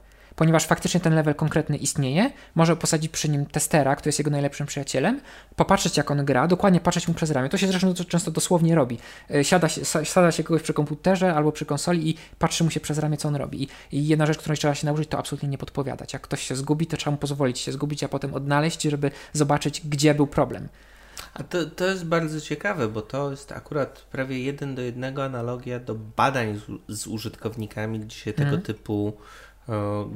ponieważ faktycznie ten level konkretny istnieje, może posadzić przy nim testera, który jest jego najlepszym przyjacielem, popatrzeć jak on gra, dokładnie patrzeć mu przez ramię. To się zresztą często dosłownie robi. E, siada się, siada się kogoś przy komputerze albo przy konsoli i patrzy mu się przez ramię, co on robi. I jedna rzecz, której trzeba się nauczyć, to absolutnie nie podpowiadać. Jak ktoś się zgubi, to trzeba mu pozwolić się zgubić, a potem odnaleźć, żeby zobaczyć, gdzie był problem. A to, to jest bardzo ciekawe, bo to jest akurat prawie jeden do jednego analogia do badań z, z użytkownikami, gdzie się tego mm. typu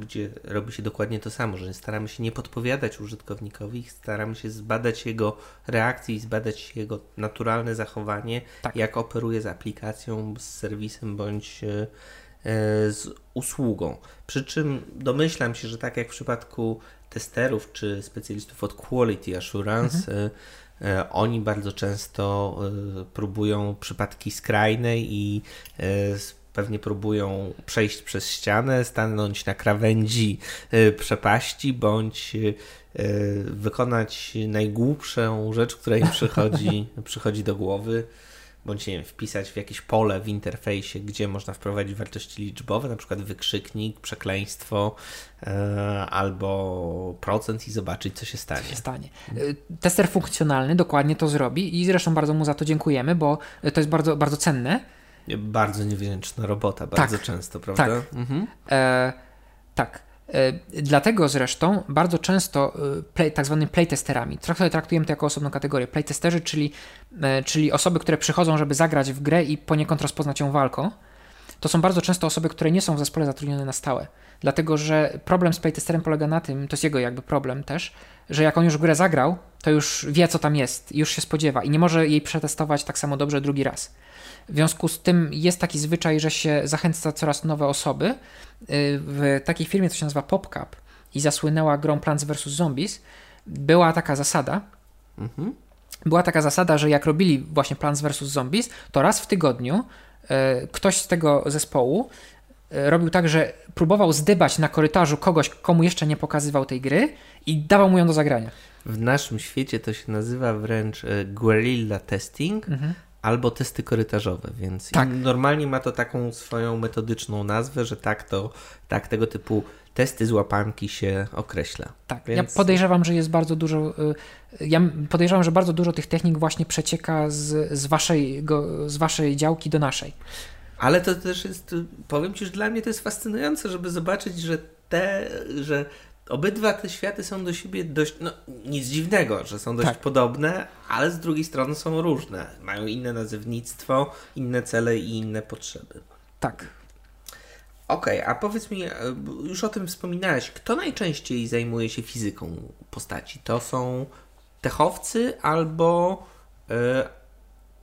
gdzie robi się dokładnie to samo, że staramy się nie podpowiadać użytkownikowi, staramy się zbadać jego reakcję i zbadać jego naturalne zachowanie, tak. jak operuje z aplikacją, z serwisem bądź, z usługą. Przy czym domyślam się, że tak jak w przypadku testerów czy specjalistów od Quality Assurance, mhm. oni bardzo często próbują przypadki skrajne i pewnie próbują przejść przez ścianę, stanąć na krawędzi przepaści, bądź wykonać najgłupszą rzecz, która im przychodzi, przychodzi do głowy bądź nie wiem, wpisać w jakieś pole w interfejsie, gdzie można wprowadzić wartości liczbowe, na przykład wykrzyknik, przekleństwo albo procent i zobaczyć, co się stanie. Co się stanie. Tester funkcjonalny dokładnie to zrobi i zresztą bardzo mu za to dziękujemy, bo to jest bardzo, bardzo cenne. Bardzo niewdzięczna robota, bardzo tak, często, prawda? Tak. Mhm. E, tak. E, dlatego zresztą bardzo często e, play, tak zwanymi playtesterami, traktujemy to jako osobną kategorię, playtesterzy, czyli, e, czyli osoby, które przychodzą, żeby zagrać w grę i poniekąd rozpoznać ją walką, to są bardzo często osoby, które nie są w zespole zatrudnione na stałe. Dlatego, że problem z playtesterem polega na tym, to jest jego jakby problem też, że jak on już grę zagrał, to już wie, co tam jest, już się spodziewa i nie może jej przetestować tak samo dobrze drugi raz. W związku z tym jest taki zwyczaj, że się zachęca coraz nowe osoby. Y, w takiej firmie, co się nazywa PopCap i zasłynęła grą Plants vs. Zombies, była taka zasada, mhm. była taka zasada, że jak robili właśnie Plants vs. Zombies, to raz w tygodniu ktoś z tego zespołu y, robił tak, że próbował zdybać na korytarzu kogoś, komu jeszcze nie pokazywał tej gry i dawał mu ją do zagrania. W naszym świecie to się nazywa wręcz guerrilla testing, mhm albo testy korytarzowe, więc tak. normalnie ma to taką swoją metodyczną nazwę, że tak to, tak tego typu testy z łapanki się określa. Tak, więc... ja podejrzewam, że jest bardzo dużo, y, ja podejrzewam, że bardzo dużo tych technik właśnie przecieka z, z, waszej, z waszej działki do naszej. Ale to też jest, powiem Ci, że dla mnie to jest fascynujące, żeby zobaczyć, że te, że obydwa te światy są do siebie dość, no nic dziwnego, że są dość tak. podobne, ale z drugiej strony są różne. Mają inne nazewnictwo, inne cele i inne potrzeby. Tak. Okej, okay, a powiedz mi, e, już o tym wspominałeś, kto najczęściej zajmuje się fizyką postaci? To są techowcy albo yy,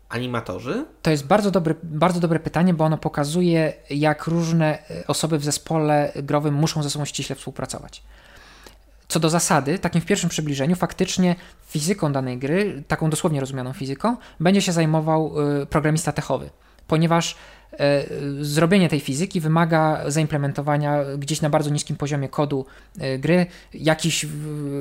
animatorzy? To jest bardzo, dobry, bardzo dobre pytanie, bo ono pokazuje, jak różne e, osoby w zespole growym muszą ze sobą ściśle współpracować. Co do zasady, takim w pierwszym przybliżeniu, faktycznie fizyką danej gry, taką dosłownie rozumianą fizyką, będzie się zajmował y, programista techowy, ponieważ zrobienie tej fizyki wymaga zaimplementowania gdzieś na bardzo niskim poziomie kodu y, gry jakichś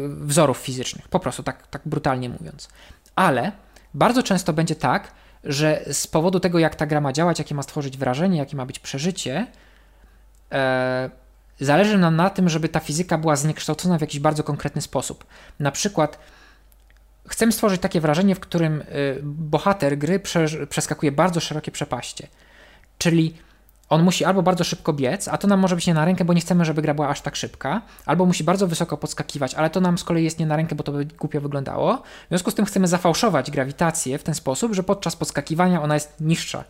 wzorów fizycznych, po prostu tak, tak brutalnie mówiąc. Ale bardzo często będzie tak, że z powodu tego, jak ta gra ma działać, jakie ma stworzyć wrażenie, jakie ma być przeżycie, e, Zależy nam na tym, żeby ta fizyka była zniekształcona w jakiś bardzo konkretny sposób. Na przykład chcemy stworzyć takie wrażenie, w którym y, bohater gry przeskakuje bardzo szerokie przepaście. Czyli on musi albo bardzo szybko biec, a to nam może być nie na rękę, bo nie chcemy, żeby gra była aż tak szybka, albo musi bardzo wysoko podskakiwać, ale to nam z kolei jest nie na rękę, bo to by głupio wyglądało. W związku z tym chcemy zafałszować grawitację w ten sposób, że podczas podskakiwania ona jest niższa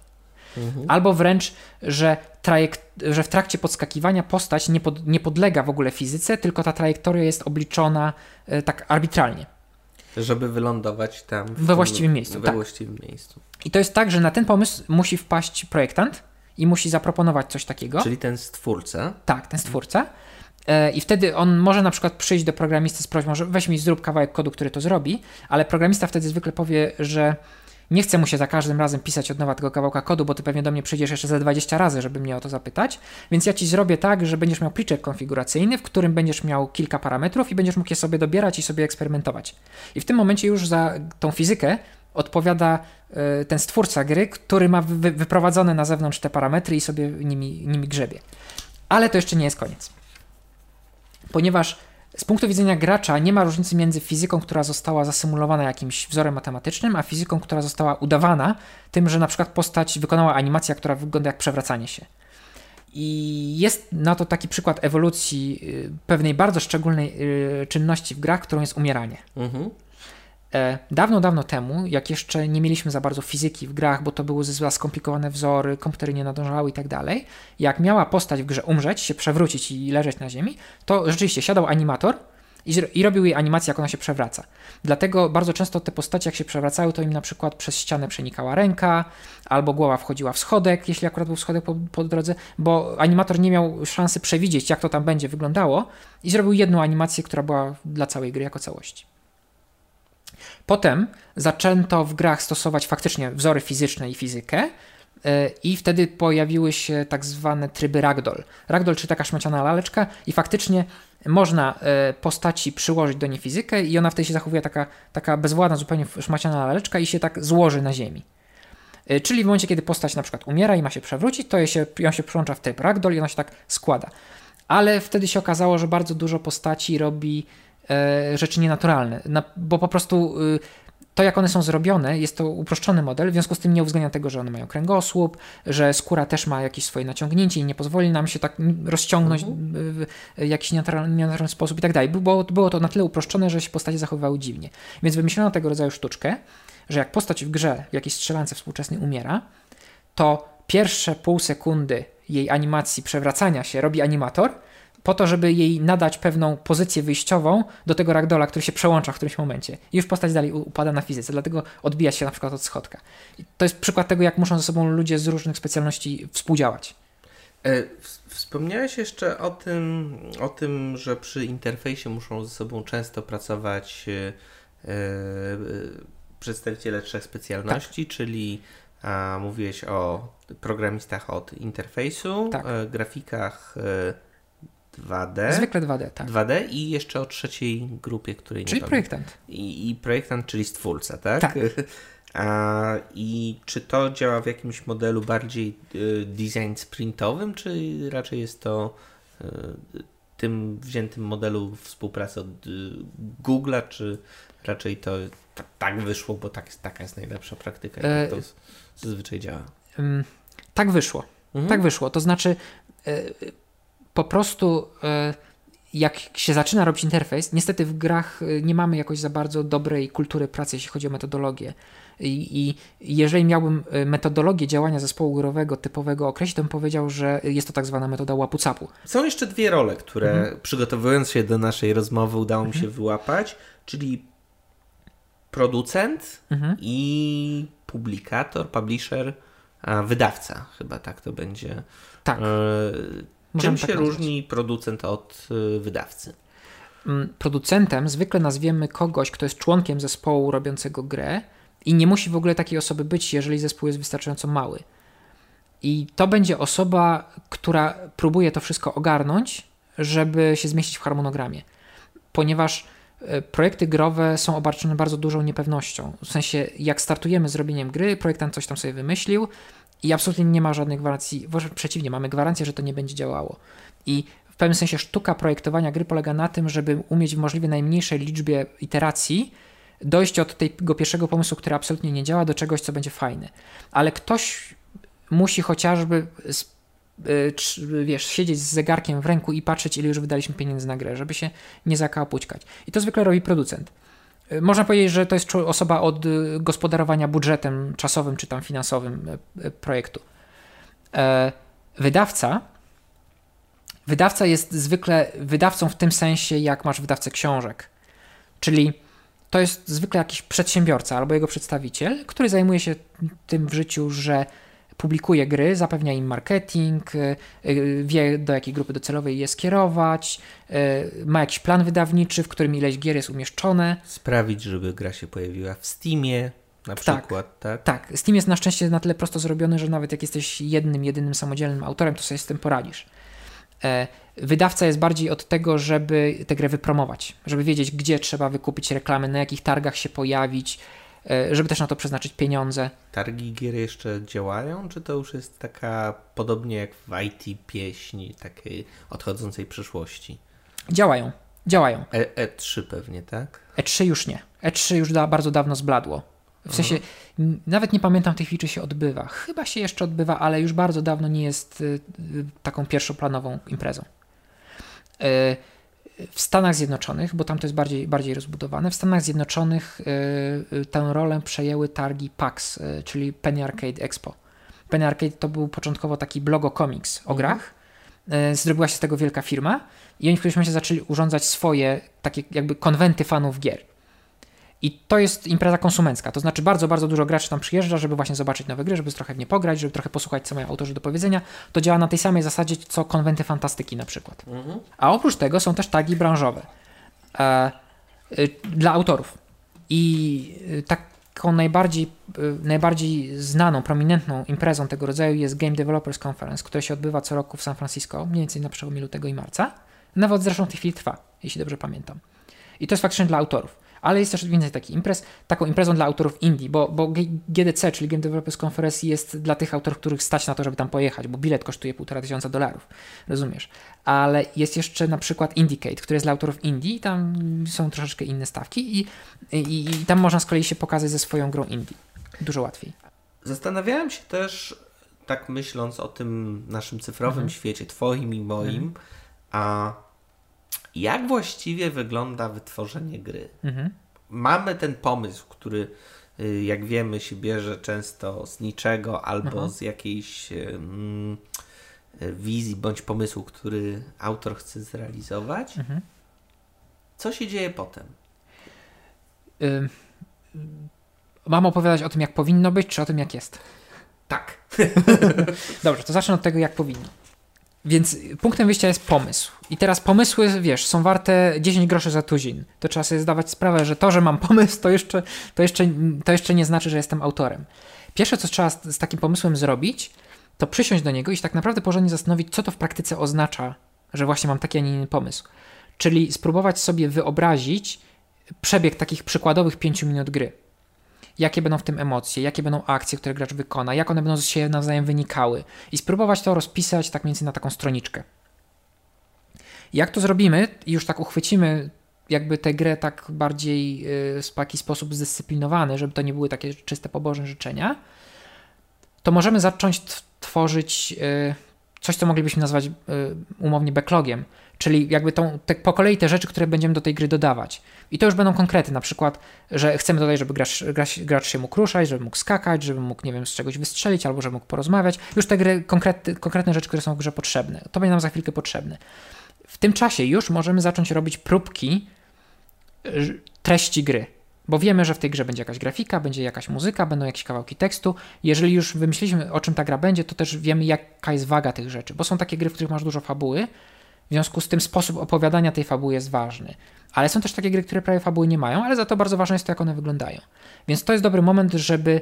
Mhm. Albo wręcz, że, trajekt, że w trakcie podskakiwania postać nie, pod, nie podlega w ogóle fizyce, tylko ta trajektoria jest obliczona e, tak arbitralnie. Żeby wylądować tam we tym, właściwym miejscu. We tak. właściwym miejscu. I to jest tak, że na ten pomysł musi wpaść projektant i musi zaproponować coś takiego. Czyli ten stwórca. Tak, ten stwórca. E, I wtedy on może na przykład przyjść do programisty z prośbą, że weź mi zrób kawałek kodu, który to zrobi, ale programista wtedy zwykle powie, że nie chcę mu się za każdym razem pisać od nowa tego kawałka kodu, bo ty pewnie do mnie przyjdziesz jeszcze za 20 razy, żeby mnie o to zapytać. Więc ja ci zrobię tak, że będziesz miał pliczek konfiguracyjny, w którym będziesz miał kilka parametrów i będziesz mógł je sobie dobierać i sobie eksperymentować. I w tym momencie już za tą fizykę odpowiada y, ten stwórca gry, który ma wy wyprowadzone na zewnątrz te parametry i sobie nimi, nimi grzebie. Ale to jeszcze nie jest koniec. Ponieważ z punktu widzenia gracza nie ma różnicy między fizyką, która została zasymulowana jakimś wzorem matematycznym, a fizyką, która została udawana tym, że na przykład postać wykonała animację, która wygląda jak przewracanie się. I jest na to taki przykład ewolucji y, pewnej bardzo szczególnej y, czynności w grach, którą jest umieranie. Mhm. E, dawno, dawno temu, jak jeszcze nie mieliśmy za bardzo fizyki w grach, bo to były za skomplikowane wzory, komputery nie nadążały i tak dalej, jak miała postać w grze umrzeć, się przewrócić i leżeć na ziemi, to rzeczywiście siadał animator, I, I robił jej animację, jak ona się przewraca. Dlatego bardzo często te postacie, jak się przewracały, to im na przykład przez ścianę przenikała ręka, albo głowa wchodziła w schodek, jeśli akurat był schodek po, po drodze, bo animator nie miał szansy przewidzieć, jak to tam będzie wyglądało, i zrobił jedną animację, która była dla całej gry jako całości. Potem zaczęto w grach stosować faktycznie wzory fizyczne i fizykę, e, i wtedy pojawiły się tak zwane tryby ragdoll. Ragdoll, czy taka szmaciana laleczka, i faktycznie można e, postaci przyłożyć do niej fizykę, i ona wtedy się zachowuje taka, taka bezwładna, zupełnie szmaciana laleczka i się tak złoży na ziemi. E, czyli w momencie, kiedy postać na przykład umiera i ma się przewrócić, to się, ją się przyłącza w tryb ragdoll i ona się tak składa. Ale wtedy się okazało, że bardzo dużo postaci robi rzeczy nienaturalne, na, bo po prostu y, to, jak one są zrobione, jest to uproszczony model, w związku z tym nie uwzględnia tego, że one mają kręgosłup, że skóra też ma jakieś swoje naciągnięcie i nie pozwoli nam się tak rozciągnąć mhm. w jakiś nienaturalny, nienaturalny sposób i tak dalej. Było, było to na tyle uproszczone, że się postacie zachowywały dziwnie. Więc wymyślono tego rodzaju sztuczkę, że jak postać w grze, w jakiejś strzelance współczesnej umiera, to pierwsze pół sekundy jej animacji przewracania się robi animator, po to, żeby jej nadać pewną pozycję wyjściową do tego ragdola, który się przełącza w którymś momencie. I już postać dalej upada na fizyce, dlatego odbija się na przykład od schodka. I to jest przykład tego, jak muszą ze sobą ludzie z różnych specjalności współdziałać. E, wspomniałeś jeszcze o tym, o tym, że przy interfejsie muszą ze sobą często pracować e, e, przedstawiciele trzech specjalności, tak. czyli a, mówiłeś o programistach od interfejsu, tak. grafikach 2D. Zwykle 2D, tak. 2D i jeszcze o trzeciej grupie, której czyli nie projektant. I, I, projektant, czyli stwórca, tak? Tak. A, I czy to działa w jakimś modelu bardziej y, design sprintowym, czy raczej jest to y, tym wziętym modelu współpracy od y, Google'a, czy raczej to tak wyszło, bo tak, taka jest najlepsza praktyka i e... to zazwyczaj działa? tak wyszło. Mhm. Tak wyszło. To znaczy, e, po prostu e, jak się zaczyna robić interfejs, niestety w grach e, nie mamy jakoś za bardzo dobrej kultury pracy, jeśli chodzi o metodologię. I, I, jeżeli miałbym e, metodologię działania zespołu growego typowego określić, to bym powiedział, że jest to tak zwana metoda łapu-capu. Są jeszcze dwie role, które mhm. przygotowując się do naszej rozmowy udało mi mhm. się wyłapać, czyli producent mhm. i publikator, publisher, a wydawca, chyba tak to będzie. Tak. Możemy Czym tak się różni producent od y, wydawcy? Mm, producentem zwykle nazwiemy kogoś, kto jest członkiem zespołu robiącego grę i nie musi w ogóle takiej osoby być, jeżeli zespół jest wystarczająco mały. I to będzie osoba, która próbuje to wszystko ogarnąć, żeby się zmieścić w harmonogramie. Ponieważ y, projekty growe są obarczone bardzo dużą niepewnością. W sensie, jak startujemy z robieniem gry, projektant coś tam sobie wymyślił, i absolutnie nie ma żadnych gwarancji, przeciwnie, mamy gwarancję, że to nie będzie działało. I w pewnym sensie sztuka projektowania gry polega na tym, żeby umieć w możliwie najmniejszej liczbie iteracji dojść od tego pierwszego pomysłu, który absolutnie nie działa, do czegoś, co będzie fajne. Ale ktoś musi chociażby y, wiesz, siedzieć z zegarkiem w ręku i patrzeć, ile już wydaliśmy pieniędzy na grę, żeby się nie zakapućkać. I to zwykle robi producent. Można powiedzieć, że to jest osoba od y, gospodarowania budżetem czasowym czy tam finansowym e, e, projektu. E, wydawca Wydawca jest zwykle wydawcą w tym sensie, jak masz wydawcę książek. Czyli to jest zwykle jakiś przedsiębiorca albo jego przedstawiciel, który zajmuje się tym w życiu, że publikuje gry, zapewnia im marketing, y, y, wie do jakiej grupy docelowej je skierować, y, ma jakiś plan wydawniczy, w którym ileś gier jest umieszczone. Sprawić, żeby gra się pojawiła w Steamie. Na tak, przykład, tak? Tak. Steam jest na szczęście na tyle prosto zrobiony, że nawet jak jesteś jednym, jedynym samodzielnym autorem, to sobie z tym poradzisz. E, wydawca jest bardziej od tego, żeby tę grę wypromować, żeby wiedzieć, gdzie trzeba wykupić reklamy, na jakich targach się pojawić, żeby też na to przeznaczyć pieniądze. Targi gier jeszcze działają, czy to już jest taka podobnie jak w IT pieśni, takiej odchodzącej przyszłości? Działają, działają. E, E3 pewnie, tak? E3 już nie. E3 już da, bardzo dawno zbladło. W sensie, mhm. nawet nie pamiętam w tej chwili, czy się odbywa. Chyba się jeszcze odbywa, ale już bardzo dawno nie jest y, y, taką pierwszoplanową imprezą. Y, w Stanach Zjednoczonych, bo tam to jest bardziej, bardziej rozbudowane, w Stanach Zjednoczonych y, y, tę rolę przejęły targi PAX, y, czyli Penny Arcade Expo. Penny Arcade to był początkowo taki blogo comics o mhm. grach zrobiła się z tego wielka firma i oni w którymś momencie zaczęli urządzać swoje takie jakby konwenty fanów gier. I to jest impreza konsumencka, to znaczy bardzo, bardzo dużo graczy tam przyjeżdża, żeby właśnie zobaczyć nowe gry, żeby trochę w nie pograć, żeby trochę posłuchać, co mają autorzy do powiedzenia. To działa na tej samej zasadzie, co konwenty fantastyki na przykład. Mhm. A oprócz tego są też tagi branżowe e, e, dla autorów. I e, taką najbardziej, e, najbardziej znaną, prominentną imprezą tego rodzaju jest Game Developers Conference, która się odbywa co roku w San Francisco, mniej więcej na przełomie lutego i marca. Nawet zresztą w tej chwili trwa, jeśli dobrze pamiętam. I to jest faktycznie dla autorów ale jest też więcej takich imprez, taką imprezą dla autorów indie, bo, bo GDC, czyli Game Developers Conference jest dla tych autorów, których stać na to, żeby tam pojechać, bo bilet kosztuje półtora tysiąca dolarów, rozumiesz? Ale jest jeszcze na przykład Indicate, który jest dla autorów indie, tam są troszeczkę inne stawki i, i, i tam można z kolei się pokazać ze swoją grą indie. Dużo łatwiej. Zastanawiałem się też, tak myśląc o tym naszym cyfrowym mhm. świecie, twoim i moim, mhm. a jak właściwie wygląda wytworzenie gry. Mhm. Mamy ten pomysł, który y, jak wiemy się bierze często z niczego albo mhm. z jakiejś mm, wizji bądź pomysłu, który autor chce zrealizować. Mhm. Co się dzieje potem? Y mam opowiadać o tym, jak powinno być, czy o tym, jak jest? Tak. Dobrze, to zacznę od tego, jak powinno. Więc punktem wyjścia jest pomysł. I teraz pomysły, wiesz, są warte 10 groszy za tuzin. To trzeba sobie zdawać sprawę, że to, że mam pomysł, to jeszcze, to jeszcze, to jeszcze nie znaczy, że jestem autorem. Pierwsze, co trzeba z, z takim pomysłem zrobić, to przysiąść do niego i się tak naprawdę porządnie zastanowić, co to w praktyce oznacza, że właśnie mam taki, a nie inny pomysł. Czyli spróbować sobie wyobrazić przebieg takich przykładowych 5 minut gry jakie będą w tym emocje, jakie będą akcje, które gracz wykona, jak one będą się nawzajem wynikały i spróbować to rozpisać tak więcej na taką stroniczkę. Jak to zrobimy i już tak uchwycimy jakby tę grę tak bardziej yy, w taki sposób zdyscyplinowany, żeby to nie były takie czyste pobożne życzenia, to możemy zacząć tworzyć yy, coś, co moglibyśmy nazwać yy, umownie backlogiem, Czyli jakby tą, te, po kolei te rzeczy, które będziemy do tej gry dodawać. I to już będą konkrety, na przykład, że chcemy dodać, żeby gracz, gracz, gracz się mógł ruszać, żeby mógł skakać, żeby mógł, nie wiem, z czegoś wystrzelić, albo żeby mógł porozmawiać. Już te gry, konkrety, konkretne rzeczy, które są w grze potrzebne. To będzie nam za chwilkę potrzebne. W tym czasie już możemy zacząć robić próbki treści gry. Bo wiemy, że w tej grze będzie jakaś grafika, będzie jakaś muzyka, będą jakieś kawałki tekstu. Jeżeli już wymyśliliśmy, o czym ta gra będzie, to też wiemy, jaka jest waga tych rzeczy. Bo są takie gry, w których masz dużo fabuły, w związku z tym sposób opowiadania tej fabuły jest ważny. Ale są też takie gry, które prawie fabuły nie mają, ale za to bardzo ważne jest to, jak one wyglądają. Więc to jest dobry moment, żeby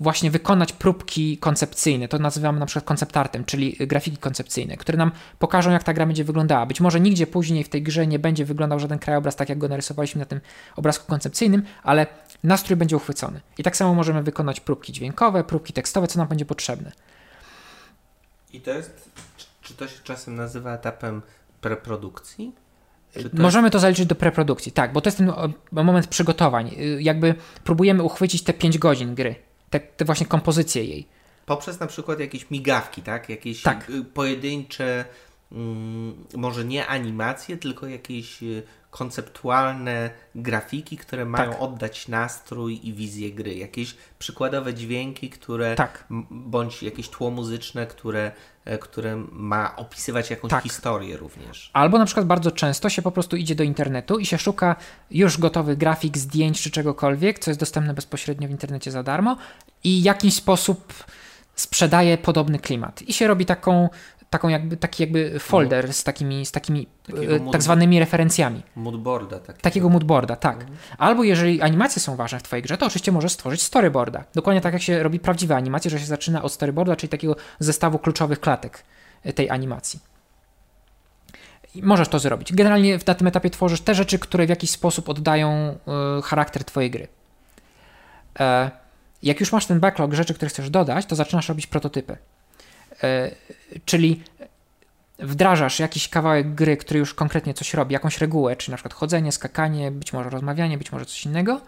właśnie wykonać próbki koncepcyjne. To nazywamy na przykład konceptartem, czyli grafiki koncepcyjne, które nam pokażą, jak ta gra będzie wyglądała. Być może nigdzie później w tej grze nie będzie wyglądał żaden krajobraz tak, jak go narysowaliśmy na tym obrazku koncepcyjnym, ale nastrój będzie uchwycony. I tak samo możemy wykonać próbki dźwiękowe, próbki tekstowe, co nam będzie potrzebne. I to jest czy to się czasem nazywa etapem preprodukcji? To Możemy jest... to zaliczyć do preprodukcji, tak, bo to jest ten moment przygotowań. Y, jakby próbujemy uchwycić te 5 godzin gry, te, te właśnie kompozycje jej. Poprzez na przykład jakieś migawki, tak? Jakieś tak. Y, pojedyncze, może nie animacje, tylko jakieś y, konceptualne grafiki, które mają tak. oddać nastrój i wizję gry. Jakieś przykładowe dźwięki, które tak. bądź jakieś tło muzyczne, które, e, które ma opisywać jakąś tak. historię również. Albo na przykład bardzo często się po prostu idzie do internetu i się szuka już gotowych grafik, zdjęć czy czegokolwiek, co jest dostępne bezpośrednio w internecie za darmo i w jakiś sposób sprzedaje podobny klimat. I się robi taką taką jakby, taki jakby folder z takimi, z takimi e, tak zwanymi referencjami. Moodboarda. Takiego, takiego moodboarda, tak. Mhm. Albo jeżeli animacje są ważne w Twojej grze, to oczywiście możesz stworzyć storyboarda. Dokładnie tak jak się robi prawdziwe animacje, że się zaczyna od storyboarda, czyli takiego zestawu kluczowych klatek e, tej animacji. I możesz to zrobić. Generalnie na tym etapie tworzysz te rzeczy, które w jakiś sposób oddają y, charakter Twojej gry. E, jak już masz ten backlog rzeczy, które chcesz dodać, to zaczynasz robić prototypy. E, czyli wdrażasz jakiś kawałek gry, który już konkretnie coś robi, jakąś regułę, czy na przykład chodzenie, skakanie, być może rozmawianie, być może coś innego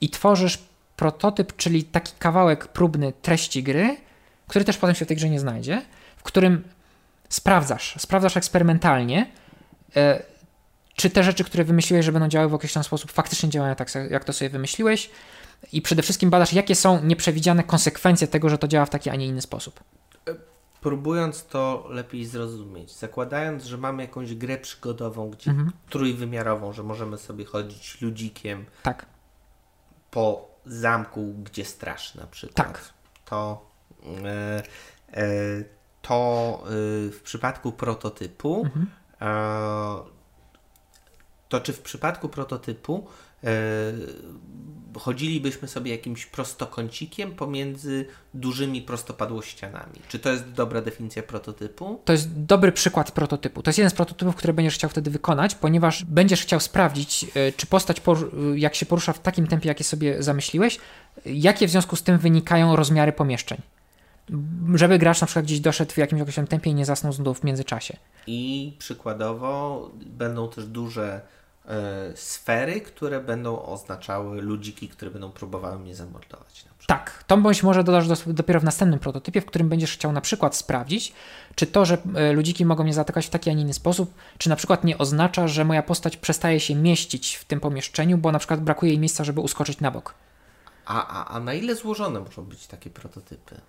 i tworzysz prototyp, czyli taki kawałek próbny treści gry, który też potem się w tej grze nie znajdzie, w którym sprawdzasz, sprawdzasz eksperymentalnie, e, czy te rzeczy, które wymyśliłeś, że będą działały w określony sposób, faktycznie działają tak, jak to sobie wymyśliłeś i przede wszystkim badasz, jakie są nieprzewidziane konsekwencje tego, że to działa w taki, a nie inny sposób. Próbując to lepiej zrozumieć, zakładając, że mamy jakąś grę przygodową, gdzie Mhm. trójwymiarową, że możemy sobie chodzić ludzikiem Tak, po zamku, gdzie strasz na przykład. Tak. To, e, e, to e, w przypadku prototypu, Mhm. e, to czy w przypadku prototypu chodzilibyśmy sobie jakimś prostokącikiem pomiędzy dużymi prostopadłościanami? Czy to jest dobra definicja prototypu? to jest dobry przykład prototypu. To jest jeden z prototypów, które będziesz chciał wtedy wykonać, ponieważ będziesz chciał sprawdzić, e, czy postać, e, jak się porusza w takim tempie, jakie sobie zamyśliłeś, e, jakie w związku z tym wynikają rozmiary pomieszczeń. Żeby gracz na przykład gdzieś doszedł w jakimś określonym tempie i nie zasnął znów w międzyczasie. I przykładowo będą też duże e, sfery, które będą oznaczały ludziki, które będą próbowały mnie zamordować. Tak, to bądź może dodasz dos- dopiero w następnym prototypie, w którym będziesz chciał na przykład sprawdzić, czy to, że e, ludziki mogą mnie zaatakować w taki, a nie inny sposób, czy na przykład nie oznacza, że moja postać przestaje się mieścić w tym pomieszczeniu, bo na przykład brakuje jej miejsca, żeby uskoczyć na bok. A, a, a na ile złożone muszą być takie prototypy?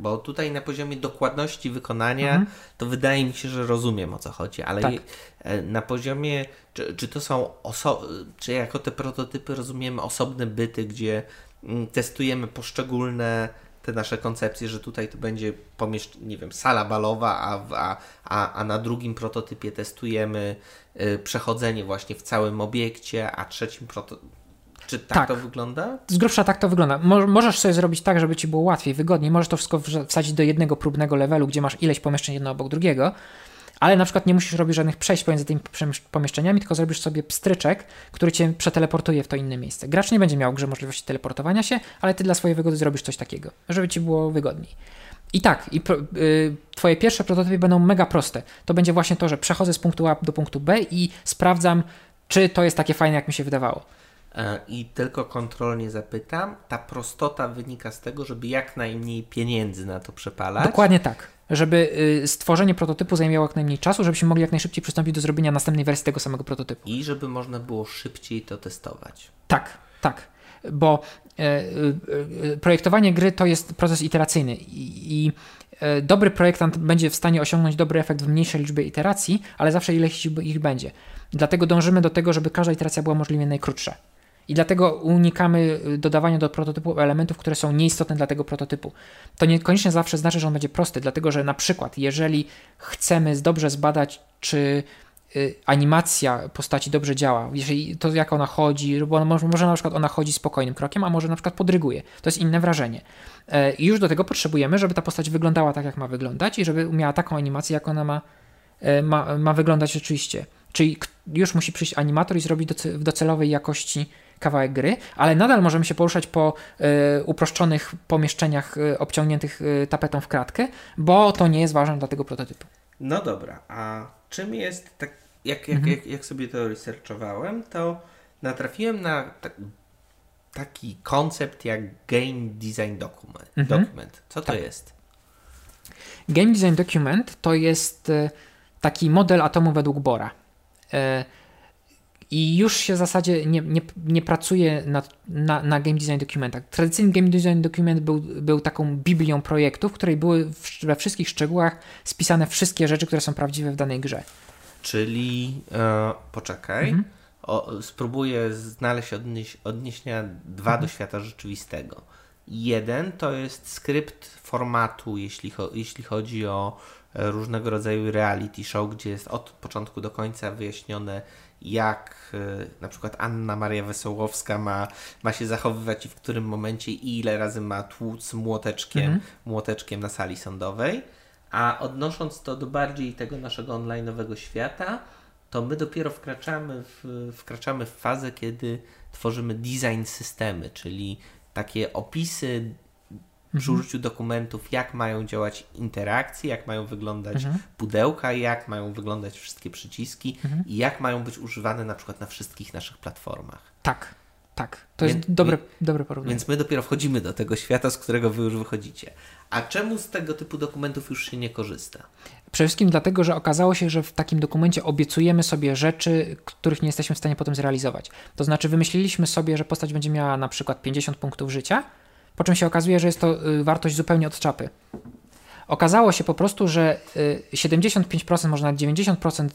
Bo tutaj na poziomie dokładności wykonania to wydaje mi się, że rozumiem o co chodzi, ale Tak. e, na poziomie, czy, czy to są oso- czy jako te prototypy rozumiemy osobne byty, gdzie mm, testujemy poszczególne te nasze koncepcje, że tutaj to będzie pomieszcz- nie wiem, sala balowa, a, a, a, a na drugim prototypie testujemy y, przechodzenie właśnie w całym obiekcie, a trzecim proto... Czy tak, Tak. to wygląda? Z grubsza tak to wygląda. Mo- możesz sobie zrobić tak, żeby ci było łatwiej, wygodniej. Możesz to wszystko wsadzić do jednego próbnego levelu, gdzie masz ileś pomieszczeń jedno obok drugiego, ale na przykład nie musisz robić żadnych przejść pomiędzy tymi pomieszczeniami, tylko zrobisz sobie pstryczek, który cię przeteleportuje w to inne miejsce. Gracz nie będzie miał grze możliwości teleportowania się, ale ty dla swojej wygody zrobisz coś takiego, żeby ci było wygodniej. I tak, i pro, y, twoje pierwsze prototypy będą mega proste. To będzie właśnie to, że przechodzę z punktu A do punktu B i sprawdzam, czy to jest takie fajne, jak mi się wydawało. E, I tylko kontrolnie zapytam, ta prostota wynika z tego, żeby jak najmniej pieniędzy na to przepalać. Dokładnie tak. Żeby y, stworzenie prototypu zajmowało jak najmniej czasu, żebyśmy mogli jak najszybciej przystąpić do zrobienia następnej wersji tego samego prototypu. I żeby można było szybciej to testować. Tak, tak. Bo e, e, projektowanie gry to jest proces iteracyjny i, dobry projektant będzie w stanie osiągnąć dobry efekt w mniejszej liczbie iteracji, ale zawsze ileś ich będzie. Dlatego dążymy do tego, żeby każda iteracja była możliwie najkrótsza. I dlatego unikamy y, dodawania do prototypu elementów, które są nieistotne dla tego prototypu. To niekoniecznie zawsze znaczy, że on będzie prosty, dlatego że na przykład, jeżeli chcemy dobrze zbadać, czy y, animacja postaci dobrze działa, jeżeli to jak ona chodzi, bo może, może na przykład ona chodzi spokojnym krokiem, a może na przykład podryguje. To jest inne wrażenie. E, I już do tego potrzebujemy, żeby ta postać wyglądała tak, jak ma wyglądać i żeby miała taką animację, jak ona ma, e, ma, ma wyglądać rzeczywiście. Czyli już musi przyjść animator i zrobić w docelowej jakości kawałek gry, ale nadal możemy się poruszać po e, uproszczonych pomieszczeniach e, obciągniętych e, tapetą w kratkę, bo to nie jest ważne dla tego prototypu. No dobra, a czym jest, tak jak, jak, Mhm. jak, jak sobie to researchowałem, to natrafiłem na tak, taki koncept jak Game Design Document. Mhm. document. Co to Tak. jest? Game Design Document to jest taki model atomu według Bora. I już się w zasadzie nie, nie, nie pracuje na, na, na Game Design Documentach. Tradycyjny Game Design Document był, był taką biblią projektów, w której były w, we wszystkich szczegółach spisane wszystkie rzeczy, które są prawdziwe w danej grze. Czyli, e, poczekaj, Mhm. o, spróbuję znaleźć odnieś, odniesienia dwa Mhm. do świata rzeczywistego. Jeden to jest skrypt formatu, jeśli, cho, jeśli chodzi o e, różnego rodzaju reality show, gdzie jest od początku do końca wyjaśnione, jak e, na przykład Anna Maria Wesołowska ma, ma się zachowywać i w którym momencie i ile razy ma tłuc młoteczkiem, Mhm. młoteczkiem na sali sądowej. A odnosząc to do bardziej tego naszego online'owego świata, to my dopiero wkraczamy w, wkraczamy w fazę, kiedy tworzymy design systemy, czyli takie opisy przy użyciu dokumentów, jak mają działać interakcje, jak mają wyglądać Mhm. pudełka, jak mają wyglądać wszystkie przyciski Mhm. i jak mają być używane na przykład na wszystkich naszych platformach. Tak, tak. To Więc- jest dobre, dobre porównanie. Więc my dopiero wchodzimy do tego świata, z którego wy już wychodzicie. A czemu z tego typu dokumentów już się nie korzysta? Przede wszystkim dlatego, że okazało się, że w takim dokumencie obiecujemy sobie rzeczy, których nie jesteśmy w stanie potem zrealizować. To znaczy, wymyśliliśmy sobie, że postać będzie miała na przykład 50 punktów życia, po czym się okazuje, że jest to y, wartość zupełnie od czapy. Okazało się po prostu, że 75%, może nawet 90%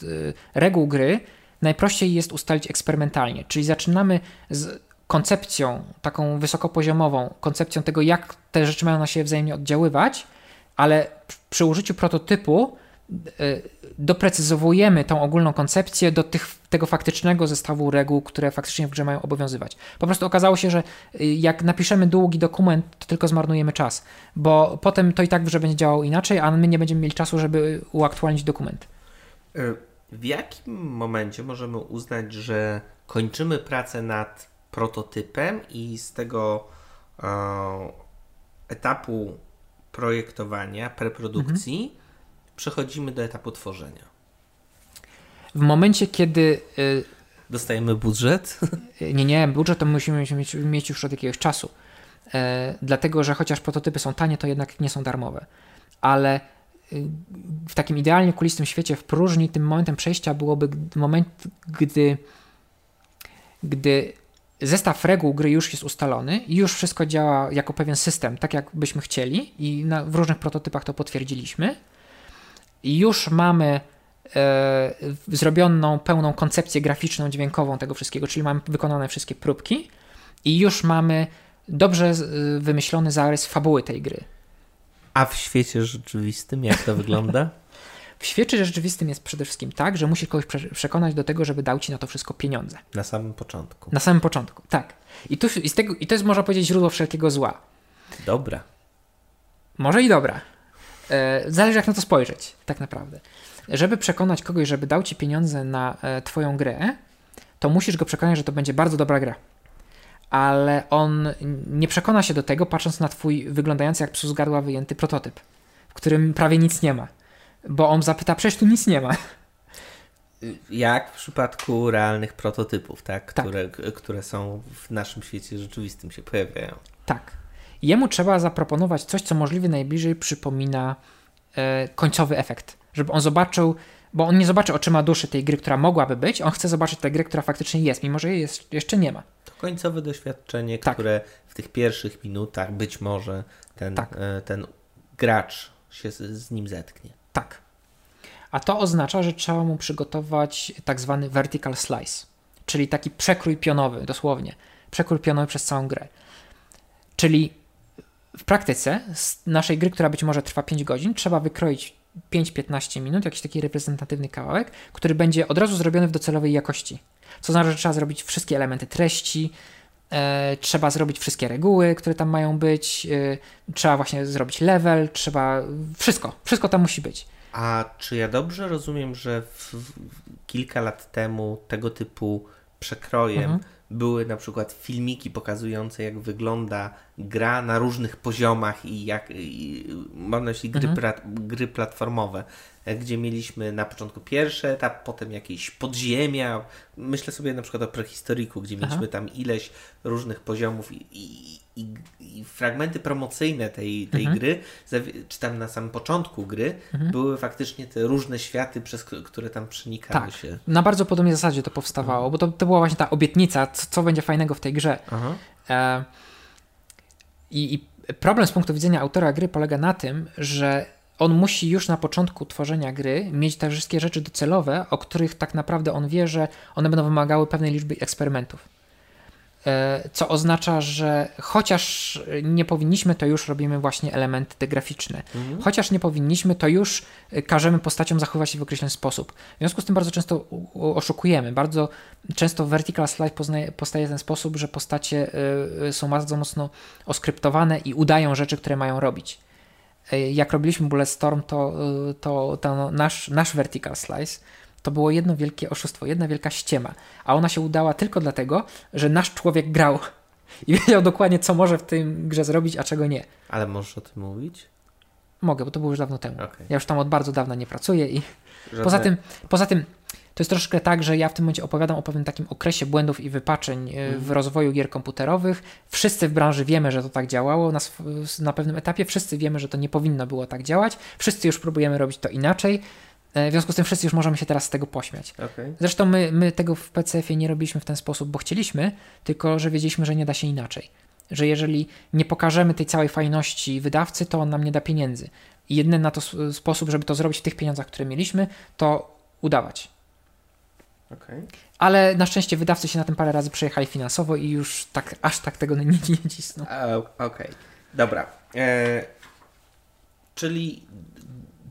reguł gry najprościej jest ustalić eksperymentalnie. Czyli zaczynamy z koncepcją taką wysokopoziomową, koncepcją tego, jak te rzeczy mają na siebie wzajemnie oddziaływać, ale przy użyciu prototypu doprecyzowujemy tą ogólną koncepcję do tych, tego faktycznego zestawu reguł, które faktycznie w grze mają obowiązywać. Po prostu okazało się, że e, jak napiszemy długi dokument, to tylko zmarnujemy czas, bo potem to i tak w grze będzie działało inaczej, a my nie będziemy mieli czasu, żeby uaktualnić dokument. E, w jakim momencie możemy uznać, że kończymy pracę nad prototypem i z tego e, etapu projektowania, preprodukcji mhm. Przechodzimy do etapu tworzenia. W momencie, kiedy. Y, Dostajemy budżet? Nie, nie, budżet to musimy mieć, mieć już od jakiegoś czasu. E, dlatego, że chociaż prototypy są tanie, to jednak nie są darmowe. Ale y, w takim idealnie kulistym świecie w próżni tym momentem przejścia byłoby moment, gdy, gdy zestaw reguł gry już jest ustalony i już wszystko działa jako pewien system, tak jak byśmy chcieli i na, w różnych prototypach to potwierdziliśmy. I już mamy e, zrobioną pełną koncepcję graficzną, dźwiękową tego wszystkiego, czyli mamy wykonane wszystkie próbki i już mamy dobrze wymyślony zarys fabuły tej gry. A w świecie rzeczywistym jak to wygląda? W świecie rzeczywistym jest przede wszystkim tak, że musisz kogoś przekonać do tego, żeby dał ci na to wszystko pieniądze. Na samym początku. Na samym początku, tak. I, tu, i, tego, i to jest, można powiedzieć, źródło wszelkiego zła. Dobra. Może i dobra. E, zależy, jak na to spojrzeć, tak naprawdę. Żeby przekonać kogoś, żeby dał ci pieniądze na e, twoją grę, to musisz go przekonać, że to będzie bardzo dobra gra. Ale on nie przekona się do tego, patrząc na twój wyglądający jak psu z gardła wyjęty prototyp, w którym prawie nic nie ma bo on zapyta, przecież tu nic nie ma. Jak w przypadku realnych prototypów, tak? tak. Które, tak. które są w naszym świecie rzeczywistym się pojawiają. Tak. Jemu trzeba zaproponować coś, co możliwie najbliżej przypomina e, końcowy efekt. Żeby on zobaczył, bo on nie zobaczy oczyma duszy tej gry, która mogłaby być, on chce zobaczyć tę grę, która faktycznie jest, mimo że jej jest, jeszcze nie ma. To końcowe doświadczenie, tak. które w tych pierwszych minutach być może ten, tak. e, ten gracz się z, z nim zetknie. Tak. A to oznacza, że trzeba mu przygotować tak zwany vertical slice, czyli taki przekrój pionowy, dosłownie. Przekrój pionowy przez całą grę. Czyli w praktyce z naszej gry, która być może trwa 5 godzin, trzeba wykroić 5-15 minut, jakiś taki reprezentatywny kawałek, który będzie od razu zrobiony w docelowej jakości. Co oznacza, że trzeba zrobić wszystkie elementy treści, e, trzeba zrobić wszystkie reguły, które tam mają być, e, trzeba właśnie zrobić level, trzeba wszystko, wszystko tam musi być. A czy ja dobrze rozumiem, że w, w, kilka lat temu tego typu przekrojem mhm. były na przykład filmiki pokazujące, jak wygląda gra na różnych poziomach i jak, i, mam na myśli gry, mhm. pra, gry platformowe, gdzie mieliśmy na początku pierwszy etap, potem jakieś podziemia. Myślę sobie na przykład o prehistoriku, gdzie mieliśmy Aha. tam ileś różnych poziomów i, i, i, i fragmenty promocyjne tej, tej mhm. gry, czy tam na samym początku gry, mhm. były faktycznie te różne światy, przez które tam przenikały tak. się. Na bardzo podobnej zasadzie to powstawało, bo to, to była właśnie ta obietnica, co, co będzie fajnego w tej grze. E, i, I problem z punktu widzenia autora gry polega na tym, że on musi już na początku tworzenia gry mieć te wszystkie rzeczy docelowe, o których tak naprawdę on wie, że one będą wymagały pewnej liczby eksperymentów. E, co oznacza, że chociaż nie powinniśmy, to już robimy właśnie elementy graficzne. Mhm. Chociaż nie powinniśmy, to już każemy postaciom zachowywać się w określony sposób. W związku z tym bardzo często oszukujemy. Bardzo często vertical slide poznaje, powstaje w ten sposób, że postacie e, są bardzo mocno oskryptowane i udają rzeczy, które mają robić. E, jak robiliśmy Bulletstorm, to, to, to nasz, nasz vertical slice to było jedno wielkie oszustwo, jedna wielka ściema. A ona się udała tylko dlatego, że nasz człowiek grał i wiedział dokładnie, co może w tym grze zrobić, a czego nie. Ale możesz o tym mówić? Mogę, bo to było już dawno temu. Okay. Ja już tam od bardzo dawna nie pracuję i Żadne... poza tym, poza tym to jest troszkę tak, że ja w tym momencie opowiadam o pewnym takim okresie błędów i wypaczeń mm. w rozwoju gier komputerowych. Wszyscy w branży wiemy, że to tak działało na, na pewnym etapie, wszyscy wiemy, że to nie powinno było tak działać, wszyscy już próbujemy robić to inaczej. E, w związku z tym wszyscy już możemy się teraz z tego pośmiać. Okay. Zresztą my, my tego w PCF-ie nie robiliśmy w ten sposób, bo chcieliśmy, tylko że wiedzieliśmy, że nie da się inaczej. Że jeżeli nie pokażemy tej całej fajności wydawcy, to on nam nie da pieniędzy. I jedyny na to sposób, żeby to zrobić w tych pieniądzach, które mieliśmy, to udawać. Okay. Ale na szczęście wydawcy się na tym parę razy przejechali finansowo i już tak aż tak tego nie, nie cisną. Okej, okay. dobra. E, czyli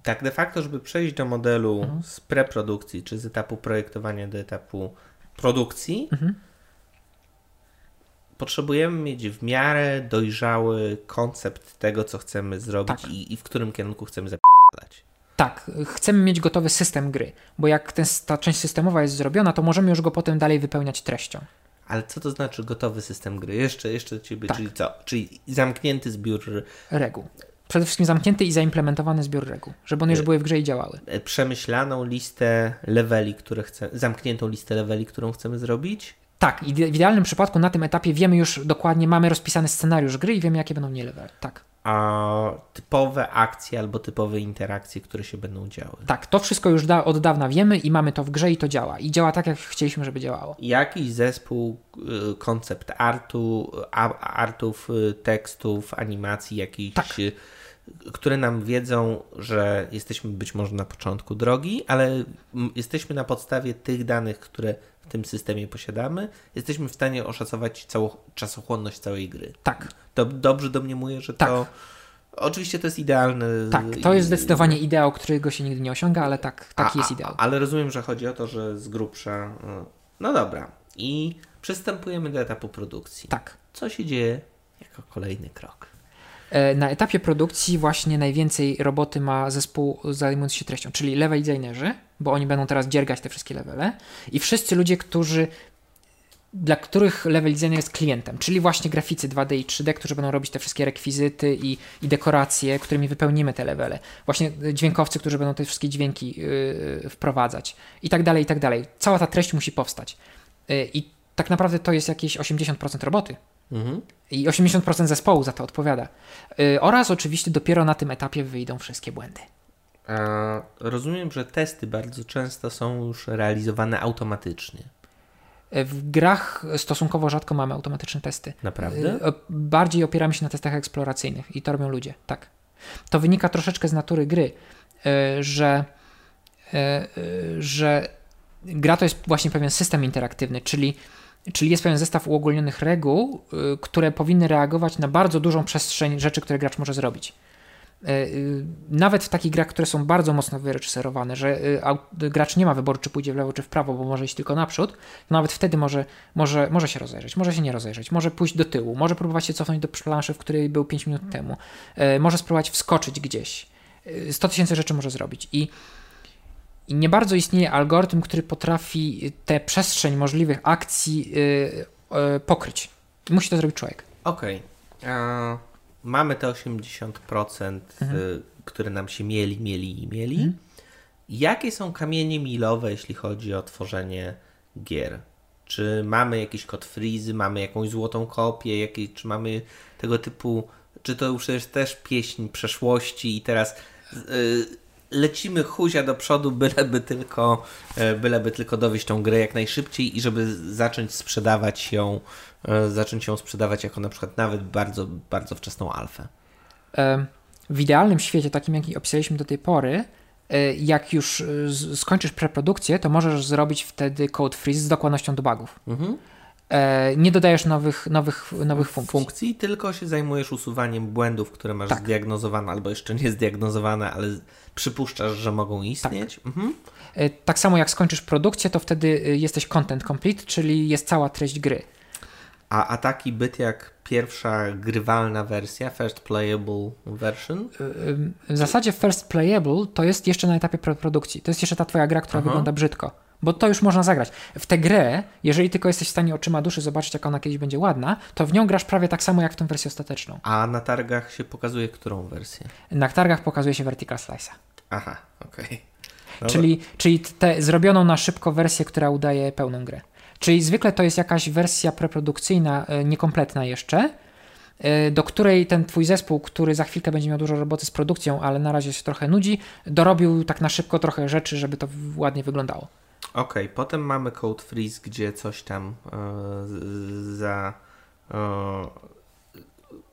tak de facto, żeby przejść do modelu mhm. z preprodukcji, czy z etapu projektowania do etapu produkcji, mhm. potrzebujemy mieć w miarę dojrzały koncept tego, co chcemy zrobić tak. i, i, w którym kierunku chcemy zapisać. Tak, chcemy mieć gotowy system gry, bo jak ten, ta część systemowa jest zrobiona, to możemy już go potem dalej wypełniać treścią. Ale co to znaczy gotowy system gry? Jeszcze, jeszcze do ciebie, tak. czyli co? Czyli zamknięty zbiór reguł przede wszystkim zamknięty i zaimplementowany zbiór reguł, żeby one już były w grze i działały. E, przemyślaną listę leveli, które chcemy, zamkniętą listę leveli, którą chcemy zrobić? Tak, i w idealnym przypadku na tym etapie wiemy już dokładnie, mamy rozpisany scenariusz gry i wiemy, jakie będą nie levely. Tak. A typowe akcje albo typowe interakcje, które się będą działy. Tak, to wszystko już da, od dawna wiemy i mamy to w grze i to działa. I działa tak, jak chcieliśmy, żeby działało. Jakiś zespół, y, koncept artu, artów, y, tekstów, animacji, jakiś tak które nam wiedzą, że jesteśmy być może na początku drogi, ale jesteśmy na podstawie tych danych, które w tym systemie posiadamy, jesteśmy w stanie oszacować całą czasochłonność całej gry. Tak. To dobrze domniemuję, że tak. to. Oczywiście to jest idealne. Tak, to jest zdecydowanie ideał, którego się nigdy nie osiąga, ale tak, taki a, jest ideał. Ale rozumiem, że chodzi o to, że z grubsza. No, no dobra. I przystępujemy do etapu produkcji. Tak. Co się dzieje jako kolejny krok? E, na etapie produkcji właśnie najwięcej roboty ma zespół zajmujący się treścią, czyli level designerzy, bo oni będą teraz dziergać te wszystkie levele i wszyscy ludzie, którzy dla których level designer jest klientem, czyli właśnie graficy 2D i 3D, którzy będą robić te wszystkie rekwizyty i, i dekoracje, którymi wypełnimy te levele. Właśnie dźwiękowcy, którzy będą te wszystkie dźwięki yy, wprowadzać i tak dalej, i tak dalej. Cała ta treść musi powstać. Yy, I tak naprawdę to jest jakieś 80% roboty. Mhm. I 80% zespołu za to odpowiada. Yy, oraz oczywiście dopiero na tym etapie wyjdą wszystkie błędy. A rozumiem, że testy bardzo często są już realizowane automatycznie. Y, w grach stosunkowo rzadko mamy automatyczne testy. Naprawdę? Y, bardziej opieramy się na testach eksploracyjnych i to robią ludzie, tak. To wynika troszeczkę z natury gry, y, że, że gra to jest właśnie pewien system interaktywny, czyli Czyli jest pewien zestaw uogólnionych reguł, y, które powinny reagować na bardzo dużą przestrzeń rzeczy, które gracz może zrobić. Y, y, nawet w takich grach, które są bardzo mocno wyreżyserowane, że gracz nie ma wyboru, czy pójdzie w lewo, czy w prawo, bo może iść tylko naprzód, to nawet wtedy może, może, może się rozejrzeć, może się nie rozejrzeć, może pójść do tyłu, może próbować się cofnąć do planszy, w której był 5 minut temu, może spróbować wskoczyć gdzieś. 100 tysięcy rzeczy może zrobić. I i nie bardzo istnieje algorytm, który potrafi tę przestrzeń możliwych akcji yy, yy, pokryć. Musi to zrobić człowiek. Okej. Okay. Mamy te 80%, mhm. y, które nam się mieli, mieli i mieli. Mhm. Jakie są kamienie milowe, jeśli chodzi o tworzenie gier? Czy mamy jakiś kod freezy, mamy jakąś złotą kopię, jakieś, czy mamy tego typu, czy to już jest też pieśń przeszłości i teraz yy, lecimy huzia do przodu, byleby tylko, e, byleby tylko dowieść tą grę jak najszybciej i żeby zacząć sprzedawać ją, e, zacząć ją sprzedawać jako na przykład nawet bardzo, bardzo wczesną alfę. W idealnym świecie, takim jaki opisaliśmy do tej pory, e, jak już skończysz preprodukcję, to możesz zrobić wtedy code freeze z dokładnością do bugów. Mhm. E, nie dodajesz nowych, nowych, nowych funkcji. funkcji. Tylko się zajmujesz usuwaniem błędów, które masz tak. zdiagnozowane albo jeszcze nie zdiagnozowane, ale przypuszczasz, że mogą istnieć. Tak. Mhm. E, tak samo jak skończysz produkcję, to wtedy e, jesteś content complete, czyli jest cała treść gry. A, a taki byt jak pierwsza grywalna wersja, first playable version? W zasadzie first playable to jest jeszcze na etapie produkcji. To jest jeszcze ta twoja gra, która Aha. wygląda brzydko bo to już można zagrać. W tę grę, jeżeli tylko jesteś w stanie oczyma duszy zobaczyć, jak ona kiedyś będzie ładna, to w nią grasz prawie tak samo jak w tę wersję ostateczną. A na targach się pokazuje którą wersję? Na targach pokazuje się Vertical Slice'a. Aha, okej. Okay. Czyli, czyli tę zrobioną na szybko wersję, która udaje pełną grę. Czyli zwykle to jest jakaś wersja preprodukcyjna, e, niekompletna jeszcze, e, do której ten twój zespół, który za chwilkę będzie miał dużo roboty z produkcją, ale na razie się trochę nudzi, dorobił tak na szybko trochę rzeczy, żeby to ładnie wyglądało. Okej, okay, potem mamy Code Freeze, gdzie coś tam e, za. E,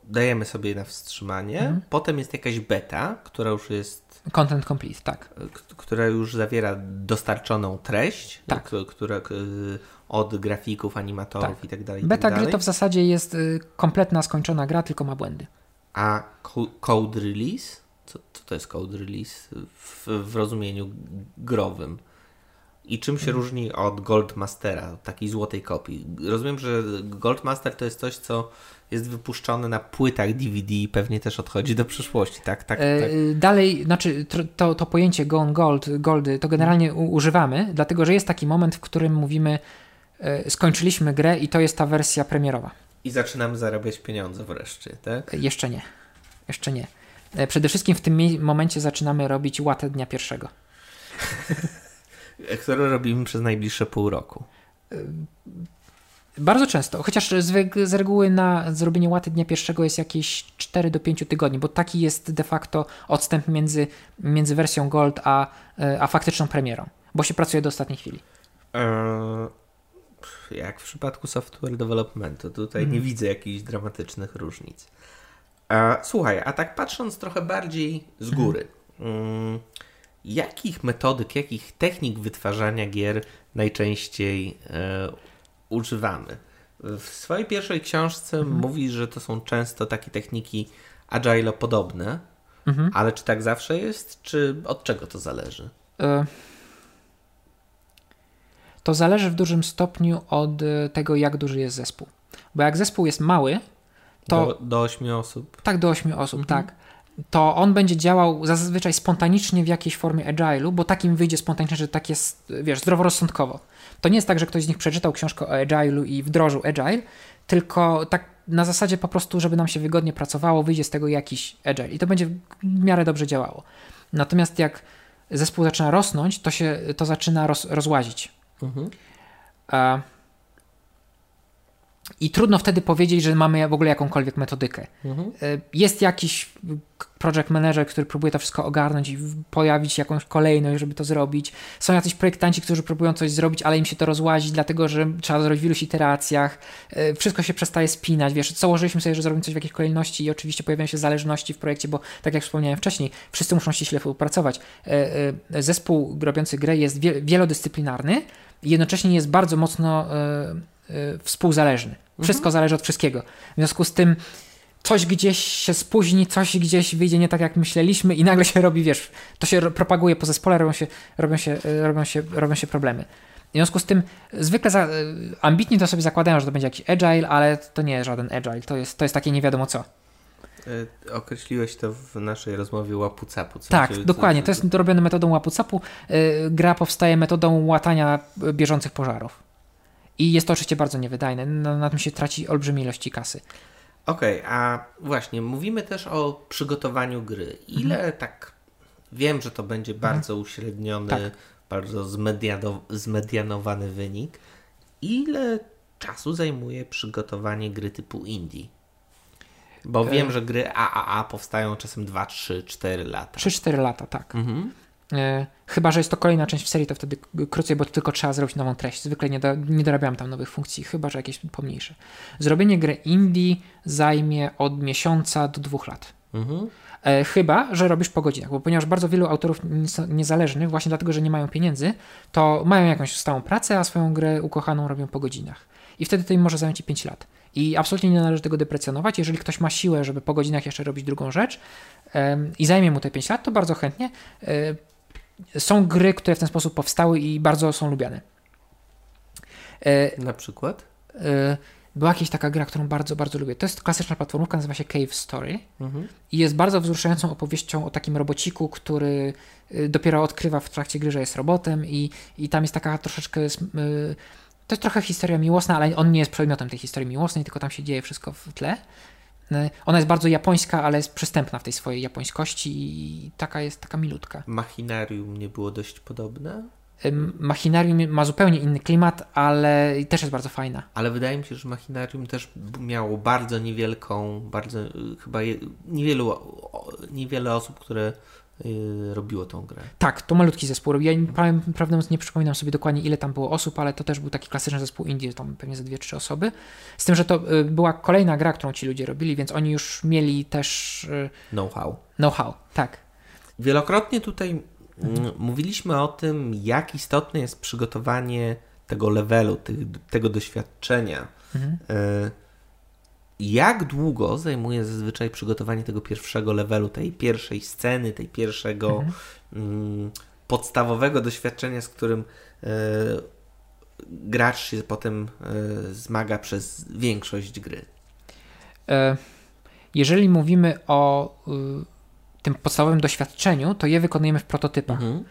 dajemy sobie na wstrzymanie, Mhm. potem jest jakaś beta, która już jest, Content complete, tak. k- która już zawiera dostarczoną treść, Tak. która od grafików, animatorów Tak. i tak dalej. Beta tak gry dalej. to w zasadzie jest y, kompletna, skończona gra, tylko ma błędy. A co- code release? Co, co to jest code release w, w rozumieniu growym? I czym się Mhm. różni od Goldmastera, takiej złotej kopii? Rozumiem, że Goldmaster to jest coś, co jest wypuszczone na płytach DVD i pewnie też odchodzi do przyszłości, tak? tak, E, tak. Dalej, znaczy to, to pojęcie Gone Gold, Goldy, to generalnie u, używamy, dlatego że jest taki moment, w którym mówimy e, skończyliśmy grę i to jest ta wersja premierowa. I zaczynamy zarabiać pieniądze wreszcie, tak? E, Jeszcze nie. Jeszcze nie. Przede wszystkim w tym momencie zaczynamy robić łatę dnia pierwszego. Które robimy przez najbliższe pół roku. Bardzo często, chociaż z, z reguły na zrobienie łaty dnia pierwszego jest jakieś 4 do 5 tygodni, bo taki jest de facto odstęp między, między wersją Gold a, e, a faktyczną premierą, bo się pracuje do ostatniej chwili. Jak w przypadku software developmentu, tutaj nie widzę jakichś dramatycznych różnic. Słuchaj, a tak patrząc trochę bardziej z góry, mm, jakich metodyk, jakich technik wytwarzania gier najczęściej e, używamy? W swojej pierwszej książce mówisz, że to są często takie techniki agile podobne, ale czy tak zawsze jest, czy od czego to zależy? E, To zależy w dużym stopniu od e, tego, jak duży jest zespół. Bo jak zespół jest mały, to Do, do 8 osób. tak do 8 osób, tak, to on będzie działał zazwyczaj spontanicznie w jakiejś formie agile'u, bo takim wyjdzie spontanicznie, że tak jest, wiesz, zdroworozsądkowo. To nie jest tak, że ktoś z nich przeczytał książkę o agile'u i wdrożył agile, tylko tak na zasadzie po prostu, żeby nam się wygodnie pracowało, wyjdzie z tego jakiś agile i to będzie w miarę dobrze działało. Natomiast jak zespół zaczyna rosnąć, to się to zaczyna roz, rozłazić. A, I trudno wtedy powiedzieć, że mamy w ogóle jakąkolwiek metodykę. E, Jest jakiś project manager, który próbuje to wszystko ogarnąć i pojawić jakąś kolejność, żeby to zrobić. Są jacyś projektanci, którzy próbują coś zrobić, ale im się to rozłazi, dlatego że trzeba zrobić w iluś iteracjach. E, Wszystko się przestaje spinać. Wiesz, założyliśmy sobie, że zrobimy coś w jakiejś kolejności i oczywiście pojawiają się zależności w projekcie, bo tak jak wspomniałem wcześniej, wszyscy muszą ściśle współpracować. E, Zespół robiący grę jest wie- wielodyscyplinarny i jednocześnie jest bardzo mocno współzależny. Wszystko zależy od wszystkiego. W związku z tym coś gdzieś się spóźni, coś gdzieś wyjdzie nie tak jak myśleliśmy i nagle się robi, wiesz, to się ro- propaguje po zespole, robią się, robią się, e, robią się, robią się problemy. W związku z tym zwykle za, e, ambitni to sobie zakładają, że to będzie jakiś agile, ale to nie jest żaden agile, to jest, to jest takie nie wiadomo co. Określiłeś to w naszej rozmowie łapu-capu. Tak, dokładnie, to jest robione metodą łapu-capu. Gra powstaje metodą łatania bieżących pożarów. I jest to oczywiście bardzo niewydajne, na, na tym się traci olbrzymie ilości kasy. Okej, a właśnie, mówimy też o przygotowaniu gry. Ile Mhm. tak, wiem, że to będzie bardzo uśredniony, Tak. bardzo zmediano, zmedianowany wynik. Ile czasu zajmuje przygotowanie gry typu indie? Bo E. wiem, że gry AAA powstają czasem 2, 3, 4 lata. 3-4 lata, tak. Mhm. E, chyba, że jest to kolejna część w serii, to wtedy krócej, bo tylko trzeba zrobić nową treść. Zwykle nie, do, nie dorabiam tam nowych funkcji, chyba, że jakieś pomniejsze. Zrobienie gry indie zajmie od miesiąca do dwóch lat. Mhm. E, chyba, że robisz po godzinach, bo ponieważ bardzo wielu autorów niezależnych, właśnie dlatego, że nie mają pieniędzy, to mają jakąś stałą pracę, a swoją grę ukochaną robią po godzinach. I wtedy to im może zająć i 5 lat. I absolutnie nie należy tego deprecjonować. Jeżeli ktoś ma siłę, żeby po godzinach jeszcze robić drugą rzecz i zajmie mu te 5 lat, to bardzo chętnie. E, są gry, które w ten sposób powstały i bardzo są lubiane. E, Na przykład? e, była jakaś taka gra, którą bardzo, bardzo lubię. To jest klasyczna platformówka, nazywa się Cave Story. Mhm. I jest bardzo wzruszającą opowieścią o takim robociku, który y, dopiero odkrywa w trakcie gry, że jest robotem i, i tam jest taka troszeczkę... To jest trochę historia miłosna, ale on nie jest przedmiotem tej historii miłosnej, tylko tam się dzieje wszystko w tle. Ona jest bardzo japońska, ale jest przystępna w tej swojej japońskości i taka jest taka milutka. Machinarium nie było dość podobne? Machinarium ma zupełnie inny klimat, ale też jest bardzo fajna. Ale wydaje mi się, że Machinarium też miało bardzo niewielką, bardzo y, chyba je, niewielu, niewiele osób, które robiło tą grę. Tak, to malutki zespół. Ja prawdę mówiąc nie przypominam sobie dokładnie ile tam było osób, ale to też był taki klasyczny zespół indie, tam pewnie ze dwie, trzy osoby. Z tym, że to yy, była kolejna gra, którą ci ludzie robili, więc oni już mieli też yy, know-how. Know-how, tak. Wielokrotnie tutaj mhm. mówiliśmy o tym, jak istotne jest przygotowanie tego levelu, tego doświadczenia. Mhm. Y, jak długo zajmuje zazwyczaj przygotowanie tego pierwszego levelu, tej pierwszej sceny, tej pierwszego mhm. mm, podstawowego doświadczenia, z którym y, gracz się potem y, zmaga przez większość gry? E, jeżeli mówimy o tym podstawowym doświadczeniu, to je wykonujemy w prototypach. Mhm.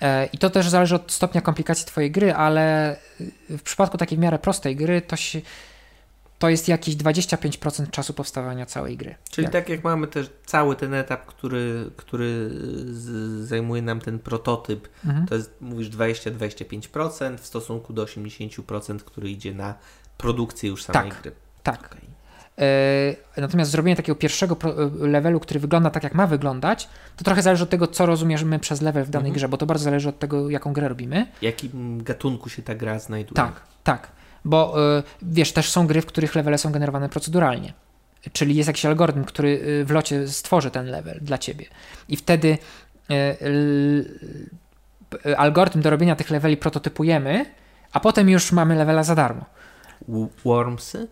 E, I to też zależy od stopnia komplikacji Twojej gry, ale w przypadku takiej w miarę prostej gry to, się, to jest jakieś 25% czasu powstawania całej gry. Czyli jak? tak jak mamy też cały ten etap, który, który zajmuje nam ten prototyp, mhm. to jest, mówisz 20-25% w stosunku do 80%, który idzie na produkcję już samej tak, gry. Tak. Okay. E, natomiast zrobienie takiego pierwszego e, levelu, który wygląda tak, jak ma wyglądać, to trochę zależy od tego, co rozumiemy przez level w danej mhm. grze, bo to bardzo zależy od tego, jaką grę robimy. W jakim gatunku się ta gra znajduje. Tak, tak. Bo e, wiesz, też są gry, w których levele są generowane proceduralnie. Czyli jest jakiś algorytm, który w locie stworzy ten level dla ciebie. I wtedy algorytm do robienia tych leveli prototypujemy, a potem już mamy levela za darmo. Wormsy?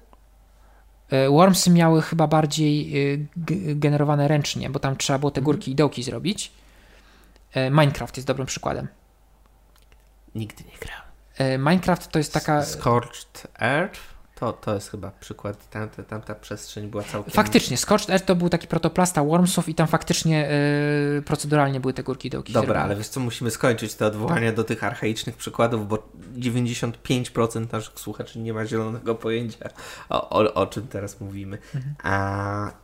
Wormsy miały chyba bardziej generowane ręcznie, bo tam trzeba było te mhm. górki i dołki zrobić. Minecraft jest dobrym przykładem. Nigdy nie grałem. Minecraft to jest taka. Scorched Earth? To, to jest chyba przykład, tam, tam ta przestrzeń była całkiem... Faktycznie, Scorched Earth to był taki protoplasta Wormsów i tam faktycznie yy, proceduralnie były te górki dołki. Dobra, ale wiesz co, musimy skończyć te odwołania do tych archaicznych przykładów, bo 95% naszych słuchaczy nie ma zielonego pojęcia o, o, o czym teraz mówimy. Mhm. A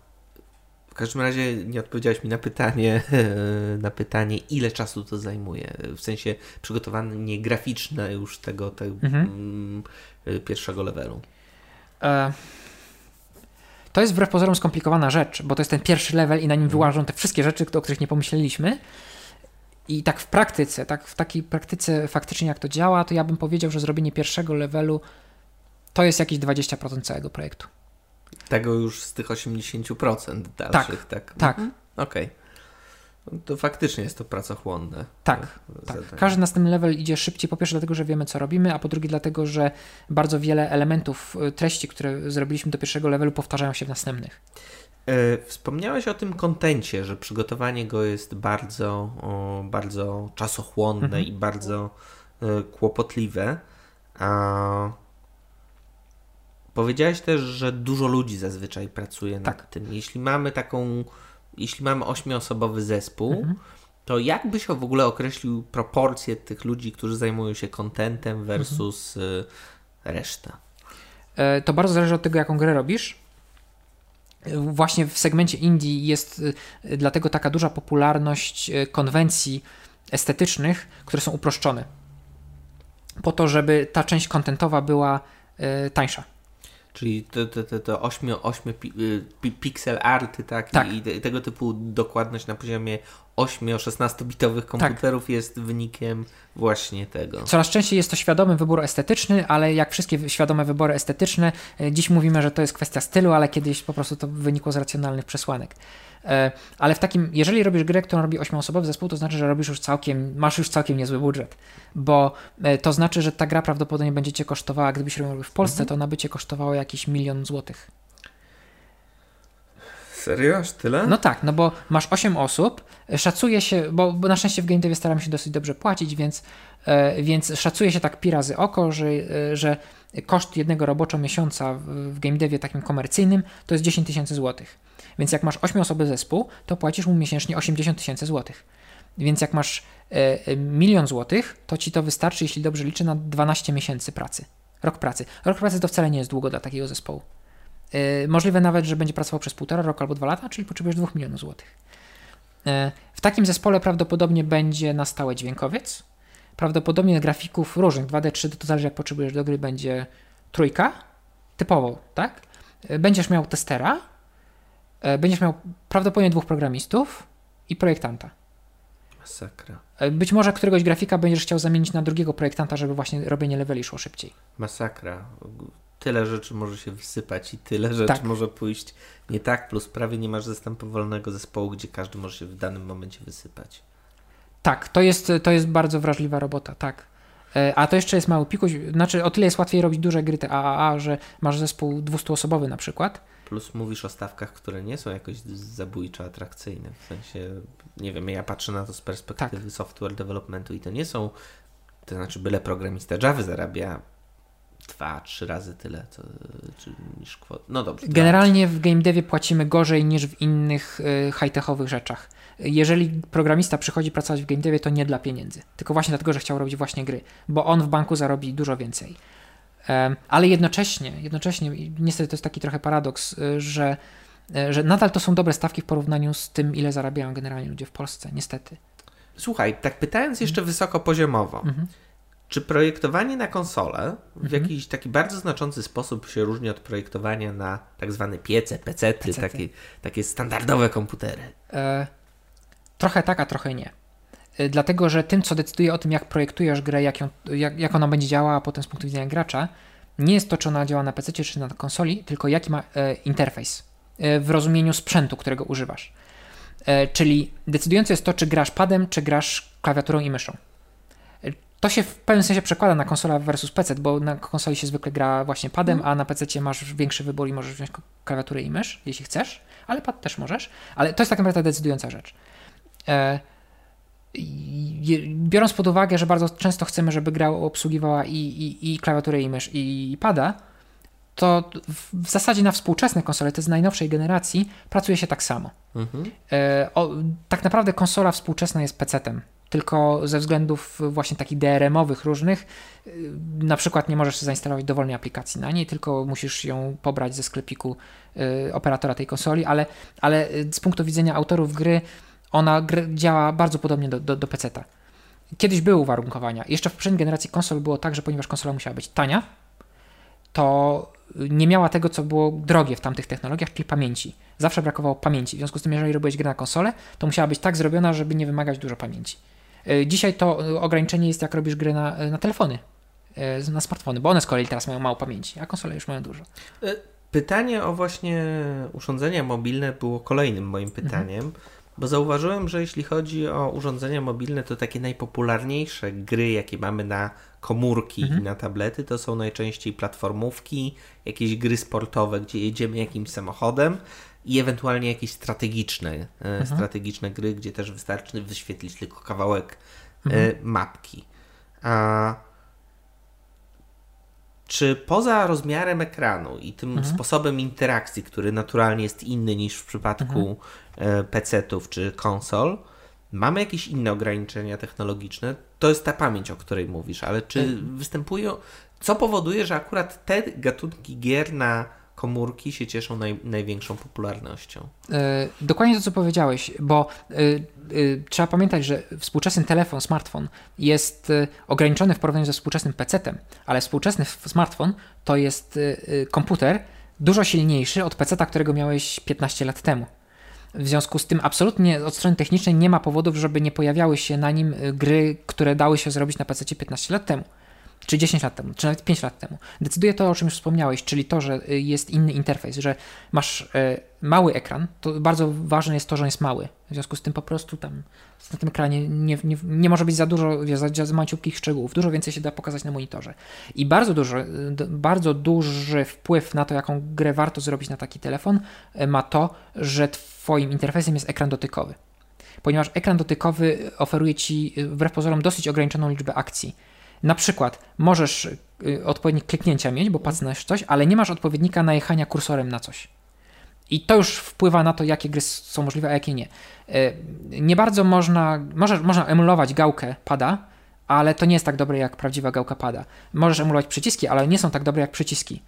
każdym razie nie odpowiedziałeś mi na pytanie, na pytanie, ile czasu to zajmuje. W sensie przygotowanie graficzne już tego, tego mhm. Mm, pierwszego levelu. E, to jest wbrew pozorom skomplikowana rzecz, bo to jest ten pierwszy level i na nim mhm. wyłażą te wszystkie rzeczy, o których nie pomyśleliśmy. I tak w praktyce, tak w takiej praktyce faktycznie jak to działa, to ja bym powiedział, że zrobienie pierwszego levelu to jest jakieś 20% całego projektu. Tego już z tych 80% dalszych, tak? Tak. tak. Mhm. Okej. Okay. To faktycznie jest to pracochłonne. Tak, tak. Każdy następny level idzie szybciej, po pierwsze dlatego, że wiemy co robimy, a po drugie dlatego, że bardzo wiele elementów y, treści, które zrobiliśmy do pierwszego levelu powtarzają się w następnych. E, wspomniałeś o tym kontencie, że przygotowanie go jest bardzo, bardzo czasochłonne mhm. i bardzo e, kłopotliwe. A powiedziałeś też, że dużo ludzi zazwyczaj pracuje tak. nad tym. Jeśli mamy taką jeśli mamy ośmioosobowy zespół, mhm. to jak byś w ogóle określił proporcje tych ludzi, którzy zajmują się kontentem versus mhm. reszta? E, to bardzo zależy od tego, jaką grę robisz. Właśnie w segmencie indie jest e, dlatego taka duża popularność e, konwencji estetycznych, które są uproszczone. Po to, żeby ta część kontentowa była tańsza. Czyli to, to, to, to 8, 8 pi, pixel arty, tak? tak. I, I, tego typu dokładność na poziomie 8-16 bitowych tak. komputerów tak. jest wynikiem właśnie tego. Coraz częściej jest to świadomy wybór estetyczny, ale jak wszystkie świadome wybory estetyczne, e, dziś mówimy, że to jest kwestia stylu, ale kiedyś po prostu to wynikło z racjonalnych przesłanek. E, ale w takim, jeżeli robisz grę, którą robi ośmioosobowy zespół, to znaczy, że robisz już całkiem, masz już całkiem niezły budżet, bo e, to znaczy, że ta gra prawdopodobnie będzie cię kosztowała, gdybyś robił w Polsce, mhm. to ona by cię kosztowała jakiś milion złotych. Serio? Aż tyle? No tak, no bo masz 8 osób, szacuje się, bo, bo na szczęście w game devie staramy się dosyć dobrze płacić, więc, e, więc szacuje się tak pi razy oko, że, e, że koszt jednego roboczo miesiąca w, w game devie takim komercyjnym to jest 10 tysięcy złotych. Więc jak masz 8 osoby zespół, to płacisz mu miesięcznie 80 tysięcy złotych. Więc jak masz e, e, milion złotych, to ci to wystarczy, jeśli dobrze liczę, na 12 miesięcy pracy. Rok pracy. Rok pracy to wcale nie jest długo dla takiego zespołu. E, możliwe nawet, że będzie pracował przez półtora roku albo dwa lata, czyli potrzebujesz 2 milionów złotych. E, w takim zespole prawdopodobnie będzie na stałe dźwiękowiec. Prawdopodobnie grafików różnych 2D, 3D, to zależy jak potrzebujesz do gry, będzie trójka, typowo, tak? E, będziesz miał testera, będziesz miał prawdopodobnie dwóch programistów i projektanta. Masakra. Być może któregoś grafika będziesz chciał zamienić na drugiego projektanta, żeby właśnie robienie leveli szło szybciej. Masakra. Tyle rzeczy może się wysypać i tyle rzeczy tak. może pójść nie tak, plus prawie nie masz zastępu wolnego zespołu, gdzie każdy może się w danym momencie wysypać. Tak, to jest, to jest bardzo wrażliwa robota, tak. E, a to jeszcze jest mały pikuś, znaczy o tyle jest łatwiej robić duże gry te AAA, że masz zespół 200-osobowy na przykład. Plus mówisz o stawkach, które nie są jakoś zabójczo atrakcyjne. W sensie, nie wiem, ja patrzę na to z perspektywy tak. software developmentu i to nie są, to znaczy byle programista Java zarabia dwa, trzy razy tyle co, czy, niż kwot. No dobrze. Generalnie w game devie płacimy gorzej niż w innych y, high-techowych rzeczach. Jeżeli programista przychodzi pracować w game devie, to nie dla pieniędzy, tylko właśnie dlatego, że chciał robić właśnie gry, bo on w banku zarobi dużo więcej. ale jednocześnie, jednocześnie, niestety to jest taki trochę paradoks, y, że, y, że nadal to są dobre stawki w porównaniu z tym, ile zarabiają generalnie ludzie w Polsce, niestety. Słuchaj, tak pytając jeszcze wysokopoziomowo, mhm. Czy projektowanie na konsolę w mhm. jakiś taki bardzo znaczący sposób się różni od projektowania na tak zwane piece, pecety, pecety. Takie, takie standardowe komputery? E, trochę tak, a trochę nie. E, dlatego, że tym, co decyduje o tym, jak projektujesz grę, jak, ją, jak, jak ona będzie działała potem z punktu widzenia gracza, nie jest to, czy ona działa na PC czy na konsoli, tylko jaki ma e, interfejs e, w rozumieniu sprzętu, którego używasz. E, czyli decydujące jest to, czy grasz padem, czy grasz klawiaturą i myszą. To się w pewnym sensie przekłada na konsola versus PC, bo na konsoli się zwykle gra właśnie padem, mm. a na PC masz większy wybór i możesz wziąć klawiaturę i mysz, jeśli chcesz, ale pad też możesz. Ale to jest tak naprawdę decydująca rzecz. E, biorąc pod uwagę, że bardzo często chcemy, żeby gra obsługiwała i, i, i klawiaturę i mysz i, i pada, to w zasadzie na współczesne konsole, te z najnowszej generacji, pracuje się tak samo. Mhm. E, o, tak naprawdę konsola współczesna jest PC-tem tylko ze względów właśnie takich DRM-owych różnych, y, na przykład nie możesz zainstalować dowolnej aplikacji na niej, tylko musisz ją pobrać ze sklepiku y, operatora tej konsoli, ale, ale y, z punktu widzenia autorów gry ona działa bardzo podobnie do, do, do PC-ta. Kiedyś były uwarunkowania. Jeszcze w poprzedniej generacji konsol było tak, że ponieważ konsola musiała być tania, to nie miała tego, co było drogie w tamtych technologiach, czyli pamięci. Zawsze brakowało pamięci. W związku z tym, jeżeli robiłeś grę na konsolę, to musiała być tak zrobiona, żeby nie wymagać dużo pamięci. E, dzisiaj to e, ograniczenie jest, jak robisz gry na, e, na telefony, na smartfony, bo one z kolei teraz mają mało pamięci, a konsole już mają dużo. Pytanie o właśnie urządzenia mobilne było kolejnym moim mhm. pytaniem, mhm. bo zauważyłem, że jeśli chodzi o urządzenia mobilne, to takie najpopularniejsze gry, jakie mamy na komórki mhm. i na tablety, to są najczęściej platformówki, jakieś gry sportowe, gdzie jedziemy jakimś samochodem i ewentualnie jakieś strategiczne, e, mhm. strategiczne gry, gdzie też wystarczy wyświetlić tylko kawałek e, mhm. mapki. A czy poza rozmiarem ekranu i tym mhm. sposobem interakcji, który naturalnie jest inny niż w przypadku mhm. E, PC-ów czy konsol, mamy jakieś inne ograniczenia technologiczne? To jest ta pamięć, o której mówisz, ale czy występują. Co powoduje, że akurat te gatunki gier na komórki się cieszą naj, największą popularnością. Yy, dokładnie to, co powiedziałeś, bo yy, yy, trzeba pamiętać, że współczesny telefon, smartfon jest ograniczony w porównaniu ze współczesnym PC-tem, ale współczesny smartfon to jest komputer dużo silniejszy od PC-ta, którego miałeś 15 lat temu. W związku z tym absolutnie od strony technicznej nie ma powodów, żeby nie pojawiały się na nim gry, które dały się zrobić na PC 15 lat temu czy 10 lat temu, czy nawet 5 lat temu. Decyduje to, o czym już wspomniałeś, czyli to, że y, jest inny interfejs, że masz y, mały ekran, to bardzo ważne jest to, że on jest mały. W związku z tym po prostu tam na tym ekranie nie, nie, nie może być za dużo, za, za maciutkich szczegółów. Dużo więcej się da pokazać na monitorze. I bardzo, dużo, y, bardzo duży wpływ na to, jaką grę warto zrobić na taki telefon, ma to, że Twoim interfejsem jest ekran dotykowy. Ponieważ ekran dotykowy oferuje Ci wbrew pozorom dosyć ograniczoną liczbę akcji na przykład możesz y, odpowiednik kliknięcia mieć, bo patrzysz coś, ale nie masz odpowiednika najechania kursorem na coś. I to już wpływa na to, jakie gry są możliwe, a jakie nie. Y, nie bardzo można, może, można emulować gałkę pada, ale to nie jest tak dobre jak prawdziwa gałka pada. Możesz emulować przyciski, ale nie są tak dobre jak przyciski.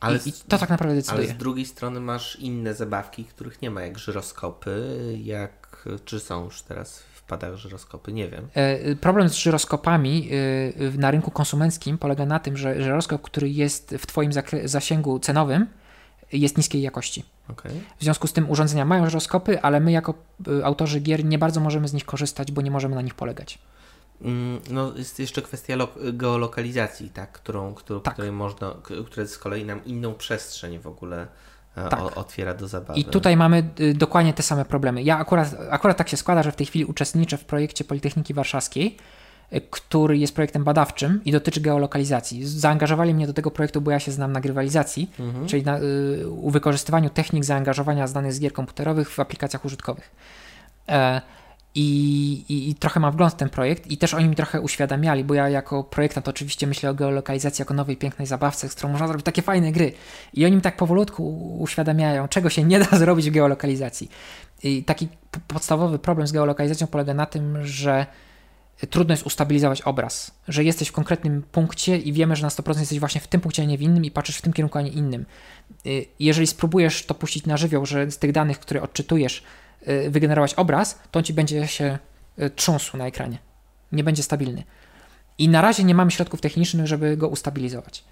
Ale I, I, to tak naprawdę decyduje. Ale z drugiej strony masz inne zabawki, których nie ma, jak żyroskopy, jak czy są już teraz wpadach żyroskopy, nie wiem. E, problem z żyroskopami e, na rynku konsumenckim polega na tym, że żyroskop, który jest w Twoim zasięgu cenowym, jest niskiej jakości. Okay. W związku z tym urządzenia mają żyroskopy, ale my jako y, autorzy gier nie bardzo możemy z nich korzystać, bo nie możemy na nich polegać. Mm, no, jest jeszcze kwestia geolokalizacji, tak, którą, którą tak. której można, która z kolei nam inną przestrzeń w ogóle e, tak. o, otwiera do zabawy. I tutaj mamy y, dokładnie te same problemy. Ja akurat, akurat tak się składa, że w tej chwili uczestniczę w projekcie Politechniki Warszawskiej, y, który jest projektem badawczym i dotyczy geolokalizacji. Zaangażowali mnie do tego projektu, bo ja się znam na grywalizacji, mhm. czyli na y, wykorzystywaniu technik zaangażowania z danych z gier komputerowych w aplikacjach użytkowych. E, i, i, I, trochę mam wgląd w ten projekt i też oni mi trochę uświadamiali, bo ja jako projektant oczywiście myślę o geolokalizacji jako nowej, pięknej zabawce, z którą można zrobić takie fajne gry. I oni mi tak powolutku uświadamiają, czego się nie da zrobić w geolokalizacji. I taki podstawowy problem z geolokalizacją polega na tym, że trudno jest ustabilizować obraz, że jesteś w konkretnym punkcie i wiemy, że na 100% jesteś właśnie w tym punkcie, a nie w innym i patrzysz w tym kierunku, a nie innym. Y, jeżeli spróbujesz to puścić na żywioł, że z tych danych, które odczytujesz, wygenerować obraz, to on ci będzie się y, trząsł na ekranie. Nie będzie stabilny. I na razie nie mamy środków technicznych, żeby go ustabilizować.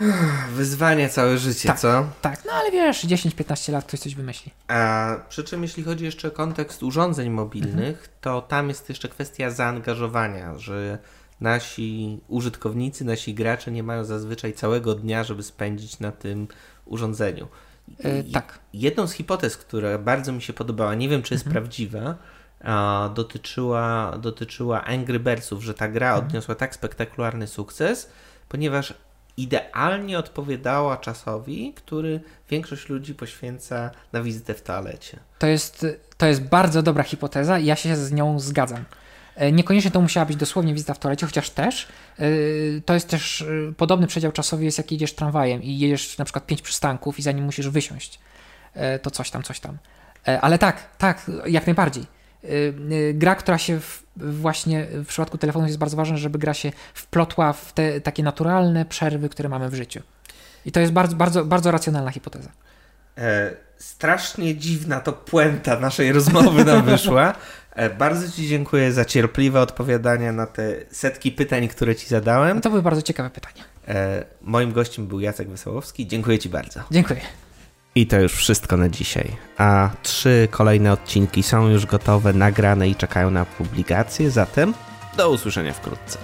Wyzwanie całe życie, tak, co? Tak, no ale wiesz, 10-15 lat ktoś coś wymyśli. A przy czym jeśli chodzi jeszcze o kontekst urządzeń mobilnych, mhm. to tam jest jeszcze kwestia zaangażowania, że nasi użytkownicy, nasi gracze nie mają zazwyczaj całego dnia, żeby spędzić na tym urządzeniu. E, tak. Jedną z hipotez, która bardzo mi się podobała, nie wiem czy jest mhm. prawdziwa, a, dotyczyła, dotyczyła Angry Birdsów, że ta gra mhm. odniosła tak spektakularny sukces, ponieważ idealnie odpowiadała czasowi, który większość ludzi poświęca na wizytę w toalecie. To jest, to jest bardzo dobra hipoteza i ja się z nią zgadzam. E, niekoniecznie to musiała być dosłownie wizyta w toalecie, chociaż też. E, to jest też e, podobny przedział czasowy jest jak jedziesz tramwajem i jedziesz na przykład pięć przystanków i zanim musisz wysiąść, to coś tam, coś tam. Ale tak, tak, jak najbardziej. Gra, która się w, właśnie w przypadku telefonu jest bardzo ważna, żeby gra się wplotła w te takie naturalne przerwy, które mamy w życiu. I to jest bardzo, bardzo, bardzo racjonalna hipoteza. E, strasznie dziwna to puenta naszej rozmowy nam wyszła. E, bardzo Ci dziękuję za cierpliwe odpowiadania na te setki pytań, które Ci zadałem. No to były bardzo ciekawe pytania. E, moim gościem był Jacek Wesołowski. Dziękuję Ci bardzo. Dziękuję. I to już wszystko na dzisiaj. A trzy kolejne odcinki są już gotowe, nagrane i czekają na publikację, zatem do usłyszenia wkrótce.